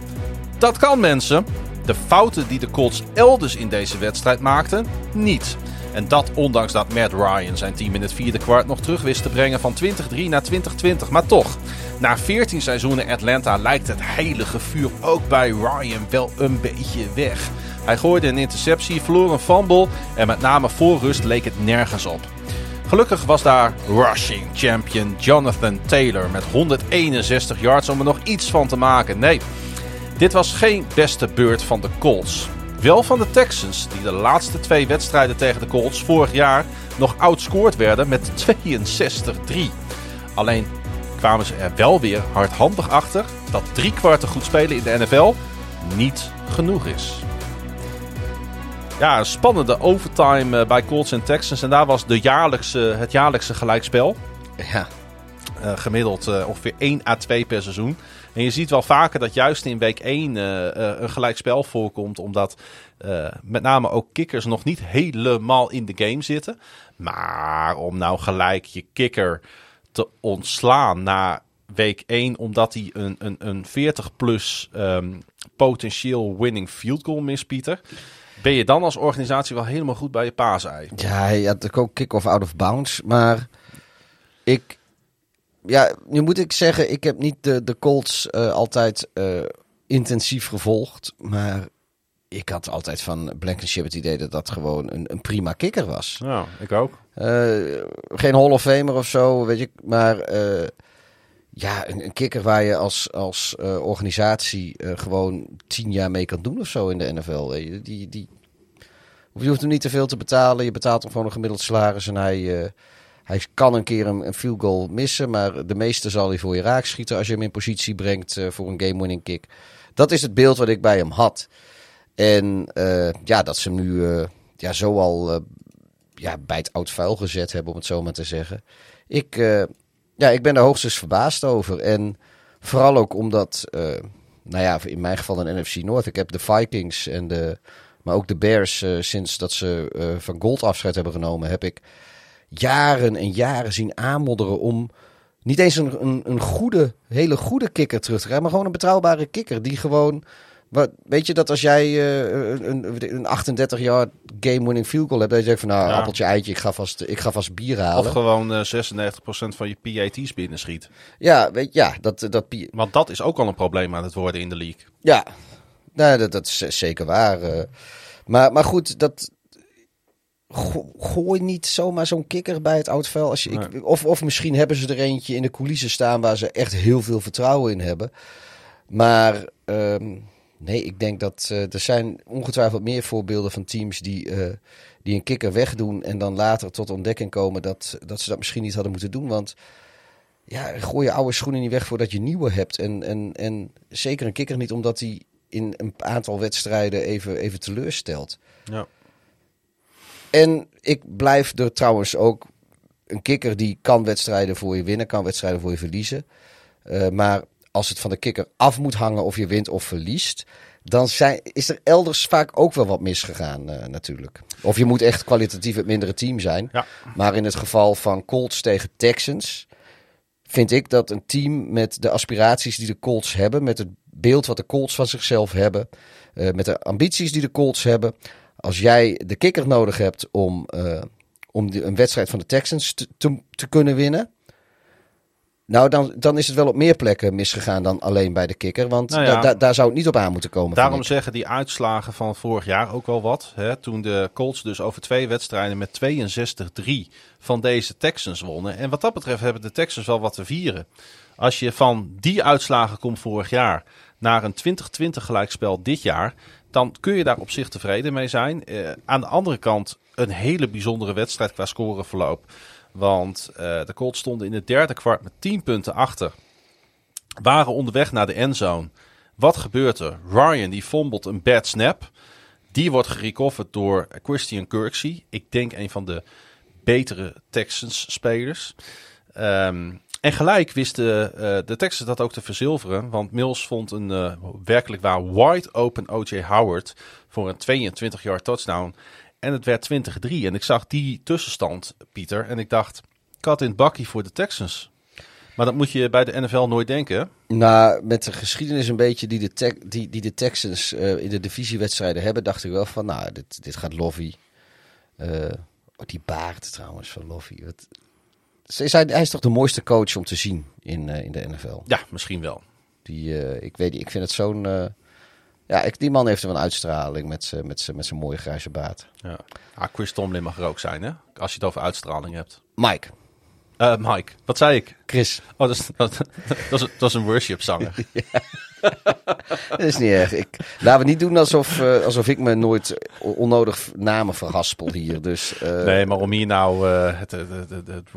Dat kan mensen. De fouten die de Colts elders in deze wedstrijd maakten, niet. En dat ondanks dat Matt Ryan zijn team in het vierde kwart nog terug wist te brengen van 20-3 naar 2020. Maar toch, na 14 seizoenen Atlanta lijkt het heilige vuur ook bij Ryan wel een beetje weg. Hij gooide een interceptie, verloor een fumble en met name voor rust leek het nergens op. Gelukkig was daar rushing champion Jonathan Taylor met 161 yards om er nog iets van te maken. Nee, dit was geen beste beurt van de Colts. Wel van de Texans, die de laatste twee wedstrijden tegen de Colts vorig jaar nog outscored werden met 62-3. Alleen kwamen ze er wel weer hardhandig achter dat drie kwarten goed spelen in de NFL niet genoeg is. ja, een spannende overtime eh, bij Colts en Texans. En daar was de jaarlijkse, het jaarlijkse gelijkspel. Ja, Eh, gemiddeld eh, ongeveer 1 à 2 per seizoen. En je ziet wel vaker dat juist in week 1 eh, eh, een gelijkspel voorkomt. Omdat eh, met name ook kickers nog niet helemaal in de game zitten. Maar om nou gelijk je kicker te ontslaan na week 1. Omdat hij een, een, een 40 plus ehm, potentieel winning field goal mist, Pieter. Ben je dan als organisatie wel helemaal goed bij je paasei? ja had ook kick-off out of bounds. Maar ik... Ja, nu moet ik zeggen, ik heb niet de, de Colts eh, altijd eh, intensief gevolgd. Maar ik had altijd van Blankenship het idee dat dat gewoon een, een prima kikker was. Ja, ik ook. Eh, geen Hall of Famer of zo, weet je. Maar ja, een, een kikker waar je als, als organisatie gewoon tien jaar mee kan doen of zo in de NFL. Die, die, je hoeft hem niet te veel te betalen. Je betaalt hem gewoon een gemiddeld salaris. En hij, hij kan een keer een, een field goal missen. Maar de meeste zal hij voor je raak schieten als je hem in positie brengt eh, voor een game-winning kick. Dat is het beeld wat ik bij hem had. En eh, ja, dat ze hem nu eh, ja, zo al ja, bij het oud vuil gezet hebben, om het zo maar te zeggen. Ik, ja, ik ben daar hoogstens verbaasd over. En vooral ook omdat, nou ja, in mijn geval een NFC North. Ik heb de Vikings en de, maar ook de Bears, sinds dat ze van Gold afscheid hebben genomen, heb ik jaren en jaren zien aanmodderen om niet eens een, een, een goede, hele goede kikker terug te krijgen, maar gewoon een betrouwbare kikker die gewoon wat, weet je dat als jij eh, een, een 38 jaar game-winning field goal hebt, dat je zegt van nou, Ja. appeltje eitje, ik ga vast, ik ga vast bier Of halen. gewoon eh 96% van je PAT's binnenschiet. Ja, weet, ja, dat, dat, Want dat is ook al een probleem aan het worden in de league. ja, nou, dat, dat is zeker waar. eh. maar, maar goed, dat go- gooi niet zomaar zo'n kikker bij het oud vuil. Als je, ik, of, of misschien hebben ze er eentje in de coulissen staan waar ze echt heel veel vertrouwen in hebben. Maar ehm, nee, ik denk dat eh, er zijn ongetwijfeld meer voorbeelden van teams die, eh, die een kikker wegdoen en dan later tot ontdekking komen dat, dat ze dat misschien niet hadden moeten doen. Want ja, gooi je oude schoenen niet weg voordat je nieuwe hebt. En, en, en zeker een kikker niet omdat hij in een aantal wedstrijden even, even teleurstelt. Ja. En ik blijf er trouwens ook een kikker die kan wedstrijden voor je winnen, kan wedstrijden voor je verliezen. Eh, maar als het van de kikker af moet hangen of je wint of verliest, dan zijn, is er elders vaak ook wel wat misgegaan eh, natuurlijk. Of je moet echt kwalitatief het mindere team zijn. Ja. Maar in het geval van Colts tegen Texans vind ik dat een team met de aspiraties die de Colts hebben, met het beeld wat de Colts van zichzelf hebben, eh, met de ambities die de Colts hebben, als jij de kikker nodig hebt om, eh, om de, een wedstrijd van de Texans te, te, te kunnen winnen. Nou, dan, dan is het wel op meer plekken misgegaan dan alleen bij de kikker. Want Nou ja. da- da- daar zou het niet op aan moeten komen. Daarom zeggen die uitslagen van vorig jaar ook wel wat. Hè? Toen de Colts dus over twee wedstrijden met 62-3 van deze Texans wonnen. En wat dat betreft hebben de Texans wel wat te vieren. Als je van die uitslagen komt vorig jaar naar een 2020 gelijkspel dit jaar, dan kun je daar op zich tevreden mee zijn. Eh, aan de andere kant een hele bijzondere wedstrijd qua scoreverloop. Want eh, de Colts stonden in het derde kwart met 10 punten achter. Waren onderweg naar de endzone. Wat gebeurt er? Ryan die fumbled een bad snap. Die wordt gerecoverd door Christian Kirksey. Ik denk een van de betere Texans spelers. Ehm, en gelijk wisten eh, de Texans dat ook te verzilveren. Want Mills vond een eh, werkelijk waar wide open O.J. Howard voor een 22 yard touchdown. En het werd 20-3. En ik zag die tussenstand, Pieter. En ik dacht, kat in het bakkie voor de Texans. Maar dat moet je bij de NFL nooit denken. Nou, met de geschiedenis een beetje die de, die, die Texans eh, in de divisiewedstrijden hebben, dacht ik wel van, nou, dit, dit gaat. Eh, oh, die baard trouwens van Loffy. Wat... Is hij, hij is toch de mooiste coach om te zien in, eh, in de NFL. Ja, misschien wel. Die, eh, ik weet niet, ik vind het zo'n... eh, ja, ik, die man heeft een uitstraling met zijn met met zijn mooie grijze baard. Ja. Ah, Chris Tomlin mag er ook zijn, hè? Als je het over uitstraling hebt. Mike, Eh, Mike, wat zei ik? Chris. Oh, dat is, dat, dat is, dat is een worship zanger. Dat is niet erg. Ik, laten we niet doen alsof, eh, alsof ik me nooit onnodig namen verhaspel hier. Dus, eh, Nee, maar om hier nou eh, het, het, het, het, het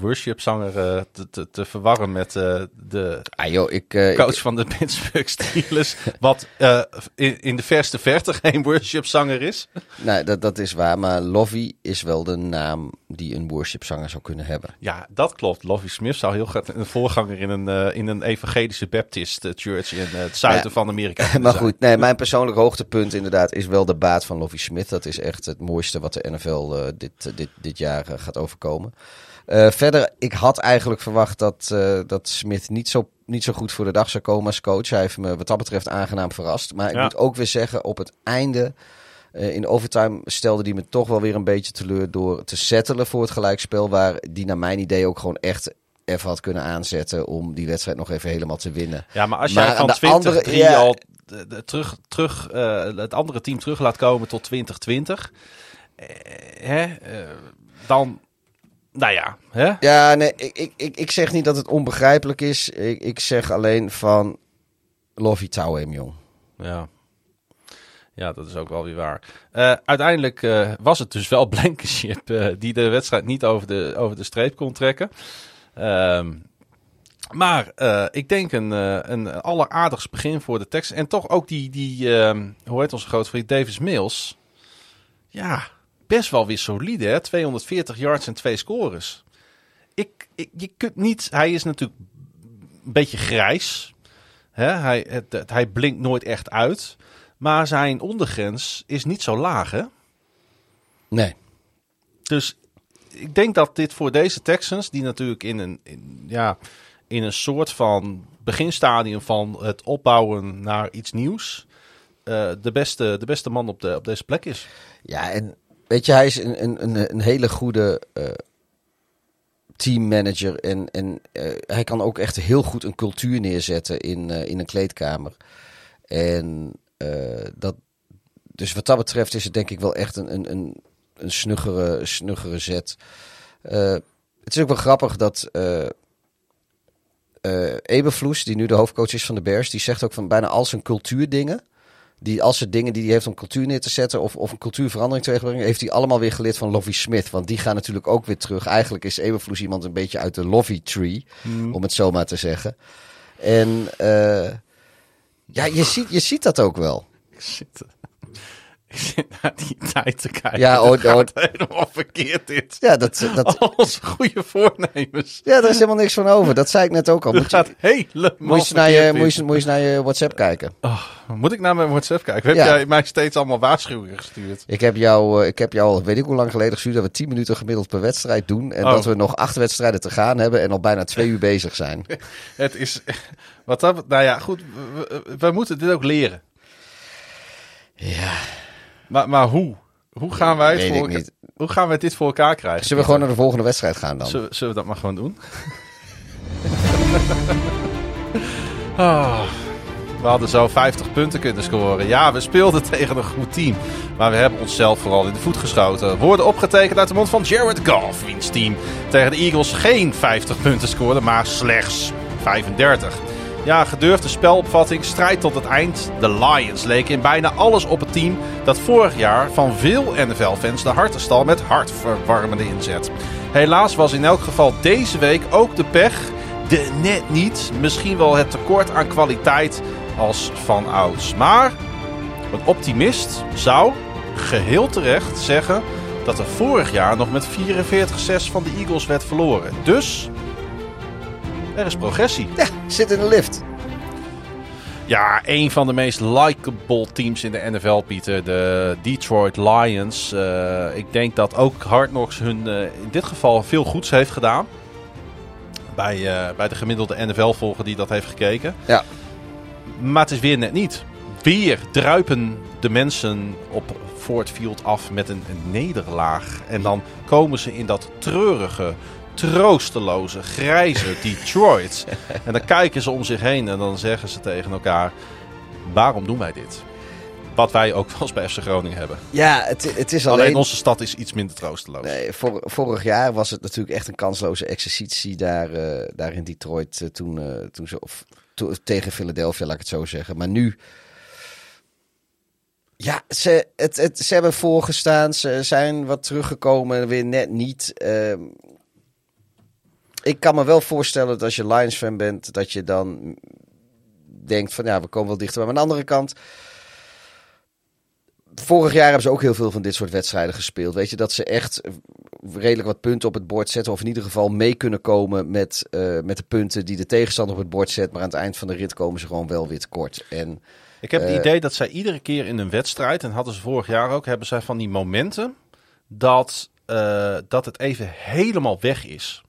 worshipzanger te, te, te verwarren met de ah, joh, ik, ik- coach van de Pittsburgh Steelers, wat in, in de verste verte geen worshipzanger is. nee, dat, dat is waar. Maar Lovey is wel de naam die een worshipzanger zou kunnen hebben. Ja, dat klopt. Lovie Smith zou heel graag een voorganger in een, in een evangelische Baptist church in eh, het zuiden Ja. van Amerika. Maar goed, nee, mijn persoonlijk hoogtepunt inderdaad is wel de baat van Lovie Smith. Dat is echt het mooiste wat de NFL eh, dit, dit, dit jaar eh, gaat overkomen. Eh, verder, ik had eigenlijk verwacht dat, eh, dat Smith niet zo, niet zo goed voor de dag zou komen als coach. Hij heeft me wat dat betreft aangenaam verrast. Maar ik Ja. moet ook weer zeggen, op het einde, eh, in overtime, stelde hij me toch wel weer een beetje teleur door te settelen voor het gelijkspel. Waar die naar mijn idee ook gewoon echt even had kunnen aanzetten om die wedstrijd nog even helemaal te winnen. Ja, maar als Maar jij aan van de 20 andere- ja. al de, de- terug, terug, eh, het andere team terug laat komen tot 2020, eh, hè, eh, dan, nou ja, hè? Ja, nee, ik, ik, ik, zeg niet dat het onbegrijpelijk is. Ik, ik zeg alleen van... Lovey touw hem, jong. Ja. Ja, dat is ook wel weer waar. Uiteindelijk was het dus wel Blankenship die de wedstrijd niet over de, over de streep kon trekken. Ehm, maar eh, ik denk een, eh, een alleraardigst begin voor de tekst. En toch ook die, die ehm, hoe heet onze grote vriend, Davis Mills. Ja, best wel weer solide hè. 240 yards en twee scores. Ik, ik, je kunt niet, hij is natuurlijk een beetje grijs. Hè? Hij, het, het- hij blinkt nooit echt uit. Maar zijn ondergrens is niet zo laag, hè? Nee. Dus ik denk dat dit voor deze Texans, die natuurlijk in een, in, ja, in een soort van beginstadium van het opbouwen naar iets nieuws, eh, de, beste, de beste man op, de, op deze plek is. Ja, en weet je, hij is een, een, een, hele goede eh, teammanager. En, en eh, hij kan ook echt heel goed een cultuur neerzetten in, in een kleedkamer. En dat, dus wat dat betreft is het denk ik wel echt een, een, een, een snuggere, snuggere zet. Eh, het is ook wel grappig dat eh, Eberfloes, die nu de hoofdcoach is van de Bears, die zegt ook van bijna al zijn cultuurdingen. Die, al zijn dingen die hij heeft om cultuur neer te zetten of, of een cultuurverandering teweeg te brengen, heeft hij allemaal weer geleerd van Lovie Smith. Want die gaan natuurlijk ook weer terug. Eigenlijk is Eberfloes iemand een beetje uit de Lovie tree, om het zo maar te zeggen. En ja, je ziet, je ziet dat ook wel. Ik zit naar die tijd te kijken. Ja, oh. gaat helemaal verkeerd dit. Ja, dat, dat, Al onze goede voornemens. ja, daar is helemaal niks van over. Dat zei ik net ook al. Het Moet je, gaat helemaal moet je, naar je, moet, je, moet je naar je WhatsApp kijken. Oh, moet ik naar mijn WhatsApp kijken? Heb Ja. jij mij steeds allemaal waarschuwingen gestuurd? Ik heb jou, eh, ik heb jou al weet ik hoe lang geleden gestuurd dat we 10 minuten gemiddeld per wedstrijd doen. En Oh. dat we nog acht wedstrijden te gaan hebben en al bijna twee uur bezig zijn. Het is... Wat dat, nou ja, goed. We- we moeten dit ook leren. Ja. Maar, maar hoe? Hoe gaan wij het Weet voor ik elkaar- niet. Hoe gaan wij dit voor elkaar krijgen? Zullen we gewoon naar de volgende wedstrijd gaan dan? Zullen, zullen we dat maar gewoon doen? Ah, we hadden zo 50 punten kunnen scoren. Ja, we speelden tegen een goed team. Maar we hebben onszelf vooral in de voet geschoten. Woorden opgetekend uit de mond van Jared Goff, wiens team tegen de Eagles geen 50 punten scoorde, maar slechts 35. Ja, gedurfde spelopvatting, strijd tot het eind. De Lions leken in bijna alles op het team dat vorig jaar van veel NFL-fans de harten stal met hartverwarmende inzet. Helaas was in elk geval deze week ook de pech, de net niet, misschien wel het tekort aan kwaliteit als van ouds. Maar een optimist zou, geheel terecht, zeggen dat er vorig jaar nog met 44-6 van de Eagles werd verloren. Dus, er is progressie. Ja, zit in de lift. Ja, een van de meest likable teams in de NFL, Pieter. De Detroit Lions. Eh, ik denk dat ook Hard Knocks hun eh, in dit geval veel goeds heeft gedaan. Bij, eh, bij de gemiddelde NFL-volger die dat heeft gekeken. Ja. Maar het is weer net niet. Weer druipen de mensen op Ford Field af met een, een nederlaag. En dan komen ze in dat treurige, troosteloze, grijze Detroit. en dan kijken ze om zich heen en dan zeggen ze tegen elkaar: waarom doen wij dit? wat wij ook wel eens bij FC Groningen hebben. Ja, het, het is Alleen, alleen... onze stad is iets minder troosteloos. Nee, vor- vorig jaar was het natuurlijk echt een kansloze exercitie daar, eh, daar in Detroit. eh, toen, eh, toen ze, of, to- tegen Philadelphia, laat ik het zo zeggen. Maar nu. Ja, ze, het, het, ze hebben voorgestaan. Ze zijn wat teruggekomen. Weer net niet. Ehm, ik kan me wel voorstellen dat als je Lions fan bent. dat je dan denkt: van ja, we komen wel dichter. Maar aan de andere kant. Vorig jaar hebben ze ook heel veel van dit soort wedstrijden gespeeld. Weet je, dat ze echt redelijk wat punten op het bord zetten. Of in ieder geval mee kunnen komen met, eh, met de punten die de tegenstander op het bord zet. Maar aan het eind van de rit komen ze gewoon wel weer tekort. En Ik heb het Eh, idee dat zij iedere keer in een wedstrijd, en hadden ze vorig jaar ook, hebben zij van die momenten dat, eh, dat het even helemaal weg is.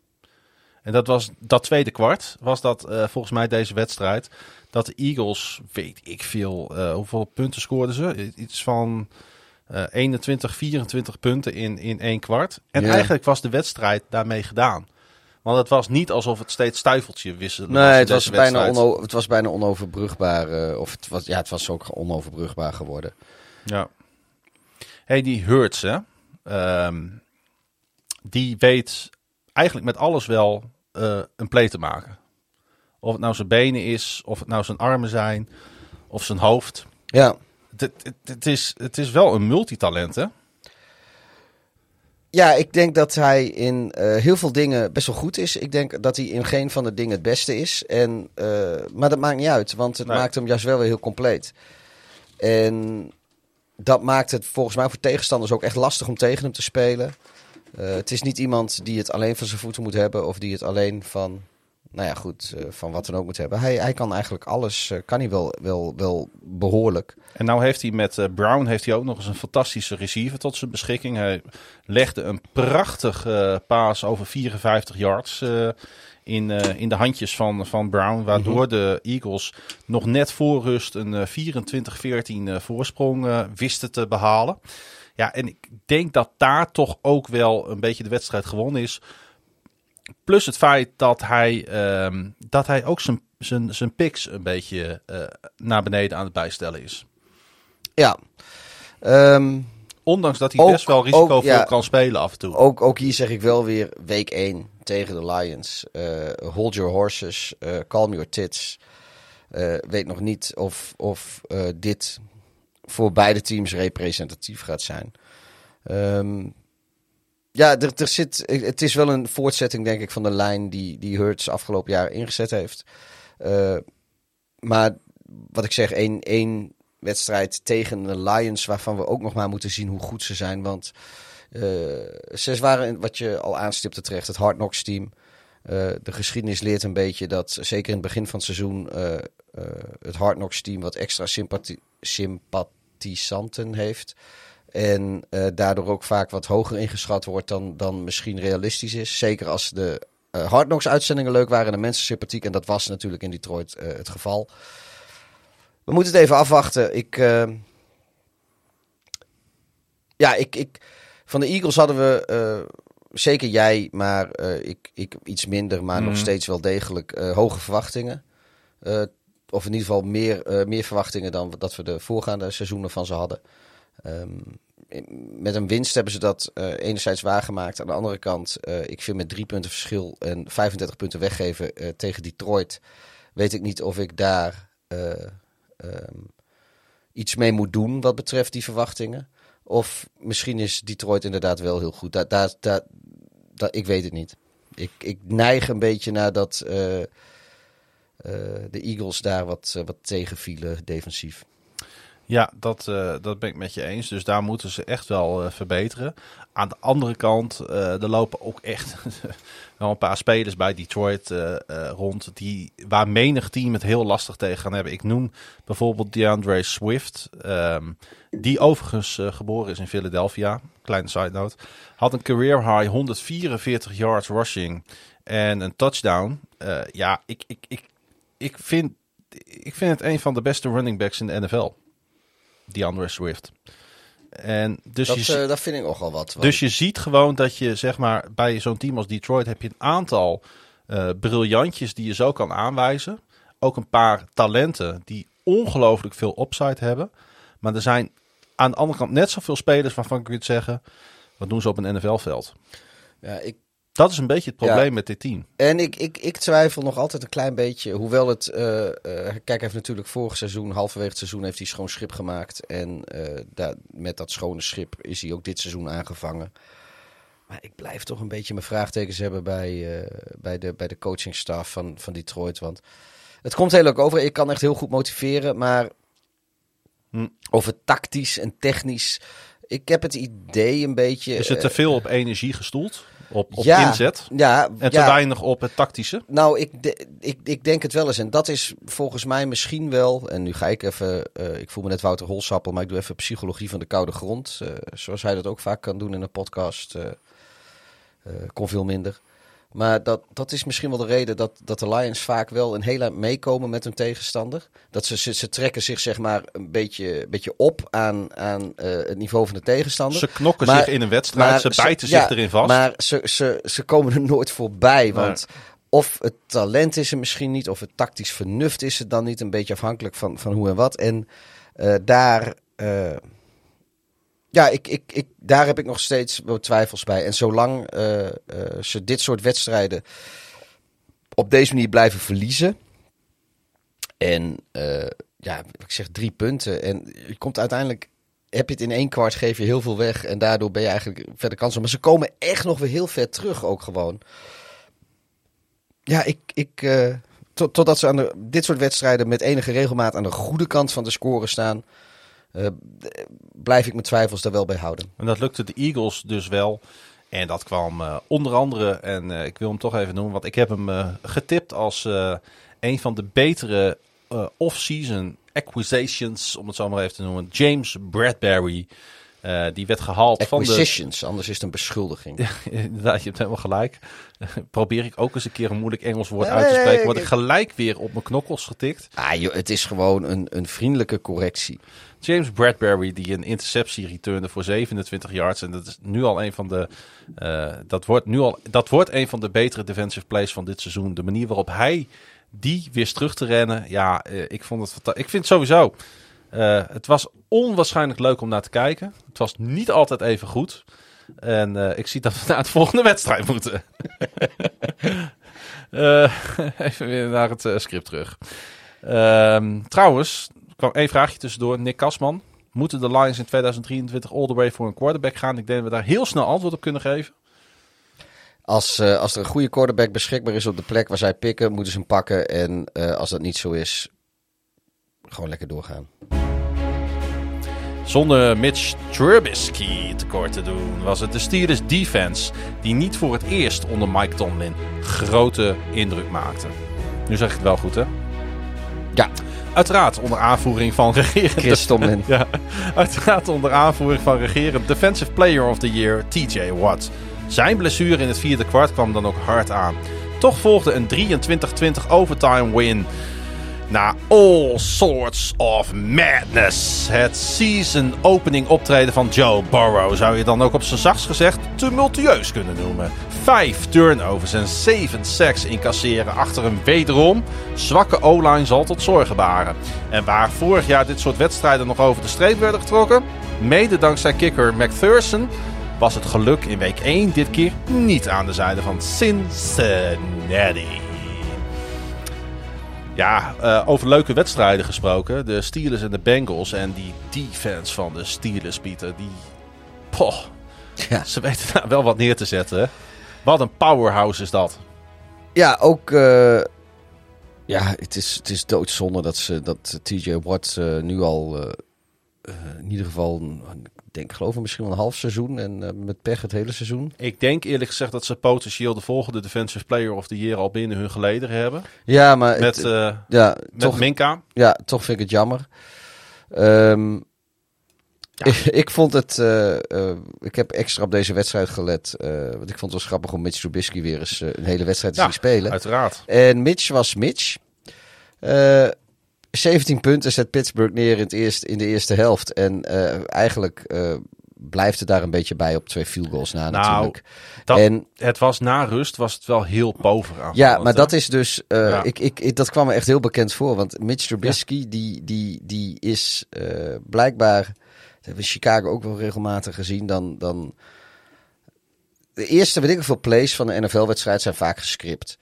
En dat was dat tweede kwart, was dat eh, volgens mij deze wedstrijd. Dat de Eagles, weet ik veel, eh, hoeveel punten scoorden ze? Iets van eh 21, 24 punten in, in één kwart. En eigenlijk was de wedstrijd daarmee gedaan. Want het was niet alsof het steeds stuiveltje wisselde. nee, het was, bijna ono, het was bijna onoverbrugbaar. eh, of het was, ja, het was ook onoverbrugbaar geworden. Ja. Hey, die Hurts, hè? Ehm, die weet eigenlijk met alles wel eh, een play te maken. Of het nou zijn benen is, of het nou zijn armen zijn, of zijn hoofd. Ja, Het, het, het is, het is wel een multitalent, hè? Ja, ik denk dat hij in eh, heel veel dingen best wel goed is. Ik denk dat hij in geen van de dingen het beste is. En, eh, maar dat maakt niet uit, want het Nee. maakt hem juist wel weer heel compleet. En dat maakt het volgens mij voor tegenstanders ook echt lastig om tegen hem te spelen. Eh, het is niet iemand die het alleen van zijn voeten moet hebben of die het alleen van, nou ja, goed, eh, van wat dan ook moet hebben. Hij, hij kan eigenlijk alles, eh, kan hij wel, wel, wel behoorlijk. En nou heeft hij met Brown heeft hij ook nog eens een fantastische receiver tot zijn beschikking. Hij legde een prachtig paas over 54 yards in, in de handjes van, van Brown. Waardoor de Eagles nog net voor rust een eh, 24-14 eh, voorsprong wisten te behalen. Ja, en ik denk dat daar toch ook wel een beetje de wedstrijd gewonnen is. Plus het feit dat hij, ehm, dat hij ook zijn, zijn, zijn picks een beetje eh, naar beneden aan het bijstellen is. Ja. Ehm, Ondanks dat hij Ook- best wel risicovol ook, ja. kan spelen af en toe. Ook, ook hier zeg ik wel weer week 1 tegen de Lions. Eh, hold your horses, eh, calm your tits. Weet nog niet of, of dit voor beide teams representatief gaat zijn. Ehm, ja, er, er zit, het is wel een voortzetting, denk ik, van de lijn die, die Hurts afgelopen jaar ingezet heeft. Eh, maar wat ik zeg, één, één wedstrijd tegen de Lions, waarvan we ook nog maar moeten zien hoe goed ze zijn. Want eh, ze waren, wat je al aanstipte terecht, het Hard Knocks team. Eh, de geschiedenis leert een beetje dat, zeker in het begin van het seizoen, het Hard Knocks team wat extra sympathie, sympathisanten heeft. En eh, daardoor ook vaak wat hoger ingeschat wordt dan, dan misschien realistisch is. Zeker als de eh Hard Knocks uitzendingen leuk waren en de mensen sympathiek. En dat was natuurlijk in Detroit eh, het geval. We moeten het even afwachten. Ik, ja, ik, ik, van de Eagles hadden we, zeker jij, maar ik, ik iets minder, maar nog Mhm. steeds wel degelijk hoge verwachtingen. Of in ieder geval meer, eh, meer verwachtingen dan dat we de voorgaande seizoenen van ze hadden. Ehm, met een winst hebben ze dat eh, enerzijds waargemaakt. Aan de andere kant, eh, ik vind met drie punten verschil en 35 punten weggeven tegen Detroit, weet ik niet of ik daar eh, ehm, iets mee moet doen wat betreft die verwachtingen. Of misschien is Detroit inderdaad wel heel goed. Dat, dat, dat, ik weet het niet. Ik, ik neig een beetje naar dat de Eagles daar wat, eh, wat tegenvielen defensief. Ja, dat, eh, dat ben ik met je eens. Dus daar moeten ze echt wel eh, verbeteren. Aan de andere kant, eh, er lopen ook echt wel een paar spelers bij Detroit eh, eh, rond. Die, waar menig team het heel lastig tegen gaan hebben. Ik noem bijvoorbeeld DeAndre Swift. ehm, die overigens eh, geboren is in Philadelphia. Kleine side note. Had een career high 144 yards rushing en een touchdown. Eh, ja, ik, ik, ik, ik, vind, ik vind het een van de beste running backs in de NFL. DeAndre Swift. En dus, Dat, je, eh, dat vind ik nogal wat. dus je ziet gewoon dat je, zeg maar, bij zo'n team als Detroit heb je een aantal eh, briljantjes die je zo kan aanwijzen. Ook een paar talenten die ongelooflijk veel upside hebben. Maar er zijn aan de andere kant net zoveel spelers waarvan ik kunt zeggen, wat doen ze op een NFL-veld? Ja, ik, Dat is een beetje het probleem Ja. met dit team. En ik, ik, ik twijfel nog altijd een klein beetje. Hoewel het. eh, eh, kijk, hij heeft natuurlijk vorig seizoen, halverwege het seizoen, heeft hij schoon schip gemaakt. En eh, daar, met dat schone schip is hij ook dit seizoen aangevangen. Maar ik blijf toch een beetje mijn vraagtekens hebben bij, bij, de, bij de coachingstaf van, van Detroit. Want het komt heel leuk over. Ik kan echt heel goed motiveren. Maar Hm. over tactisch en technisch. Ik heb het idee een beetje. Is het te veel op energie gestoeld? Op, op ja, inzet? Ja, En te ja. weinig op het tactische? Nou, ik, de- ik, ik denk het wel eens. En dat is volgens mij misschien wel. En nu ga ik even. eh, ik voel me net Wouter Holsappel, maar ik doe even psychologie van de koude grond. eh, zoals hij dat ook vaak kan doen in een podcast. eh, kon veel minder. Maar dat, dat is misschien wel de reden dat, dat de Lions vaak wel een heel eind meekomen met hun tegenstander. Dat ze, ze, ze trekken zich zeg maar een beetje, beetje op aan, aan eh, het niveau van de tegenstander. Ze knokken Maar- zich in een wedstrijd, ze bijten zich ja, erin vast. Maar ze, ze, ze komen er nooit voorbij. Want of het talent is er misschien niet, of het tactisch vernuft is het dan niet. Een beetje afhankelijk van, van hoe en wat. En eh, daar, eh, ja, ik, ik, ik, daar heb ik nog steeds twijfels bij. En zolang eh, eh, ze dit soort wedstrijden op deze manier blijven verliezen. En eh, ja, ik zeg drie punten. En je komt uiteindelijk heb je het in één kwart, geef je heel veel weg. En daardoor ben je eigenlijk verder kansen. Maar ze komen echt nog weer heel ver terug ook gewoon. Ja, ik... ik tot, totdat ze aan de, dit soort wedstrijden met enige regelmaat aan de goede kant van de score staan... eh, blijf ik mijn twijfels daar wel bij houden. En dat lukte de Eagles dus wel. En dat kwam eh, onder andere, en eh, ik wil hem toch even noemen, want ik heb hem getipt als een van de betere off-season acquisitions, om het zo maar even te noemen. James Bradbury, die werd gehaald van de... Acquisitions, anders is het een beschuldiging. Inderdaad, je hebt helemaal gelijk. Probeer ik ook eens een keer een moeilijk Engels woord Nee, uit te spreken, word ik ik- gelijk weer op mijn knokkels getikt. Ah, joh, het is gewoon een, een vriendelijke correctie. James Bradbury die een interceptie returnde voor 27 yards. En dat is nu al een van de. eh, dat, wordt nu al, dat wordt een van de betere defensive plays van dit seizoen. De manier waarop hij die wist terug te rennen. Ja, eh, ik vond het fanta- Ik vind het sowieso. eh, het was onwaarschijnlijk leuk om naar te kijken. Het was niet altijd even goed. En ik zie dat we naar het volgende wedstrijd moeten. Even weer naar het script terug. Ehm, trouwens, kwam één vraagje tussendoor. Nick Kasman. Moeten de Lions in 2023 all the way voor een quarterback gaan? Ik denk dat we daar heel snel antwoord op kunnen geven. Als, eh, als er een goede quarterback beschikbaar is op de plek waar zij pikken, moeten ze hem pakken. En eh, als dat niet zo is, gewoon lekker doorgaan. Zonder Mitch Trubisky tekort te doen, was het de Steelers defense die niet voor het eerst onder Mike Tomlin grote indruk maakte. Nu zeg ik het wel goed, hè? Ja, Uiteraard onder aanvoering van regerend... Chris Tomlin. Ja, uiteraard onder aanvoering van regerend Defensive Player of the Year TJ Watt. Zijn blessure in het vierde kwart kwam dan ook hard aan. Toch volgde een 23-20 overtime win. Na all sorts of madness. Het season opening optreden van Joe Burrow zou je dan ook op zijn zachtst gezegd tumultueus kunnen noemen. Vijf turnovers en zeven sacks incasseren achter een wederom zwakke O-line zal tot zorgen baren. En waar vorig jaar dit soort wedstrijden nog over de streep werden getrokken, mede dankzij kicker McPherson, was het geluk in week 1 dit keer niet aan de zijde van Cincinnati. Ja, eh, over leuke wedstrijden gesproken. De Steelers en de Bengals. En die defense van de Steelers, Pieter. Die. Poh, Ja. ze weten daar wel wat neer te zetten. Wat een powerhouse is dat. Ja, ook. eh, ja, het is, het is doodzonde dat, ze, dat TJ Watt eh, nu al. eh, in ieder geval. Ik denk, geloof ik, misschien wel een half seizoen. En met pech het hele seizoen. Ik denk eerlijk gezegd dat ze potentieel de volgende Defensive Player of the Year al binnen hun geleden hebben. Ja, maar. Met, het, eh, ja, met toch, Minka. ja, toch vind ik het jammer. Ehm, ik, ik vond het. eh, eh, ik heb extra op deze wedstrijd gelet. eh, want ik vond het wel grappig om Mitch Trubisky weer eens een hele wedstrijd te Ja, zien spelen. Uiteraard. En Mitch was Mitch. Eh 17 punten zet Pittsburgh neer in, het eerste, in de eerste helft. En eigenlijk blijft het daar een beetje bij op twee field goals na Nou, natuurlijk. Dat, En- het was na rust, was het wel heel pover aan. Ja, maar dat is dus. Ja. ik, ik, ik- dat kwam me echt heel bekend voor. Want Mitch Trubisky, die, die, die is blijkbaar. Dat hebben we Chicago ook wel regelmatig gezien. Dan. dan de eerste, weet ik hoeveel plays van de NFL-wedstrijd zijn vaak gescript.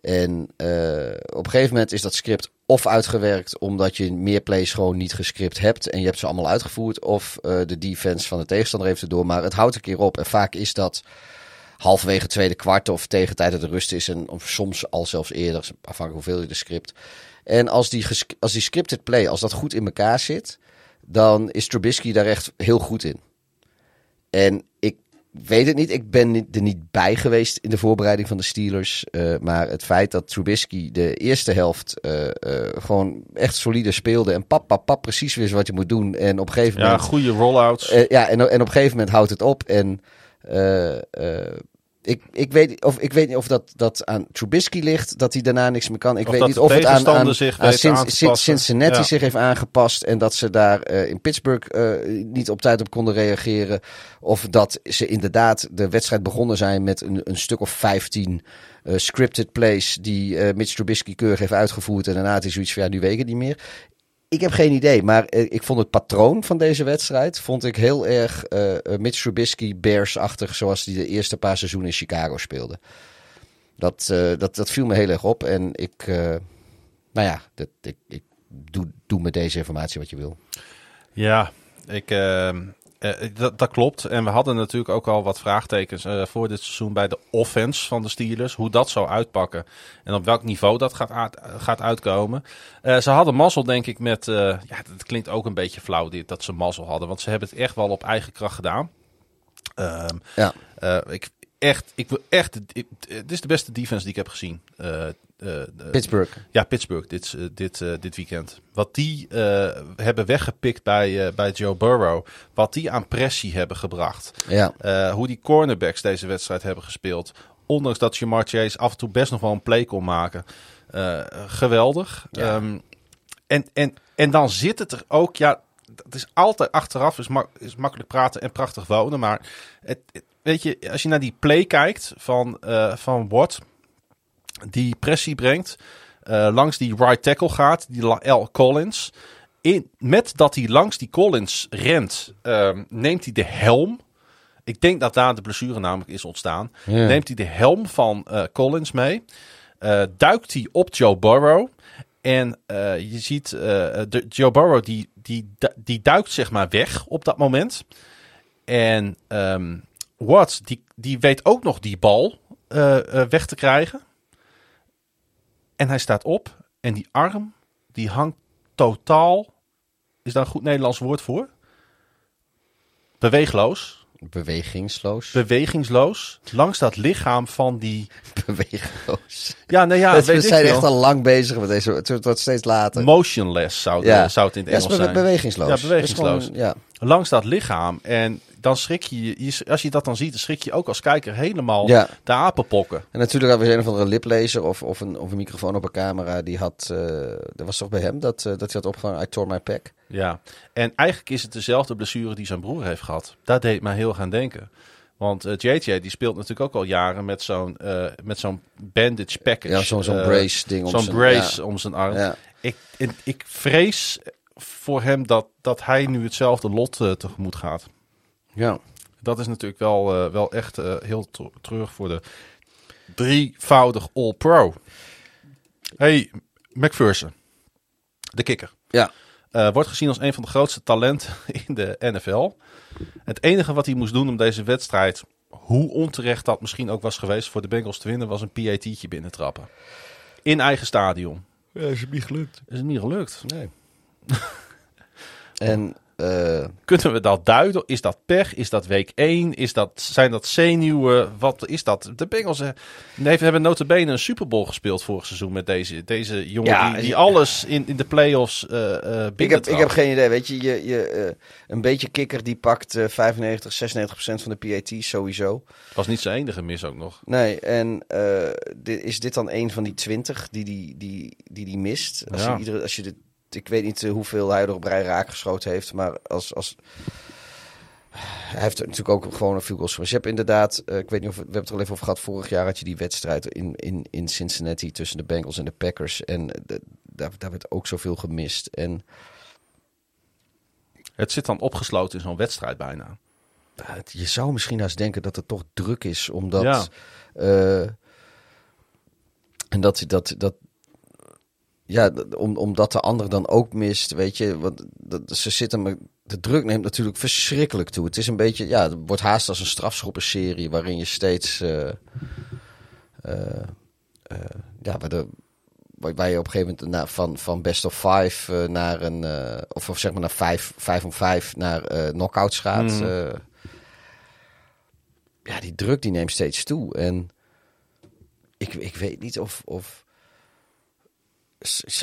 En eh, op een gegeven moment is dat script of uitgewerkt omdat je meer plays gewoon niet gescript hebt en je hebt ze allemaal uitgevoerd, of eh, de defense van de tegenstander heeft het door. Maar het houdt een keer op en vaak is dat halverwege tweede kwart of tegen tijd dat de rust is en of soms al zelfs eerder, afhankelijk hoeveel je de script. En als die, als die scripted play, als dat goed in elkaar zit, dan is Trubisky daar echt heel goed in. En ik weet het niet. Ik ben er niet bij geweest in de voorbereiding van de Steelers. eh, maar het feit dat Trubisky de eerste helft eh, eh, gewoon echt solide speelde. En pap, pap, pap precies wist wat je moet doen. En op een gegeven Ja, moment... goede rollouts. Ja, en, en op een gegeven moment houdt het op. En ik, ik, weet, of, ik weet niet of dat, dat aan Trubisky ligt, dat hij daarna niks meer kan. Ik Of weet niet of het aan, aan, zich aan aan. Cincinnati Ja. zich heeft aangepast. En dat ze daar eh, in Pittsburgh eh, niet op tijd op konden reageren. Of dat ze inderdaad de wedstrijd begonnen zijn met een, een stuk of 15 eh, scripted plays die Mitch Trubisky keurig heeft uitgevoerd. En daarna hij zoiets van ja, nu weet ik het niet meer. Ik heb geen idee, maar eh, ik vond het patroon van deze wedstrijd vond ik heel erg eh eh, Mitch Trubisky Bears-achtig, zoals hij de eerste paar seizoenen in Chicago speelde. Dat, dat, dat viel me heel erg op en ik, nou ja, ik, ik doe, doe met deze informatie wat je wil. Ja, ik, ehm, eh, dat, dat klopt. En we hadden natuurlijk ook al wat vraagtekens eh, voor dit seizoen bij de offense van de Steelers. Hoe dat zou uitpakken en op welk niveau dat gaat, uit- gaat uitkomen. Eh, ze hadden mazzel, denk ik, met... eh, ja, het klinkt ook een beetje flauw dit, dat ze mazzel hadden. Want ze hebben het echt wel op eigen kracht gedaan. Ehm, Ja. eh, ik, echt, ik wil echt... ik- dit is de beste defense die ik heb gezien. Eh, eh, Pittsburgh. ja, Pittsburgh dit, eh, dit, dit weekend. Wat die hebben weggepikt bij, bij Joe Burrow. Wat die aan pressie hebben gebracht. Ja. Hoe die cornerbacks deze wedstrijd hebben gespeeld. Ondanks dat Jamar Chase af en toe best nog wel een play kon maken. Geweldig. Ja. Ehm, en, en, en dan zit het er ook... Ja, het is altijd achteraf is, mak- is makkelijk praten en prachtig wonen. Maar het, het- weet je, als je naar die play kijkt van, eh van Watt... Die pressie brengt. eh, langs die right tackle gaat. Die L. Collins. In, met dat hij langs die Collins rent, ehm, neemt hij de helm. Ik denk dat daar de blessure namelijk is ontstaan. Ja. Neemt hij de helm van eh, Collins mee. eh, duikt hij op Joe Burrow. En je ziet, de, Joe Burrow die, die, die duikt zeg maar weg op dat moment. En Watts, die, die weet ook nog die bal weg te krijgen. En hij staat op. En die arm, die hangt totaal... Is daar een goed Nederlands woord voor? Beweegloos. Bewegingsloos. Bewegingsloos. Langs dat lichaam van die... Beweegloos. Ja, nou ja, we weet zijn echt al lang bezig met deze. Het wordt steeds later. Motionless zou, de- Ja. zou het in het het Engels zijn. bewegingsloos. Ja, Het bewegingsloos. gewoon- ja. Langs dat lichaam. En dan schrik je, je, als je dat dan ziet, dan schrik je ook als kijker helemaal Ja. de apenpokken. En natuurlijk hadden we een of andere liplezer of, of, een, of een microfoon op een camera. Die had, eh, dat was toch bij hem, dat, eh, dat hij had opgevangen, I tore my pack. Ja, en eigenlijk is het dezelfde blessure die zijn broer heeft gehad. Dat deed mij heel gaan denken. Want eh, JJ die speelt natuurlijk ook al jaren met zo'n met zo'n bandage package. Ja, zo'n zo'n brace ding om Zo'n zijn- brace ja. om zijn arm. Ja. Ik, en ik vrees voor hem dat, dat hij nu hetzelfde lot tegemoet gaat. Ja. Dat is natuurlijk wel, eh, wel echt eh, heel treurig voor de drievoudig All-Pro. Hey, McPherson, de kikker. Ja. Eh, wordt gezien als een van de grootste talenten in de NFL. Het enige wat hij moest doen om deze wedstrijd, hoe onterecht dat misschien ook was geweest voor de Bengals te winnen, was een PAT'tje binnentrappen. In eigen stadion. Ja, is het niet gelukt. Is het niet gelukt? Nee. en eh, Kunnen we dat duiden? Is dat pech? Is dat week 1? Is dat, zijn dat zenuwen? Wat is dat? De Bengals eh, nee, hebben notabene een Super Bowl gespeeld vorig seizoen met deze, deze jongen Ja, die, die ja. alles in, in de playoffs eh ik, heb, ik heb geen... idee. Weet je, je, je een beetje kikker die pakt eh 95, 96 procent van de PAT sowieso. was niet zijn enige mis ook nog. Nee, en dit, is dit dan een van die 20 die die, die, die, die mist? Als Ja. je iedere, als je dit, ik weet niet eh, hoeveel hij er op rij raak geschoten heeft, maar als, als Hij heeft natuurlijk ook gewoon een veel goals gemaakt. Je hebt inderdaad, eh, ik weet niet of we, hebben het er al even over gehad. Vorig jaar had je die wedstrijd in, in, in Cincinnati tussen de Bengals en de Packers. En eh, daar, daar werd ook zoveel gemist. En Het zit dan opgesloten in zo'n wedstrijd bijna. Je zou misschien eens denken dat het toch druk is, omdat. Ja. en dat, dat, dat. Ja, om, omdat de ander dan ook mist, weet je. Want dat, ze zitten. De druk neemt natuurlijk verschrikkelijk toe. Het is een beetje. Ja, het wordt haast als een strafschoppenserie. waarin je steeds. eh, ja, waar, de, waar je op een gegeven moment na, van, van best of five naar een. of, of zeg maar naar vijf, vijf om vijf naar knockouts gaat. Eh. ja, die druk die neemt steeds toe. En ik, ik weet niet of. of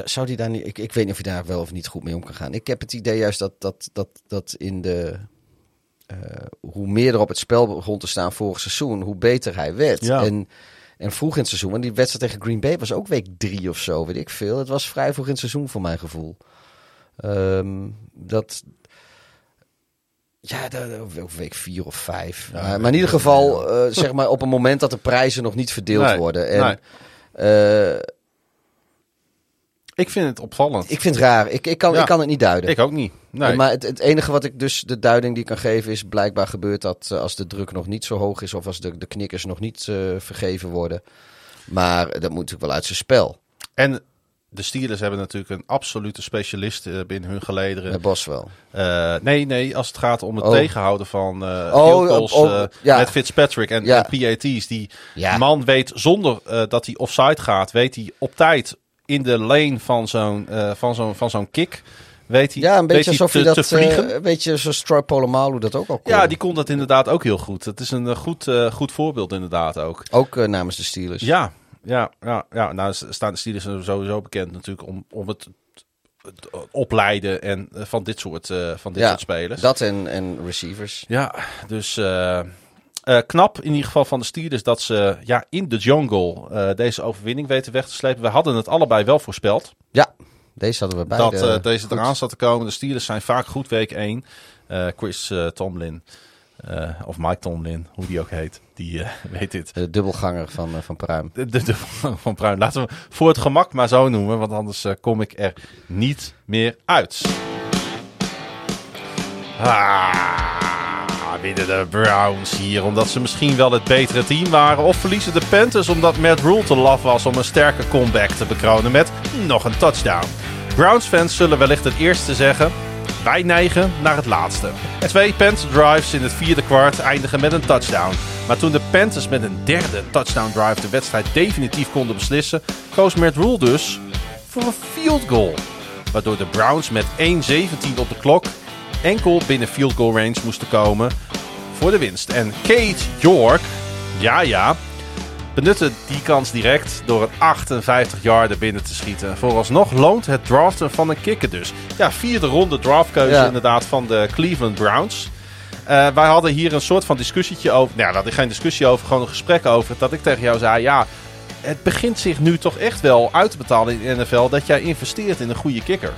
zou die daar niet. Ik, ik weet niet of je daar wel of niet goed mee om kan gaan. Ik heb het idee juist dat, dat, dat, dat in de. eh, hoe meer er op het spel begon te staan vorig seizoen, hoe beter hij werd. Ja. En, en vroeg in het seizoen, en die wedstrijd tegen Green Bay was ook week drie of zo, weet ik veel. Het was vrij vroeg in het seizoen voor mijn gevoel. Ehm, dat. Ja, dat, week vier of vijf. Ja, maar, maar in ieder geval, eh, zeg maar, op een moment dat de prijzen nog niet verdeeld Nee, worden. En, nee. eh, Ik vind het opvallend. ik vind het raar. Ik, ik, kan, Ja. ik kan het niet duiden. Ik ook niet. Nee. Maar het, het enige wat ik dus, de duiding die ik kan geven is, blijkbaar gebeurt dat eh, als de druk nog niet zo hoog is of als de, de knikkers nog niet eh, vergeven worden. Maar dat moet natuurlijk wel uit zijn spel. En de Steelers hebben natuurlijk een absolute specialist eh, binnen hun gelederen. Met Bos wel. Eh, nee, nee, als het gaat om het Oh. tegenhouden van Oh, goals, oh, ja. met Fitzpatrick en, Ja. en PAT's. Die Ja. man weet zonder dat hij offside gaat, weet hij op tijd in de lane van zo'n eh, van zo'n van zo'n kick. Weet hij, Ja, een beetje alsof je dat, eh, een beetje zoals Troy Polamalu dat ook al kon. ja, die kon dat inderdaad ook heel goed. Het is een eh, goed, goed voorbeeld inderdaad ook. Ook namens de Steelers. Ja, ja, ja, ja. Nou staan de Steelers er sowieso bekend natuurlijk om, om het, het opleiden en van dit soort, van dit Ja, soort spelers. Dat en, en receivers. Ja, dus eh, knap in ieder geval van de Steelers dat ze ja, in de jungle eh, deze overwinning weten weg te slepen. We hadden het allebei wel voorspeld Ja, deze hadden we bij. dat eh, deze eraan zat te komen. De Steelers zijn vaak goed week 1. Eh, Chris Tomlin, of Mike Tomlin, hoe die ook heet, die weet dit. De dubbelganger van, van Pruim. De, de, de- van Bruin. Laten we voor het gemak maar zo noemen, want anders kom ik er niet meer uit. Ah, winnen de Browns hier omdat ze misschien wel het betere team waren. Of verliezen de Panthers omdat Matt Rule te laf was om een sterke comeback te bekronen met nog een touchdown. Browns fans zullen wellicht het eerste zeggen. Wij neigen naar het laatste. Twee Panther drives in het vierde kwart eindigen met een touchdown. Maar toen de Panthers met een derde touchdown drive de wedstrijd definitief konden beslissen, koos Matt Rule dus voor een field goal. Waardoor de Browns met 1.17 op de klok enkel binnen field goal range moesten komen voor de winst. En Kate York, ja ja, benutte die kans direct door een 58 yarder binnen te schieten. Vooralsnog loont het draften van een kicker dus. Ja, vierde ronde draftkeuze Ja. inderdaad van de Cleveland Browns. Eh, wij hadden hier een soort van discussietje over. Nou, we hadden geen discussie over, gewoon een gesprek over. Dat ik tegen jou zei: ja, het begint zich nu toch echt wel uit te betalen in de NFL dat jij investeert in een goede kicker.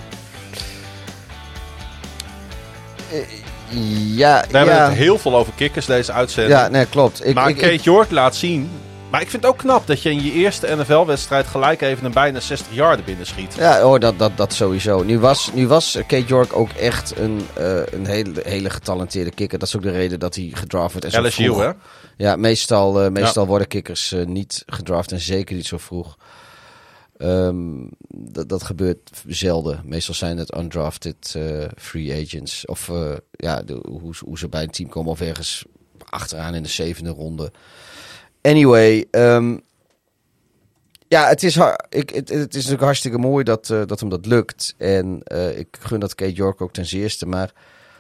Ja, We hebben ja. het heel veel over kickers deze uitzending. ja, nee, klopt. Ik, maar ik, Kate ik- York laat zien. Maar ik vind het ook knap dat je in je eerste NFL-wedstrijd gelijk even een bijna 60 yarden binnenschiet. Ja, oh, dat, dat, dat sowieso. Nu was, nu was Kate York ook echt een, eh, een hele, hele getalenteerde kicker. Dat is ook de reden dat hij gedraft wordt. En zo LSU, hè? Ja, meestal, eh, meestal worden kikkers eh, niet gedraft en zeker niet zo vroeg. Ehm, dat, dat gebeurt zelden. Meestal zijn het undrafted eh, free agents. Of eh, ja, hoe, hoe ze bij een team komen of ergens achteraan in de zevende ronde. Anyway, ehm, ja, het is, ik, het, het is natuurlijk hartstikke mooi dat, eh, dat hem dat lukt. En ik gun dat Kate York ook ten zeerste. Maar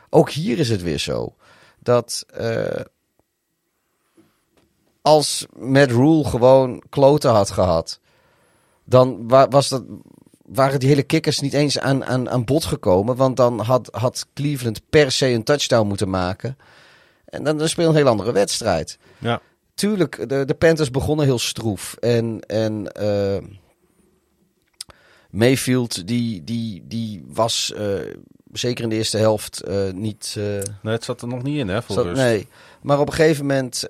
ook hier is het weer zo. Dat als Matt Rule gewoon kloten had gehad... dan wa- was dat, waren die hele kickers niet eens aan, aan, aan bod gekomen. Want dan had, had Cleveland per se een touchdown moeten maken. En dan, dan speel je een heel andere wedstrijd Ja. tuurlijk, de, de Panthers begonnen heel stroef. En, en eh, Mayfield, die, die, die was, eh, zeker in de eerste helft eh, niet... Nee, het zat er nog niet in, hè, voor zat- rust. nee. Maar op een gegeven moment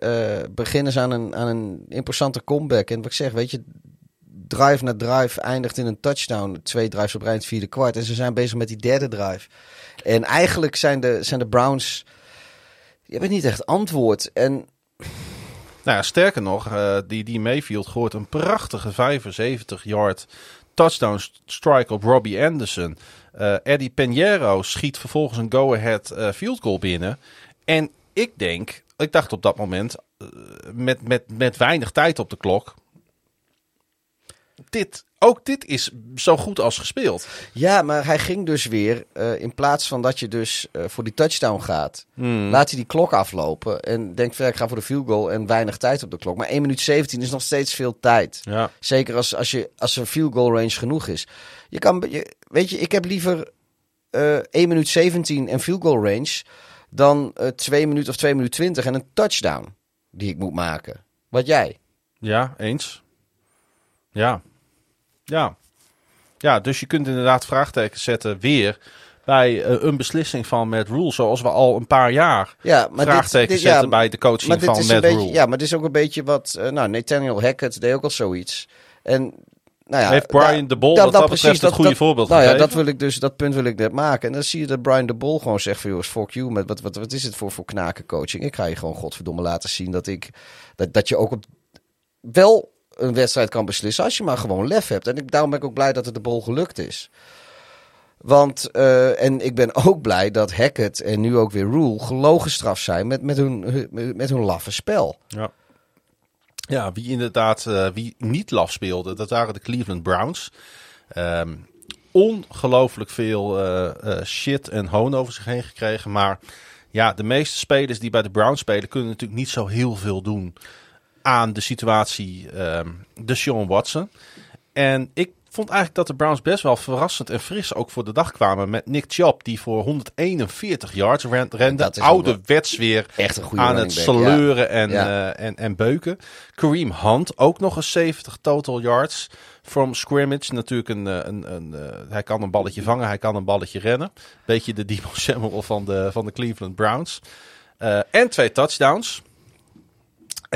beginnen ze aan een, aan een imposante comeback. En wat ik zeg, weet je, drive na drive eindigt in een touchdown. Twee drives op vierde kwart. En ze zijn bezig met die derde drive. En eigenlijk zijn de, zijn de Browns... Je hebt niet echt antwoord. En Nou ja, sterker nog, eh, die, die Mayfield gooit een prachtige 75-yard touchdown st- strike op Robbie Anderson. Eh, Eddie Pinheiro schiet vervolgens een go-ahead eh, field goal binnen. En ik denk, ik dacht op dat moment, met, met, met weinig tijd op de klok, dit, ook dit is zo goed als gespeeld. Ja, maar hij ging dus weer, eh, in plaats van dat je dus eh, voor die touchdown gaat, Hmm. laat hij die klok aflopen en denkt, ja, ik ga voor de field goal en weinig tijd op de klok. Maar 1 minuut 17 is nog steeds veel tijd. Ja. Zeker als, als, je, als een field goal range genoeg is. Je kan, je, weet je, ik heb liever eh 1 minuut 17 en field goal range dan eh 2 minuten of 2 minuten 20 en een touchdown die ik moet maken. Wat jij? Ja, eens. Ja. Ja. Ja, dus je kunt inderdaad vraagtekens zetten weer bij eh, een beslissing van Matt Rule, zoals we al een paar jaar Ja, maar vraagtekens dit- zetten ja, bij de coaching Maar dit van is Matt een beetje, Rule. ja, maar dit is ook een beetje wat. eh, nou, Nathaniel Hackett deed ook al zoiets. En nou ja, Heeft Brian de Bol dat precies, betreft het goede voorbeeld Nou ja, dat wil ik dus, dat punt wil ik net maken. En dan zie je dat Brian de Bol gewoon zegt van, jongens, fuck you, met wat, wat, wat is het voor, voor knaken coaching? Ik ga je gewoon godverdomme laten zien dat ik, dat, dat je ook op, wel een wedstrijd kan beslissen als je maar gewoon lef hebt. En ik, daarom ben ik ook blij dat het de Bol gelukt is. Want, eh, en ik ben ook blij dat Hackett en nu ook weer Rule gelogen straf zijn met, met, hun, met hun laffe spel. Ja. Ja, wie inderdaad, eh, wie niet laf speelde, dat waren de Cleveland Browns. Ehm, ongelooflijk veel eh, shit en hoon over zich heen gekregen. Maar ja, de meeste spelers die bij de Browns spelen, kunnen natuurlijk niet zo heel veel doen aan de situatie ehm de Sean Watson. En ik vond eigenlijk dat de Browns best wel verrassend en fris ook voor de dag kwamen met Nick Chubb, die voor 141 yards ren- rende. Ouderwets weer Echt een goede aan het back, ja. sleuren en, Ja. eh, en, en beuken. Kareem Hunt ook nog eens 70 total yards from scrimmage. Natuurlijk een, eh, een, een, eh, hij kan een balletje vangen, hij kan een balletje rennen. Beetje de Debo Samuel van de, van de Cleveland Browns. En twee touchdowns.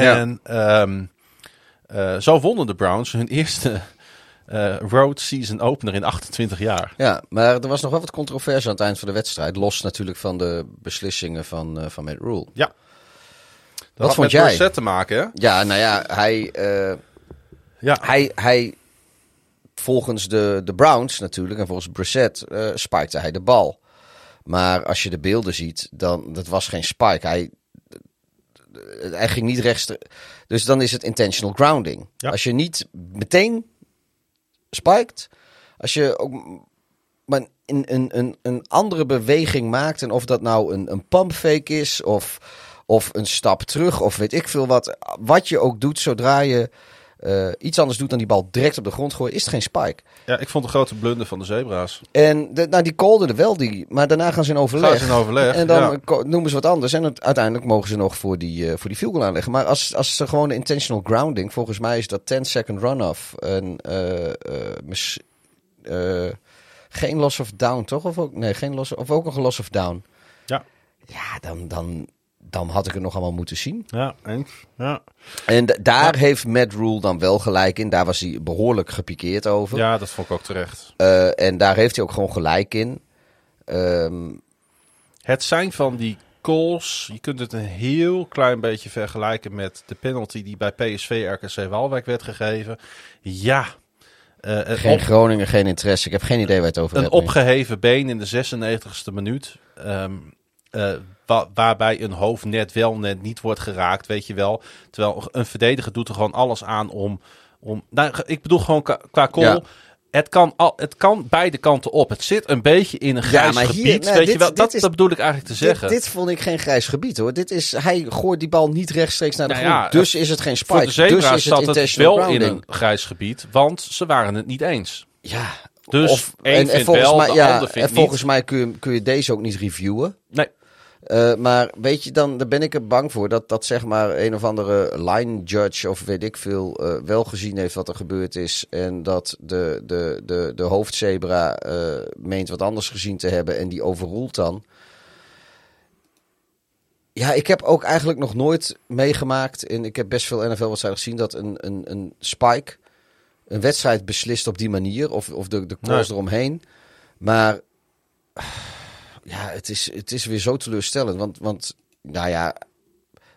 Ja. En ehm, eh, zo wonnen de Browns hun eerste eh, road season opener in 28 jaar. Ja, maar er was nog wel wat controverse aan het eind van de wedstrijd. Los natuurlijk van de beslissingen van, eh van Matt Rule. Ja. Dat Wat had vond met jij? Brissett te maken, hè? Ja, nou ja, hij, Ja. hij, hij volgens de, de Browns natuurlijk en volgens Brissett spikte hij de bal. Maar als je de beelden ziet, dan dat was geen spike. Hij, hij ging niet rechtstreeks. Dus dan is het intentional grounding. Ja. Als je niet meteen spiked, als je ook maar een, een, een, een andere beweging maakt. En of dat nou een, een pumpfake is of, of een stap terug of weet ik veel wat. Wat je ook doet zodra je eh, iets anders doet dan die bal direct op de grond gooien, is het geen spike. Ja, ik vond een grote blunder van de Zebra's. En de, nou, die calden er wel die, maar daarna gaan ze in overleg. Gaan ze in overleg, En dan ja. noemen ze wat anders. En het- uiteindelijk mogen ze nog voor die, eh, voor die field goal aanleggen. Maar als, als ze gewoon de intentional grounding, volgens mij is dat 10 second runoff. En eh, eh, geen loss of down, toch? Of ook, nee, geen loss, of ook nog een loss of down. Ja. Ja, dan, dan, dan had ik het nog allemaal moeten zien. Ja, eens. Ja. En daar heeft Matt Rule dan wel gelijk in. Daar was hij behoorlijk gepikeerd over. ja, dat vond ik ook terecht. Eh, en daar heeft hij ook gewoon gelijk in. Ehm, Het zijn van die calls, je kunt het een heel klein beetje vergelijken met de penalty die bij PSV RKC Waalwijk werd gegeven. Ja, eh, een, geen op- Groningen, geen interesse. Ik heb geen idee waar het over een hebt. nu. opgeheven been in de 96e minuut. eh, wa- waarbij een hoofd net wel, net niet wordt geraakt, weet je wel. Terwijl een verdediger doet er gewoon alles aan om... om nou, ik bedoel gewoon qua, qua call... Ja. Het kan, al, het kan beide kanten op. Het zit een beetje in een grijs hier- gebied. nou, weet dit- je wel, dat, is- dat bedoel ik eigenlijk te zeggen. dit vond ik geen grijs gebied hoor. Dit is, hij gooit die bal niet rechtstreeks naar de Nou grond. ja, dus is het geen Voor spike. de zebra's dus is het zat het wel in een grijs gebied, want ze waren het niet eens. Ja. Dus of, vindt volgens wel, mij, ja, en volgens mij kun je, kun je deze ook niet reviewen. Nee, Eh, maar weet je, dan daar ben ik er bang voor dat, dat zeg maar een of andere line judge of weet ik veel eh, wel gezien heeft wat er gebeurd is. En dat de, de, de, de hoofdzebra eh, meent wat anders gezien te hebben en die overroelt dan. Ja, ik heb ook eigenlijk nog nooit meegemaakt, en ik heb best veel NFL-wedstrijden gezien, dat een, een, een spike een wedstrijd beslist op die manier, of, of de, de calls Nee. eromheen. Maar ja, het is, het is weer zo teleurstellend. Want, want nou ja,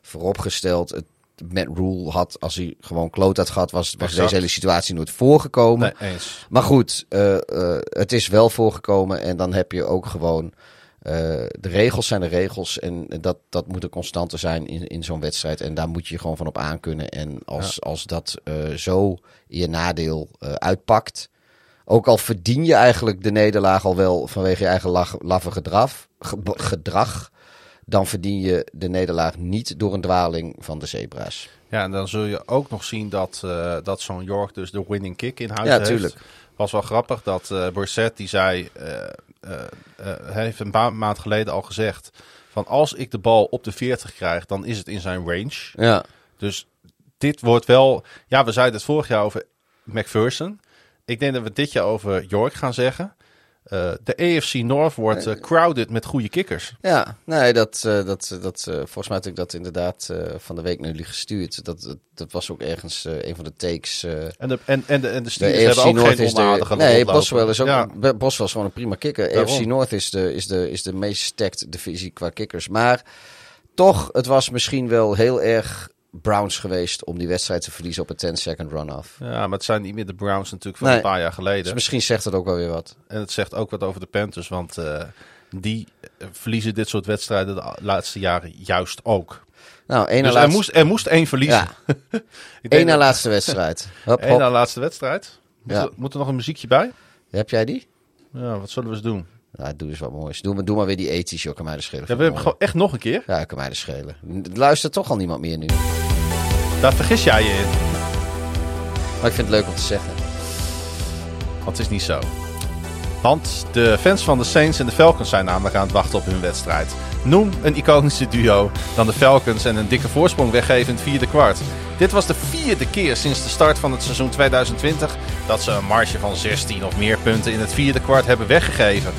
vooropgesteld, het, Matt Rule had, als hij gewoon kloot had gehad, was, was Exact. deze hele situatie nooit voorgekomen. Nee. Maar goed, eh, eh, het is wel voorgekomen en dan heb je ook gewoon... eh, de regels zijn de regels en dat, dat moet een constante zijn in, in zo'n wedstrijd. En daar moet je gewoon van op aankunnen. En als, als dat zo in je nadeel uitpakt... Ook al verdien je eigenlijk de nederlaag al wel vanwege je eigen lach, laffe gedrag, ge- gedrag... dan verdien je de nederlaag niet door een dwaling van de zebra's. Ja, en dan zul je ook nog zien dat, eh, dat zo'n York dus de winning kick in huis Ja, heeft. tuurlijk. Was wel grappig dat eh Borset die zei, hij heeft een paar maand geleden al gezegd van als ik de bal op de 40 krijg, dan is het in zijn range. Ja, Dus dit wordt wel, ja, we zeiden het vorig jaar over McPherson. Ik denk dat we dit jaar over York gaan zeggen. Eh, de AFC North wordt eh, crowded met goede kikkers. Ja, nee, dat, eh, dat, dat, volgens mij had ik dat inderdaad van de week naar jullie gestuurd. Dat, dat, dat was ook ergens een van de takes. En de, en, en de, en de de hebben ook geen is de. Nee. Boswell is ook. Ja. Boswell is gewoon een prima kikker. Daarom. AFC North is de, is, de, is de meest stacked divisie qua kikkers. Maar toch, het was misschien wel heel erg Browns geweest om die wedstrijd te verliezen op een 10-second run-off. Ja, maar het zijn niet meer de Browns natuurlijk van Nee. een paar jaar Dus geleden. misschien zegt dat ook wel weer wat. En het zegt ook wat over de Panthers, want eh, die eh, verliezen dit soort wedstrijden de laatste jaren juist ook. Nou, één Dus er laatste, moest, er moest één verliezen. ja, denk na laatste wedstrijd. Hop, hop. na laatste wedstrijd. Moet, Ja. er, moet er nog een muziekje bij? Heb jij die? Ja, wat zullen we eens doen? Nou, doe eens wat moois. Doe, maar- doe maar weer die ethisch, joh. Kan mij de schelen. Ja, we hebben gewoon echt nog een keer. Ja, kan mij de schelen. Er luistert toch al niemand meer nu. Daar vergis jij je in. Maar ik vind het leuk om te zeggen. Want het is niet zo. Want de fans van de Saints en de Falcons zijn namelijk aan het wachten op hun wedstrijd. Noem een iconische duo dan de Falcons en een dikke voorsprong weggeven in het vierde kwart. Dit was de vierde keer sinds de start van het seizoen 2020 dat ze een marge van 16 of meer punten in het vierde kwart hebben weggegeven.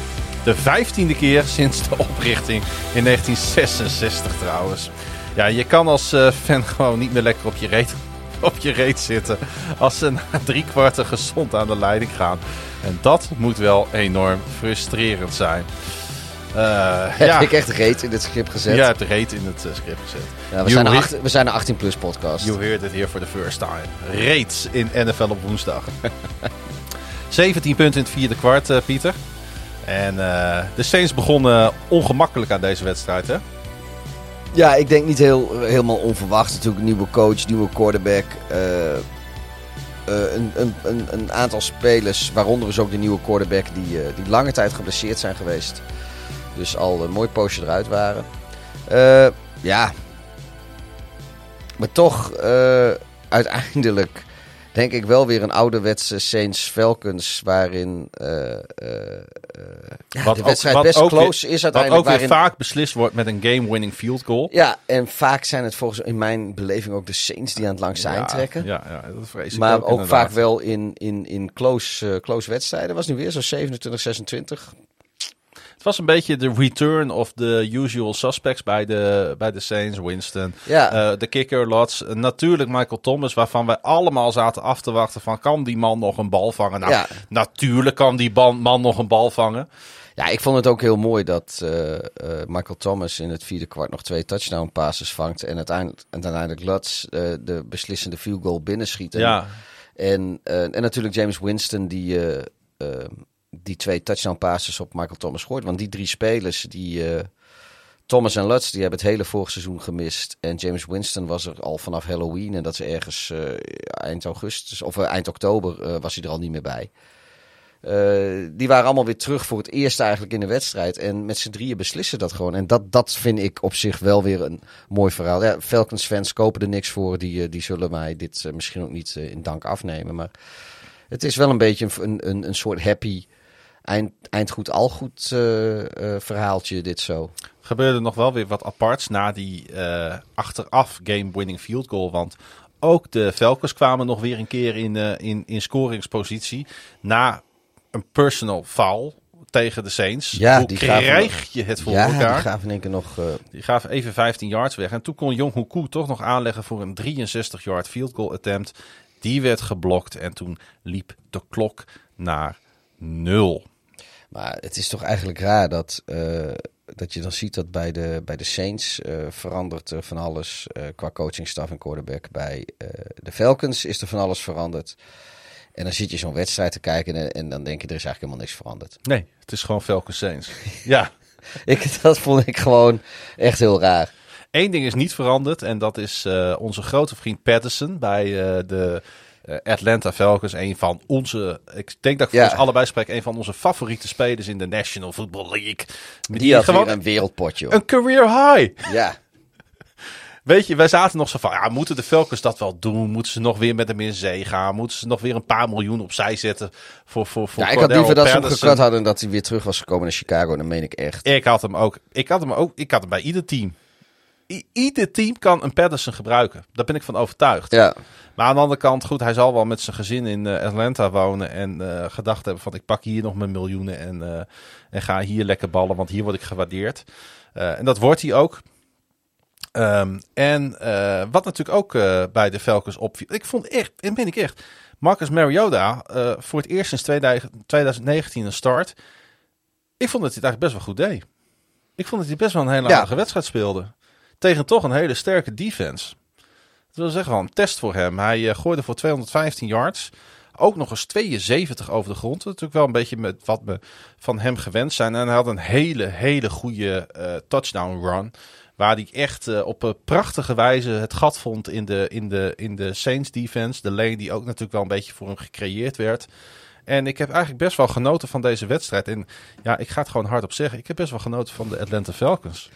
De vijftiende keer sinds de oprichting in 1966 trouwens. Ja, je kan als eh, fan gewoon niet meer lekker op je reet op je reet zitten als ze na drie kwarten gezond aan de leiding gaan. En dat moet wel enorm frustrerend zijn. Eh, Heb ja, ik echt reet in het script gezet? jij hebt reet in het eh, script gezet. Ja, we, zijn een acht- we zijn een 18 plus podcast. You heard it here for the first time. Reeds in NFL op woensdag. 17 punten in het vierde kwart, Pieter. En eh, de Saints begonnen ongemakkelijk aan deze wedstrijd, hè? Ja, ik denk niet heel, helemaal onverwacht. Natuurlijk nieuwe coach, nieuwe quarterback. eh, eh, een, een, een, aantal spelers, waaronder is ook de nieuwe quarterback, die, die lange tijd geblesseerd zijn geweest. Dus al een mooi poosje eruit waren. Ja. Maar toch, uiteindelijk denk ik wel weer een ouderwetse Saints-Falcons... waarin eh, eh, eh, ja, Wat de wedstrijd wat best close weer- is Wat uiteindelijk. ook weer waarin- vaak beslist wordt met een game-winning field goal. ja, en vaak zijn het volgens in mijn beleving ook de Saints die aan het langs zijn ja, trekken. Ja, ja, dat vrees ik maar ook, vaak wel in, in, in close, close wedstrijden. Was nu weer zo 27, 26. Het was een beetje de return of the usual suspects bij de, bij de Saints. Winston, Ja. eh, de kicker, Lots. Natuurlijk Michael Thomas, waarvan wij allemaal zaten af te wachten van... kan die man nog een bal vangen? Nou, Ja. natuurlijk kan die man nog een bal vangen. Ja, ik vond het ook heel mooi dat eh, eh, Michael Thomas in het vierde kwart nog twee touchdown passes vangt. En uiteindelijk, en uiteindelijk Lutz de beslissende field goal binnenschiet. En, Ja, en, en natuurlijk James Winston die, die twee touchdown passes op Michael Thomas gooit. Want die drie spelers, die, eh, Thomas en Lutz, die hebben het hele vorig seizoen gemist. En James Winston was er al vanaf Halloween. En dat is ergens eh, eind augustus, of eh, eind oktober was hij er al niet meer bij. Die waren allemaal weer terug voor het eerst eigenlijk in de wedstrijd. En met z'n drieën beslissen dat gewoon. En dat, dat vind ik op zich wel weer een mooi verhaal. Ja, Falcons fans kopen er niks voor. Die, die zullen mij dit misschien ook niet in dank afnemen. Maar het is wel een beetje een, een, een soort happy eind, eindgoed al goed eh, eh, verhaaltje dit zo. gebeurde nog wel weer wat aparts na die eh, achteraf game-winning field goal. Want ook de Falcons kwamen nog weer een keer in, in, in scoringspositie. Na een personal foul tegen de Saints. Ja, Hoe die gaven- krijg je het voor ja, elkaar? die gaven in één keer nog... Die gaven even 15 yards weg. En toen kon Jong Hoekoe toch nog aanleggen voor een 63-yard field goal attempt. Die werd geblokt en toen liep de klok naar nul. Maar het is toch eigenlijk raar dat, eh, dat je dan ziet dat bij de, bij de Saints eh, verandert er van alles eh, qua coachingstaf en quarterback. Bij de Falcons is er van alles veranderd. En dan zit je zo'n wedstrijd te kijken en, en dan denk je, er is eigenlijk helemaal niks veranderd. Nee, het is gewoon Falcons Saints. ja, Ik, dat vond ik gewoon echt heel raar. Eén ding is niet veranderd en dat is onze grote vriend Patterson bij de eh, Atlanta Falcons. Een van onze, ik denk dat ik voor Ja. ons allebei spreek, een van onze favoriete spelers in de National Football League. Die, Die had gewoon weer een wereldpotje. hoor. een career high. Ja, Weet je, wij zaten nog zo van, ja, moeten de Falcons dat wel doen? Moeten ze nog weer met hem in zee gaan? Moeten ze nog weer een paar miljoen opzij zetten voor voor voor ja ik had liever dat ze hem gekut hadden en dat hij weer terug was gekomen naar Chicago. Dan meen ik echt. Ik had hem ook. Ik had hem ook. Ik had hem bij ieder team. Ieder team kan een Patterson gebruiken. Daar ben ik van overtuigd. Ja, Maar aan de andere kant, goed, hij zal wel met zijn gezin in eh, Atlanta wonen en eh, gedacht hebben van ik pak hier nog mijn miljoenen en, eh, en ga hier lekker ballen, want hier word ik gewaardeerd. En dat wordt hij ook. Ehm, en wat natuurlijk ook bij de Falcons opviel, ik vond echt, en ben ik echt, Marcus Mariota voor het eerst sinds 2000 2019 een start. Ik vond dat hij het eigenlijk best wel goed deed. Ik vond dat hij best wel een hele Ja. aardige wedstrijd speelde. Tegen toch een hele sterke defense. Dat wil zeggen wel een test voor hem. Hij eh, gooide voor 215 yards. Ook nog eens 72 over de grond. Dat is natuurlijk wel een beetje met wat we van hem gewend zijn. En hij had een hele, hele goede eh, touchdown run. Waar hij echt eh, op een prachtige wijze het gat vond in de, in, de, in de Saints defense. De lane die ook natuurlijk wel een beetje voor hem gecreëerd werd. En ik heb eigenlijk best wel genoten van deze wedstrijd. En ja, ik ga het gewoon hardop zeggen. Ik heb best wel genoten van de Atlanta Falcons.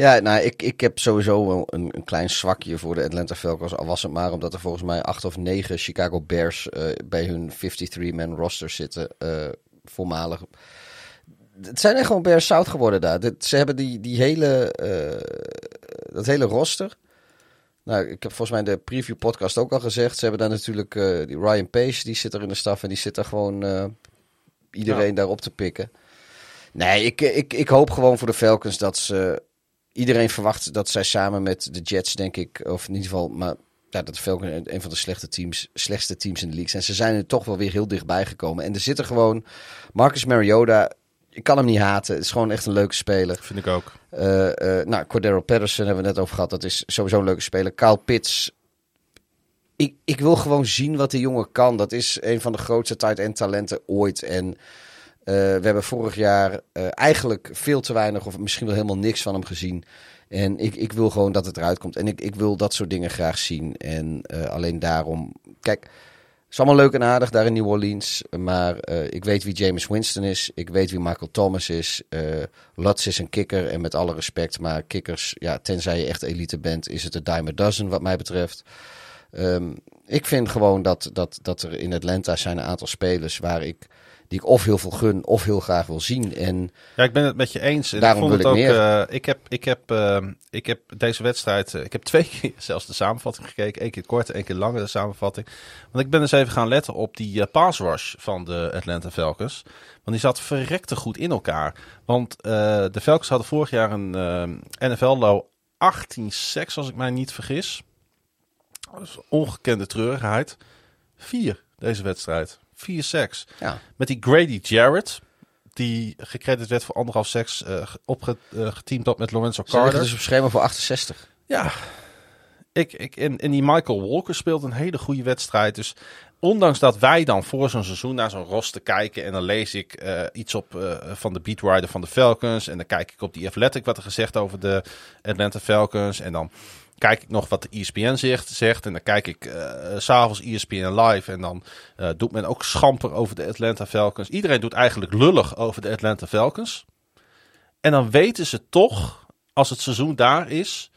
Ja, nou, ik, ik heb sowieso wel een, een klein zwakje voor de Atlanta Falcons. Al was het maar omdat er volgens mij acht of negen Chicago Bears eh, bij hun 53-man roster zitten. eh voormalig. Het zijn echt gewoon Bears zout geworden daar. Dit, ze hebben die, die hele, eh, dat hele roster. Nou, ik heb volgens mij in de preview podcast ook al gezegd. Ze hebben daar natuurlijk die Ryan Pace, die zit er in de staf. En die zit er gewoon iedereen Ja. daar op te pikken. Nee, ik, ik, ik hoop gewoon voor de Falcons dat ze iedereen verwacht dat zij samen met de Jets, denk ik, of in ieder geval, maar ja, dat Falcons een- van de slechte teams, slechtste teams in de league zijn. Ze zijn er toch wel weer heel dichtbij gekomen. En er zit er gewoon Marcus Mariota. Ik kan hem niet haten. Het is gewoon echt een leuke speler. Vind ik ook. Eh, eh, nou, Cordero Patterson hebben we net over gehad. Dat is sowieso een leuke speler. Kyle Pitts. Ik, ik wil gewoon zien wat die jongen kan. Dat is een van de grootste tight end talenten ooit. En we hebben vorig jaar eh, eigenlijk veel te weinig of misschien wel helemaal niks van hem gezien. En ik, ik wil gewoon dat het eruit komt. En ik, ik wil dat soort dingen graag zien. En eh, alleen daarom... Kijk, het is allemaal leuk en aardig daar in New Orleans. Maar eh, ik weet wie James Winston is. Ik weet wie Michael Thomas is. eh Lutz is een kikker. En met alle respect. Maar kikkers, ja, tenzij je echt elite bent, is het dime a dozen wat mij betreft. Ehm, ik vind gewoon dat, dat, dat er in Atlanta zijn een aantal spelers waar ik, die ik of heel veel gun of heel graag wil zien. En Ja, ik ben het met je eens. En Daarom ik vond wil het ik ook. meer. eh, ik, heb, ik, heb, eh, ik heb deze wedstrijd. eh, ik heb twee keer zelfs de samenvatting gekeken. Eén keer kort, één keer langer de samenvatting. Want ik ben eens even gaan letten op die eh, pass rush van de Atlanta Falcons. Want die zat verrekte goed in elkaar. Want de Falcons hadden vorig jaar een eh, NFL-low 18 sacks, als ik mij niet vergis. Dat is ongekende treurigheid. Vier deze wedstrijd. Vier sacks. ja, Met die Grady Jarrett, die gecrediteerd werd voor anderhalf seks, eh opgeteamd op met Lorenzo Carter. dus op schema voor 68. Ja, ik, ik, en, en die Michael Walker speelt een hele goede wedstrijd. Dus ondanks dat wij dan voor zo'n seizoen naar zo'n roster kijken... en dan lees ik eh, iets op eh, van de beatwriter van de Falcons... en dan kijk ik op die Athletic wat er gezegd over de Atlanta Falcons... en dan kijk ik nog wat de ESPN zegt, zegt en dan kijk ik s s'avonds ESPN live... en dan eh, doet men ook schamper over de Atlanta Falcons. Iedereen doet eigenlijk lullig over de Atlanta Falcons. En dan weten ze toch, als het seizoen daar is...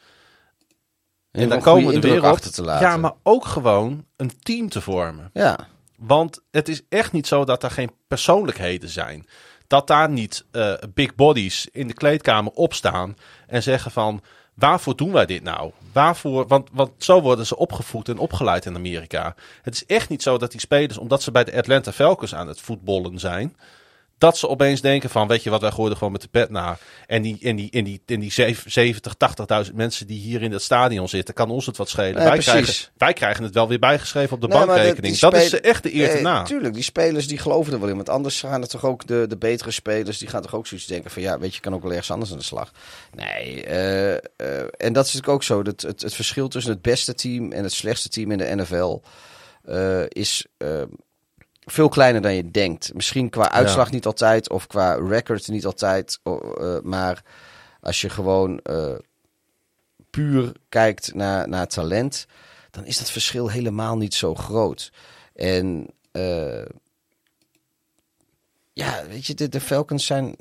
En dan komen we er weer op. achter te laten. Ja, maar ook gewoon een team te vormen. Ja, Want het is echt niet zo dat daar geen persoonlijkheden zijn. Dat daar niet eh, big bodies in de kleedkamer opstaan en zeggen van... Waarvoor doen wij dit nou? Waarvoor? Want, want zo worden ze opgevoed en opgeleid in Amerika. Het is echt niet zo dat die spelers, omdat ze bij de Atlanta Falcons aan het voetballen zijn, dat ze opeens denken van, weet je wat, wij gooien gewoon met de pet naar. En die, en die, en die, en die 70, 80.000 mensen die hier in het stadion zitten, kan ons het wat schelen. Wij, precies. krijgen, wij krijgen het wel weer bijgeschreven op de Nee, bankrekening. dat is echt de eer te Nee, na. Tuurlijk, die spelers die geloven er wel in. Want anders gaan er toch ook de, de betere spelers, die gaan toch ook zoiets denken van ja, weet je, kan ook wel ergens anders aan de slag. Nee, eh, eh, en dat is natuurlijk ook zo. Dat het, het verschil tussen het beste team en het slechtste team in de NFL eh, is veel kleiner dan je denkt. Misschien qua uitslag niet altijd of qua record niet altijd. eh, maar als je gewoon eh, puur kijkt naar, naar talent, dan is dat verschil helemaal niet zo groot. En eh, ja, weet je, de, de Falcons zijn.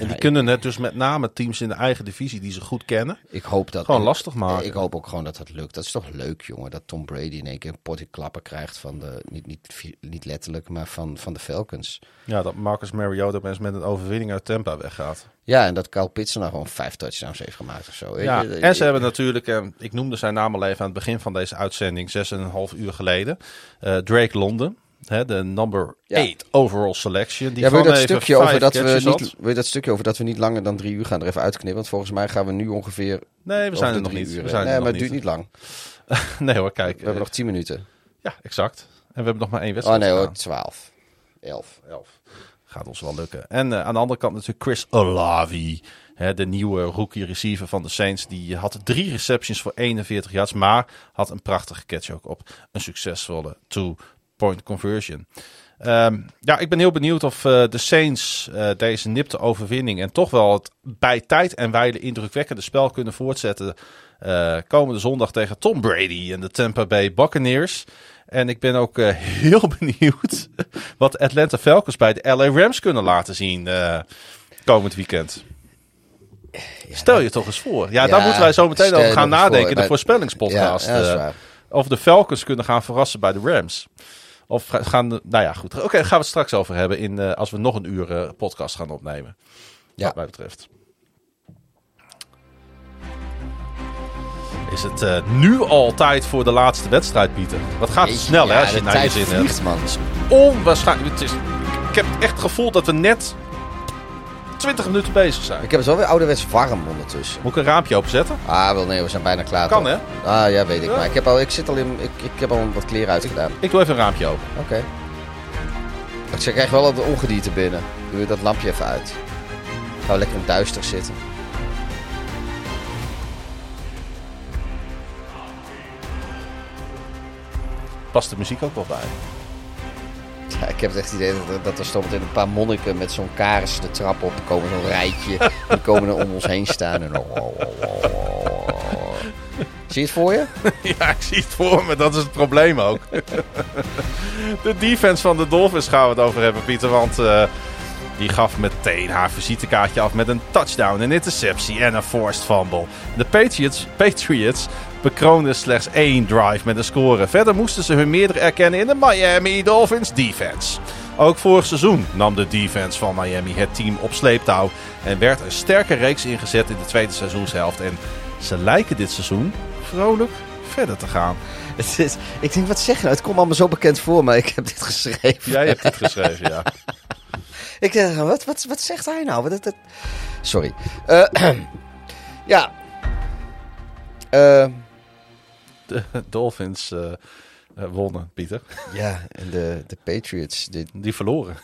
En die kunnen het dus met name teams in de eigen divisie die ze goed kennen, Ik hoop dat. gewoon lastig maken. Ik hoop ook gewoon dat dat lukt. Dat is toch leuk, jongen. Dat Tom Brady in één keer een potje klappen krijgt van de. Niet, niet, niet letterlijk, maar van, van de Falcons. Ja, dat Marcus Mariota opeens met een overwinning uit Tampa weggaat. Ja, en dat Kyle Pitts er nou gewoon vijf touchdowns heeft gemaakt of zo. Ja, en ze hebben natuurlijk, eh, ik noemde zijn naam al even aan het begin van deze uitzending, zes en een half uur geleden, eh, Drake London. Hè, de number Ja. 8 overall selection. Die Ja, wil je, dat stukje over dat we niet, had. wil je dat stukje over dat we niet langer dan drie uur gaan er even uitknippen? Want volgens mij gaan we nu ongeveer. Nee, we zijn er nog niet. We zijn nee, maar het duurt niet. lang. Nee hoor, kijk. We hebben eh, nog tien minuten. Ja, exact. En we hebben nog maar één Oh wedstrijd. nee te hoor, gaan. twaalf. Elf. Elf. Gaat ons wel lukken. En eh, aan de andere kant natuurlijk Chris Olavi. Hè, de nieuwe rookie receiver van de Saints. Die had drie receptions voor 41 yards. Maar had een prachtige catch ook op een succesvolle two-point conversion. Ehm, ja, ik ben heel benieuwd of eh, de Saints eh, deze nipte overwinning en toch wel het bij tijd en wijle indrukwekkende spel kunnen voortzetten. eh, komende zondag tegen Tom Brady en de Tampa Bay Buccaneers. En ik ben ook heel benieuwd wat de Atlanta Falcons bij de LA Rams kunnen laten zien komend weekend. Stel je toch eens voor. Ja, daar moeten wij zo meteen over gaan nadenken. voor. de voorspellingspodcast. Ja, of de Falcons kunnen gaan verrassen bij de Rams. Of ga- gaan, de- nou ja, goed. Oké, daar gaan we het straks over hebben in, eh, als we nog een uur eh, podcast gaan opnemen. Ja. Wat mij betreft. Is het eh, nu al tijd voor de laatste wedstrijd, Pieter? Wat gaat Jeetje, snel, hè, als je naar je hebt. Onwaarschijnlijk. Het is, ik heb echt het gevoel dat we net 20 minuten bezig zijn. Ik heb het wel weer ouderwets warm ondertussen. Moet ik een raampje openzetten? Ah, wel nee, we zijn bijna klaar. Kan, toch? hè? Ah, ja, weet ik. Ja. Maar ik heb al, ik zit al in, ik, ik heb al wat kleren uitgedaan. Ik doe even een raampje open. Oké. Ik zeg, krijg wel wat ongedierte binnen. Doe je dat lampje even uit. Gaan we lekker in duister zitten. Past de muziek ook wel bij? Ik heb het echt idee dat, er zometeen een paar monniken met zo'n kaars de trap op komen. Zo'n rijtje. Die komen er om ons heen staan. En... Zie je het voor je? Ja, ik zie het voor me. Dat is het probleem ook. de defense van de Dolphins gaan we het over hebben, Pieter. Want eh, die gaf meteen haar visitekaartje af met een touchdown, een interceptie en een forced fumble. De Patriots, Patriots bekroonden slechts één drive met een score. Verder moesten ze hun meerdere erkennen in de Miami Dolphins defense. Ook vorig seizoen nam de defense van Miami het team op sleeptouw en werd een sterke reeks ingezet in de tweede seizoenshelft. En ze lijken dit seizoen vrolijk verder te gaan. Het is, ik denk, wat zeg je nou? Het komt allemaal zo bekend voor, maar ik heb dit geschreven. Jij hebt dit geschreven, ja. Ik dacht, wat, wat, wat zegt hij nou? Wat, wat- Sorry. Eh, ja. Eh, De Dolphins eh, eh, wonnen, Pieter. ja, en de, de Patriots. De, Die verloren.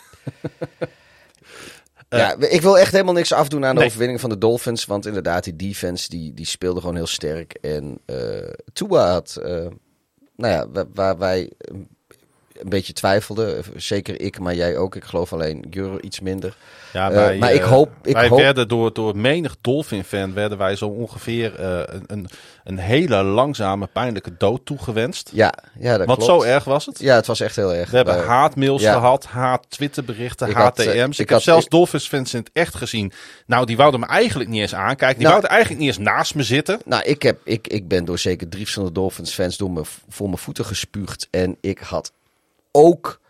ja, ik wil echt helemaal niks afdoen aan de nee. overwinning van de Dolphins. Want inderdaad, die defense die, die speelde gewoon heel sterk. En eh Tua had, eh, nou ja, wa- waar wij een beetje twijfelden. Zeker ik, maar jij ook. Ik geloof alleen Jur iets minder. Ja, Eh, maar ik hoop- ik wij hoop- werden door, door menig Dolphin-fan werden wij zo ongeveer eh, een, een, een hele langzame, pijnlijke dood toegewenst. Ja, ja dat Want klopt. zo erg was het. Ja, het was echt heel erg. We hebben Eh, haatmails ja. gehad, haat-Twitterberichten, Ik had, eh, HTM's. ik heb had- zelfs ik- Dolphins-fans in het echt gezien. Nou, die wouden me eigenlijk niet eens aankijken. Die Nou- wouden eigenlijk niet eens naast me zitten. Nou, ik, heb, ik, ik ben door zeker drie verschillende Dolphins fans door me, voor mijn voeten gespuugd. En ik had ook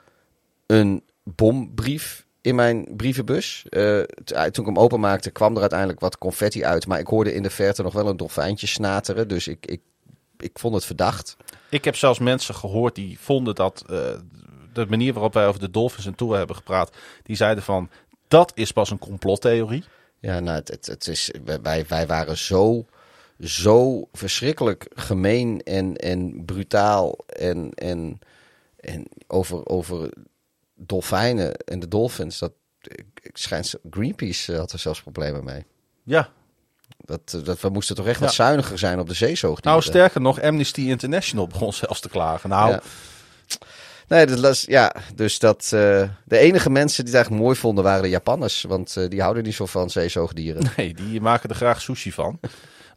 een bombrief in mijn brievenbus. Eh, toen ik hem openmaakte, kwam er uiteindelijk wat confetti uit. Maar ik hoorde in de verte nog wel een dolfijntje snateren. Dus ik, ik, ik vond het verdacht. Ik heb zelfs mensen gehoord die vonden dat eh, de manier waarop wij over de Dolphins en Tour hebben gepraat, die zeiden van dat is pas een complottheorie. Ja, nou, het, het, het is, wij, wij waren zo, zo verschrikkelijk gemeen en, en brutaal en, en, en over, over dolfijnen en de dolphins. Dat, schijnt, Greenpeace eh, had er zelfs problemen mee. Ja. Dat, eh, dat we moesten toch echt wat zuiniger zijn op de zeezoogdieren. Nou, sterker nog, Amnesty International begon zelfs te klagen. Nou, Ja. Nee, dat ja, dus dat, eh, de enige mensen die het eigenlijk mooi vonden waren de Japanners. Want die houden niet zo van zeezoogdieren. nee, die maken er graag sushi van.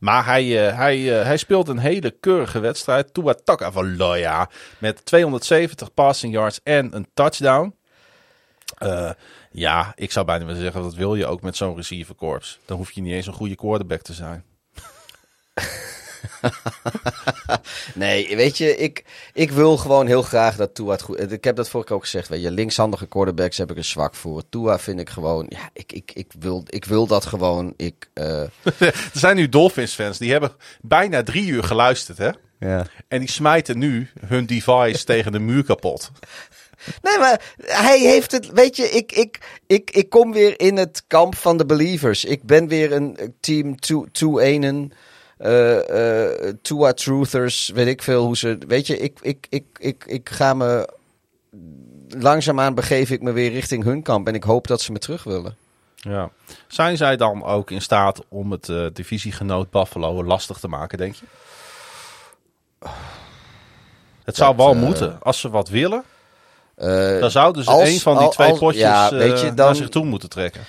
Maar hij, eh, hij, eh, hij speelt een hele keurige wedstrijd. Tua Tagovailoa met 270 passing yards en een touchdown. Eh, ja, ik zou bijna willen zeggen, dat wil je ook met zo'n receiverkorps. Dan hoef je niet eens een goede quarterback te zijn. Nee, weet je, ik, ik wil gewoon heel graag dat Tua het goed... Ik heb dat vorige keer ook gezegd, weet je, linkshandige quarterbacks heb ik een zwak voor. Tua vind ik gewoon, ja, ik, ik, ik, wil, ik wil dat gewoon. Ik, eh, Er zijn nu Dolphins-fans, die hebben bijna drie uur geluisterd, hè? ja. En die smijten nu hun device tegen de muur kapot. Nee, maar hij heeft het. Weet je, ik, ik, ik, ik kom weer in het kamp van de believers. Ik ben weer een team 2-1. Eh eh Tua Truthers, weet ik veel hoe ze. Weet je, ik, ik, ik, ik, ik ga me. Langzaamaan begeef ik me weer richting hun kamp. En ik hoop dat ze me terug willen. Ja. Zijn zij dan ook in staat om het eh, divisiegenoot Buffalo lastig te maken, denk je? Het zou Dat, wel moeten. Als ze wat willen, Eh, dan zouden ze als- een van die twee als- potjes ja, eh, weet je, naar dan- zich toe moeten trekken.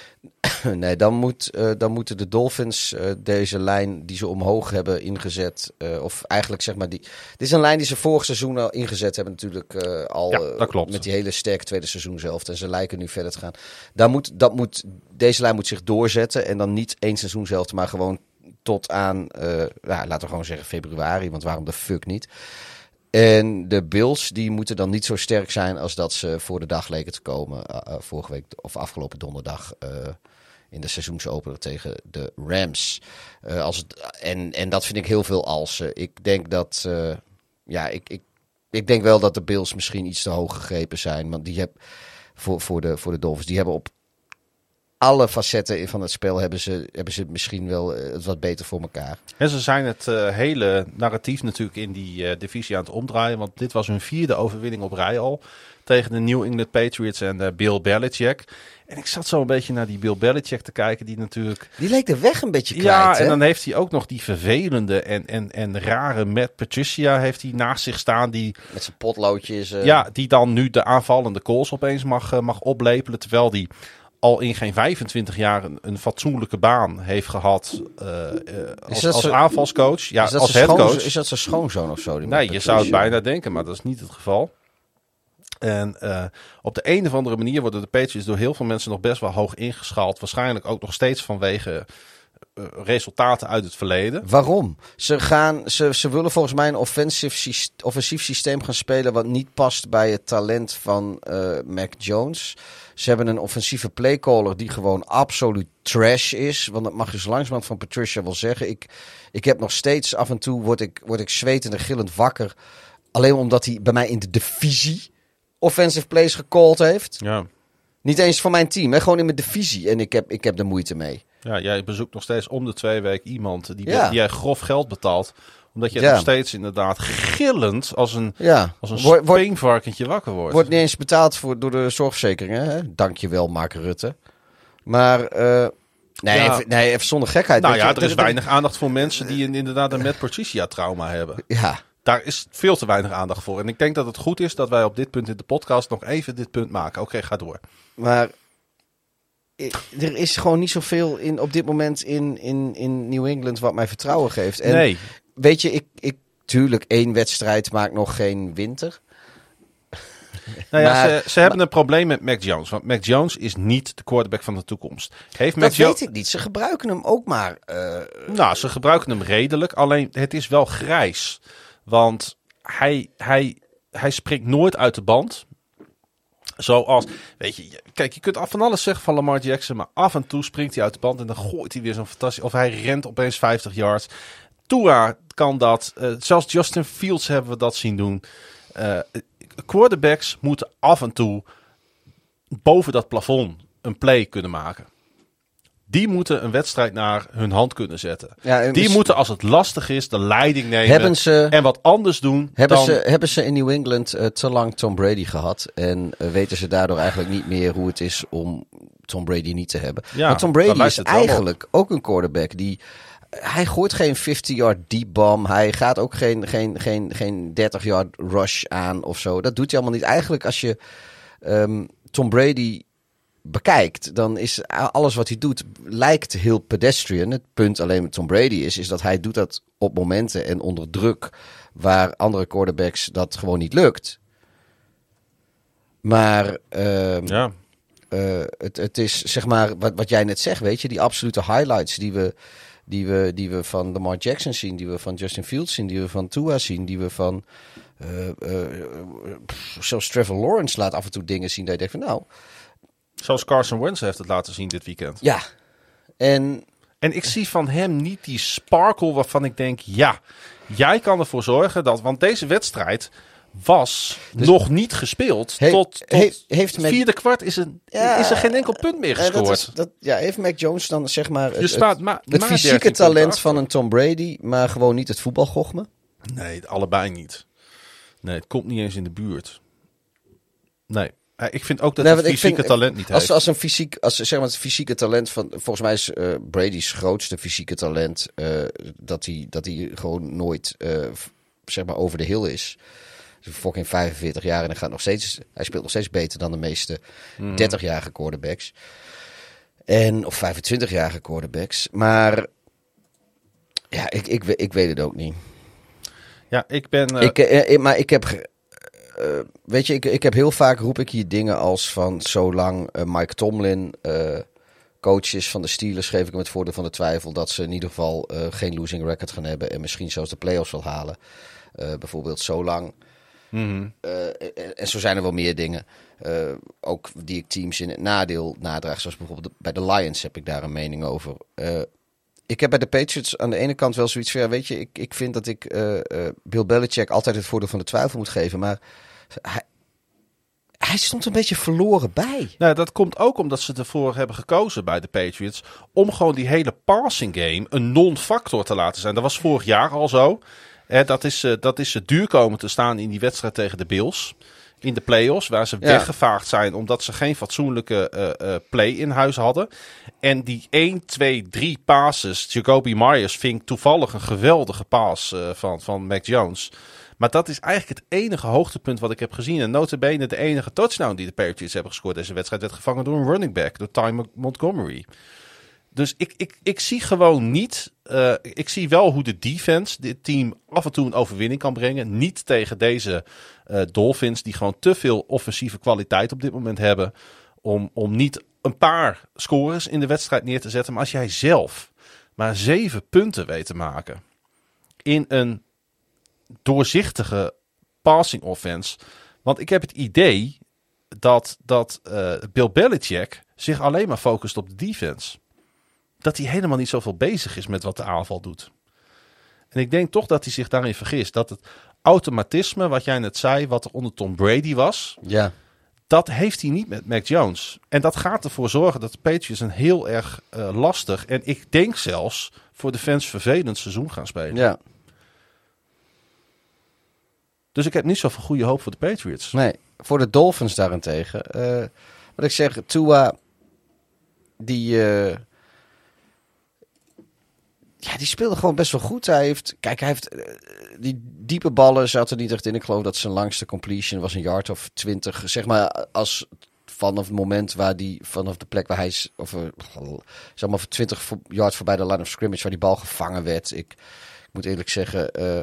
nee, dan, moet, eh, dan moeten de Dolphins deze lijn die ze omhoog hebben ingezet. of eigenlijk zeg maar die. Dit is een lijn die ze vorig seizoen al ingezet hebben, natuurlijk. al Ja, dat klopt. met die hele sterke tweede seizoen zelf. En ze lijken nu verder te gaan. Daar moet, dat moet, deze lijn moet zich doorzetten. En dan niet één seizoen zelf, maar gewoon tot aan, eh, nou, laten we gewoon zeggen februari. Want waarom de fuck niet? En de Bills die moeten dan niet zo sterk zijn als dat ze voor de dag leken te komen. eh, eh, vorige week of afgelopen donderdag eh, in de seizoensopener tegen de Rams. Als het, en, en dat vind ik heel veel als. ik denk dat. ja, ik, ik, ik denk wel dat de Bills misschien iets te hoog gegrepen zijn. Want die hebben voor, voor, de, voor de Dolphins. Die hebben op alle facetten van het spel hebben ze, hebben ze misschien wel eh, het wat beter voor elkaar. En ze zijn het eh, hele narratief natuurlijk in die eh, divisie aan het omdraaien. Want dit was hun vierde overwinning op rij al. Tegen de New England Patriots en Bill Belichick. En ik zat zo een beetje naar die Bill Belichick te kijken. Die natuurlijk Die leek de weg een beetje kwijt. Ja, hè? en dan heeft hij ook nog die vervelende en, en, en rare Matt Patricia heeft hij naast zich staan. Die, Met zijn potloodjes. ja, die dan nu de aanvallende calls opeens mag, mag oplepelen. Terwijl die al in geen 25 jaar een, een fatsoenlijke baan heeft gehad eh, eh, als, als zo- aanvalscoach. Ja, is, dat als headcoach. is dat zijn schoonzoon of zo? die Nee, je zou het bijna denken, maar dat is niet het geval. En eh, op de een of andere manier worden de Patriots door heel veel mensen nog best wel hoog ingeschaald. Waarschijnlijk ook nog steeds vanwege resultaten uit het verleden. Waarom? Ze, gaan, ze, ze willen volgens mij een offensief, syst- offensief systeem gaan spelen wat niet past bij het talent van Mac Jones. Ze hebben een offensieve playcaller die gewoon absoluut trash is. Want dat mag je zo langzamerhand van Patricia wel zeggen. Ik, ik heb nog steeds af en toe word ik, word ik zwetend en gillend wakker. Alleen omdat hij bij mij in de divisie offensive plays gecalled heeft. Ja. Niet eens voor mijn team, hè? gewoon in mijn divisie. En ik heb, ik heb er moeite mee. Ja, jij bezoekt nog steeds om de twee weken iemand die, Ja. die jij grof geld betaalt. Omdat je Ja. nog steeds inderdaad gillend als een, Ja, als een Word- speenvarkentje wakker wordt. Wordt niet eens betaald voor, door de zorgverzekeringen. Hè? Dankjewel, Mark Rutte. Maar, eh, nee, Ja. even, nee, even zonder gekheid. nou ja, je, er is weinig aandacht voor mensen die een, inderdaad een Matt Patricia trauma hebben. Ja, Daar is veel te weinig aandacht voor. En ik denk dat het goed is dat wij op dit punt in de podcast nog even dit punt maken. Oké, ga door. maar i- er is gewoon niet zoveel in, op dit moment in, in, in New England wat mij vertrouwen geeft. En nee, weet je, ik, ik, tuurlijk, één wedstrijd maakt nog geen winter. nou ja, maar- ze, ze hebben een probleem met Mac Jones. Want Mac Jones is niet de quarterback van de toekomst. Heeft Mac Dat Jo- weet ik niet. Ze gebruiken hem ook maar. eh, Nou, ze gebruiken hem redelijk. Alleen het is wel grijs. Want hij, hij, hij springt nooit uit de band. Zoals, weet je, je- kijk, je kunt af van alles zeggen van Lamar Jackson, maar af en toe springt hij uit de band en dan gooit hij weer zo'n fantastisch, of hij rent opeens 50 yards. Tua kan dat, eh, zelfs Justin Fields hebben we dat zien doen. Eh, quarterbacks moeten af en toe boven dat plafond een play kunnen maken. Die moeten een wedstrijd naar hun hand kunnen zetten. Ja, Die mis- moeten, als het lastig is, de leiding nemen. Hebben ze- en wat anders doen. Hebben, dan, ze, hebben ze in New England eh, te lang Tom Brady gehad? En weten ze daardoor eigenlijk niet meer hoe het is om Tom Brady niet te hebben? Ja, Want Tom Brady is op. eigenlijk ook een quarterback die... Hij gooit geen 50-yard deep bomb. Hij gaat ook geen, geen, geen, geen 30-yard rush aan of zo. Dat doet hij allemaal niet. Eigenlijk als je ehm, Tom Brady bekijkt, dan is alles wat hij doet lijkt heel pedestrian. Het punt alleen met Tom Brady is, is dat hij doet dat op momenten en onder druk waar andere quarterbacks dat gewoon niet lukt. Maar ehm, Ja. eh, het, het is zeg maar wat, wat jij net zegt, weet je, die absolute highlights die we, die, we, die we van Lamar Jackson zien, die we van Justin Fields zien, die we van Tua zien, die we van pff, zelfs Trevor Lawrence laat af en toe dingen zien dat je denkt van nou, Zoals Carson Wentz heeft het laten zien dit weekend. ja. En En ik zie van hem niet die sparkle waarvan ik denk, ja, jij kan ervoor zorgen dat, want deze wedstrijd was nog niet gespeeld. Dus He- tot tot he- heeft het Mac- vierde kwart is er, Ja, is er geen enkel punt meer eh, dat gescoord. is, dat, ja, heeft Mac Jones dan zeg maar het, Je staat het, het fysieke 13 punten talent van een Tom Brady, maar gewoon niet het voetbalgochme? Nee, allebei niet. Nee, het komt niet eens in de buurt. Nee, ik vind ook dat Nee, ik fysieke vind, talent niet als, heeft. Als een fysiek, als zeg maar het fysieke talent van, volgens mij is eh, Brady's grootste fysieke talent eh, dat hij dat hij gewoon nooit eh, zeg maar over de hill is. Hij is fucking 45 jaar en hij gaat nog steeds, hij speelt nog steeds beter dan de meeste Hmm. 30-jarige quarterbacks. En of 25-jarige quarterbacks, maar ja, ik, ik, ik weet het ook niet. Ja, ik ben... eh, Ik, eh, eh, maar ik heb. weet je, ik, ik heb heel vaak roep ik hier dingen als van zolang eh, Mike Tomlin coach is van de Steelers, geef ik hem het voordeel van de twijfel dat ze in ieder geval geen losing record gaan hebben en misschien zelfs de playoffs wil halen. Bijvoorbeeld zolang. Eh, en, zo zijn er wel meer dingen. eh, ook die ik teams in het nadeel nadraag. Zoals bijvoorbeeld bij de Lions heb ik daar een mening over. Eh, ik heb bij de Patriots aan de ene kant wel zoiets van... Weet je, ik, ik vind dat ik Bill Belichick altijd het voordeel van de twijfel moet geven. Maar hij, hij stond een beetje verloren bij. Nou, dat komt ook omdat ze ervoor hebben gekozen bij de Patriots. Om gewoon die hele passing game een non-factor te laten zijn. Dat was vorig jaar al zo. Hè, dat, is, eh, dat is het duur komen te staan in die wedstrijd tegen de Bills. In de playoffs, waar ze Ja. weggevaagd zijn omdat ze geen fatsoenlijke eh, eh, play in huis hadden. En die 1, 2, 3 passes. Jacoby Myers ving toevallig een geweldige pass eh, van, van Mac Jones. Maar dat is eigenlijk het enige hoogtepunt wat ik heb gezien. En notabene de enige touchdown die de Patriots hebben gescoord deze wedstrijd werd gevangen door een running back, door Ty Mo- Montgomery. Dus ik, ik, ik zie gewoon niet. eh, ik zie wel hoe de defense dit team af en toe een overwinning kan brengen. Niet tegen deze eh, Dolphins, die gewoon te veel offensieve kwaliteit op dit moment hebben. Om, om niet een paar scores in de wedstrijd neer te zetten. Maar als jij zelf maar zeven punten weet te maken. in een doorzichtige passing offense. Want ik heb het idee dat, dat eh, Bill Belichick zich alleen maar focust op de defense. Dat hij helemaal niet zoveel bezig is met wat de aanval doet. En ik denk toch dat hij zich daarin vergist. Dat het automatisme, wat jij net zei, wat er onder Tom Brady was, Ja. dat heeft hij niet met Mac Jones. En dat gaat ervoor zorgen dat de Patriots een heel erg eh, lastig en ik denk zelfs voor de fans vervelend seizoen gaan spelen. ja. Dus ik heb niet zoveel goede hoop voor de Patriots. Nee, voor de Dolphins daarentegen. eh, wat ik zeg, Tua, die, eh, ja, die speelde gewoon best wel goed. Hij heeft, kijk, hij heeft eh, die diepe ballen zat er niet echt in. Ik geloof dat zijn langste completion was een yard of 20. Zeg maar, als vanaf het moment waar die, vanaf de plek waar hij, is, of eh, zeg maar, voor 20 vo- yard voorbij de line of scrimmage, waar die bal gevangen werd. Ik, ik moet eerlijk zeggen, eh,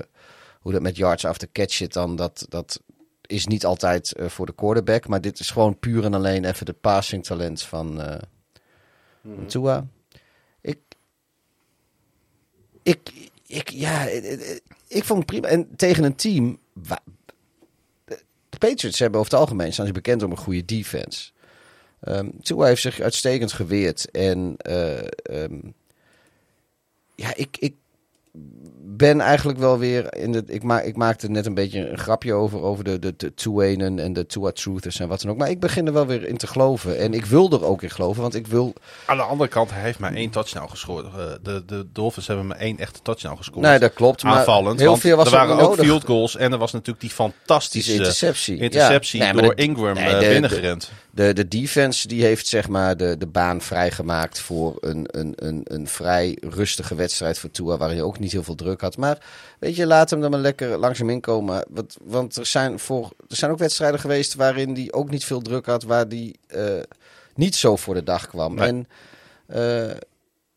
hoe dat met yards after catch zit dan, dat, dat is niet altijd voor de quarterback. Maar dit is gewoon puur en alleen even de passing talent van eh van Tua. Ik, ik, ja, eh, eh, ik vond het prima. En tegen een team, de Patriots hebben over het algemeen staan ze bekend om een goede defense. Tua heeft zich uitstekend geweerd. En eh, ehm, ja, ik, ik ben eigenlijk wel weer in de. Ik, ma ik maakte net een beetje een grapje over, over de, de, de Tuanen en de Tua Truthers en wat dan ook. Maar ik begin er wel weer in te geloven. En ik wil er ook in geloven, want ik wil. Aan de andere kant, hij heeft maar één touchdown gescoord. Eh, de, de Dolphins hebben maar één echte touchdown gescoord. Nee, dat klopt. Maar Aanvallend. heel veel was er waren ook nodig. field goals. En er was natuurlijk die fantastische interceptie. interceptie Ja. Nee, maar door de- Ingram nee, eh, de- binnengerend. De, de defense die heeft zeg maar de, de baan vrijgemaakt voor een, een, een, een vrij rustige wedstrijd voor Tua, waarin je ook niet heel veel druk had. Maar weet je, laat hem er maar lekker langzaam inkomen. Want, want er, zijn voor, er zijn ook wedstrijden geweest waarin hij ook niet veel druk had, waar die eh, niet zo voor de dag kwam. Nee. En eh,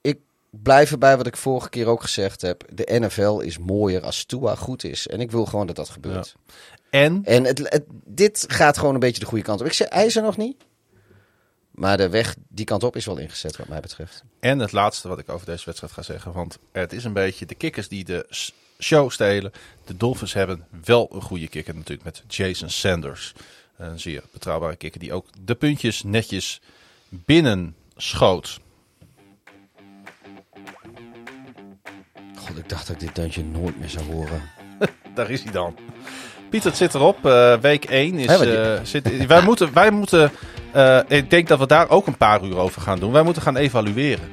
ik blijf erbij wat ik vorige keer ook gezegd heb. De NFL is mooier als Tua goed is. En ik wil gewoon dat dat gebeurt. En En het, het- dit gaat gewoon een beetje de goede kant op. Ik hij is er nog niet. Maar de weg die kant op is wel ingezet wat mij betreft. En het laatste wat ik over deze wedstrijd ga zeggen. Want het is een beetje de kikkers die de show stelen. De Dolphins hebben wel een goede kikker natuurlijk met Jason Sanders. Een zeer betrouwbare kikker die ook de puntjes netjes binnen schoot. God, ik dacht dat ik dit deuntje nooit meer zou horen. Daar is hij dan. Pieter, het zit erop. Eh, week 1 is. Eh, zit, wij moeten. Wij moeten eh, ik denk dat we daar ook een paar uur over gaan doen. Wij moeten gaan evalueren.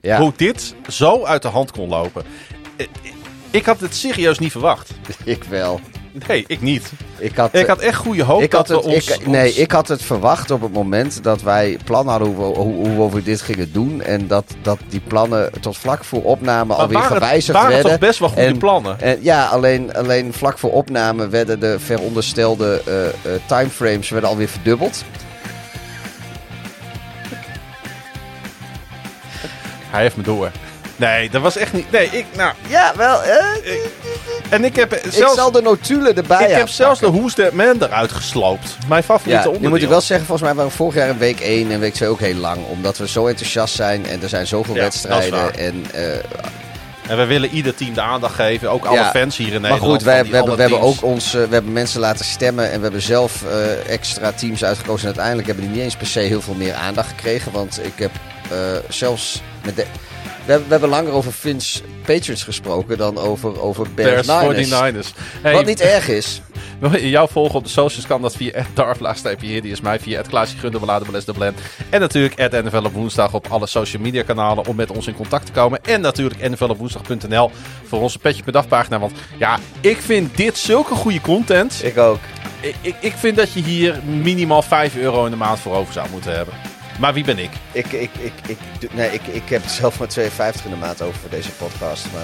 Ja, Hoe dit zo uit de hand kon lopen. Ik had het serieus niet verwacht. ik wel. Nee, ik niet. Ik had, Ik had echt goede hoop ik had dat het, we ons... ik, nee, ons- ik had het verwacht op het moment dat wij plan hadden hoe we, hoe, hoe we dit gingen doen. En dat, dat die plannen tot vlak voor opname Maar alweer waren, gewijzigd waren werden. toch best wel goede En- plannen. En ja, alleen, alleen vlak voor opname werden de veronderstelde eh, eh, timeframes werden alweer verdubbeld. Hij heeft me door. Nee, dat was echt niet... Nee, ik... Nou, Ja, wel. eh, en ik heb ik zelfs... zal de notulen erbij ik heb zelfs de Who's That Man eruit gesloopt. Mijn favoriete Ja, nu onderdeel. moet ik wel zeggen, volgens mij waren we vorig jaar in week 1 en week 2 ook heel lang. Omdat we zo enthousiast zijn en er zijn zoveel Ja, wedstrijden. En, eh, En we willen ieder team de aandacht geven. Ook alle Ja. fans hier in maar Nederland. goed, wij, van we hebben, we hebben ook ons, eh, we hebben mensen laten stemmen en we hebben zelf extra teams uitgekozen. En uiteindelijk hebben die niet eens per se heel veel meer aandacht gekregen. Want ik heb zelfs met de... We hebben, we hebben langer over Vince Patriots gesproken dan over, over Bears, Bears Niners. 49ers. Hey, Wat niet erg is. Wil je jou volgen op de socials kan dat via darflaagstijpje Die is mij via Klaasje Gunderbeladen Beles de Blend. En natuurlijk at NFL op woensdag op alle social media kanalen om met ons in contact te komen. En natuurlijk nflopwoensdag.nl voor onze Petje per Dag pagina. Want ja, ik vind dit zulke goede content. Ik ook. Ik, ik, ik vind dat je hier minimaal 5 euro in de maand voor over zou moeten hebben. Maar wie ben ik? Ik, ik, ik, ik, nee, ik, ik heb zelf maar 2,50 in de maand over voor deze podcast. Maar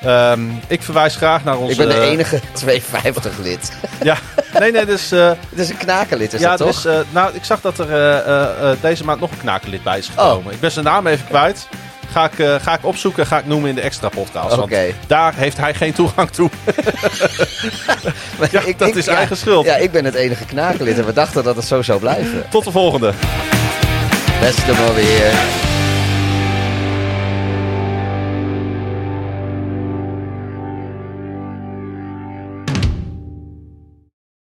Ehm, ik verwijs graag naar onze... ik ben de enige 2,50 lid. Ja, nee, nee, dus... eh, Het is een knakenlid, is ja, dat toch? dus, eh, nou, ik zag dat er eh, eh, eh, deze maand nog een knakenlid bij is gekomen. Ik ben zijn naam even kwijt. Ga ik, eh, ga ik opzoeken, ga ik noemen in de extra podcast. Want Oké. daar heeft hij geen toegang toe. Ja, dat is eigen schuld. Ja, ik ben het enige knakenlid en we dachten dat het zo zou blijven. Tot de volgende. Beste maar weer.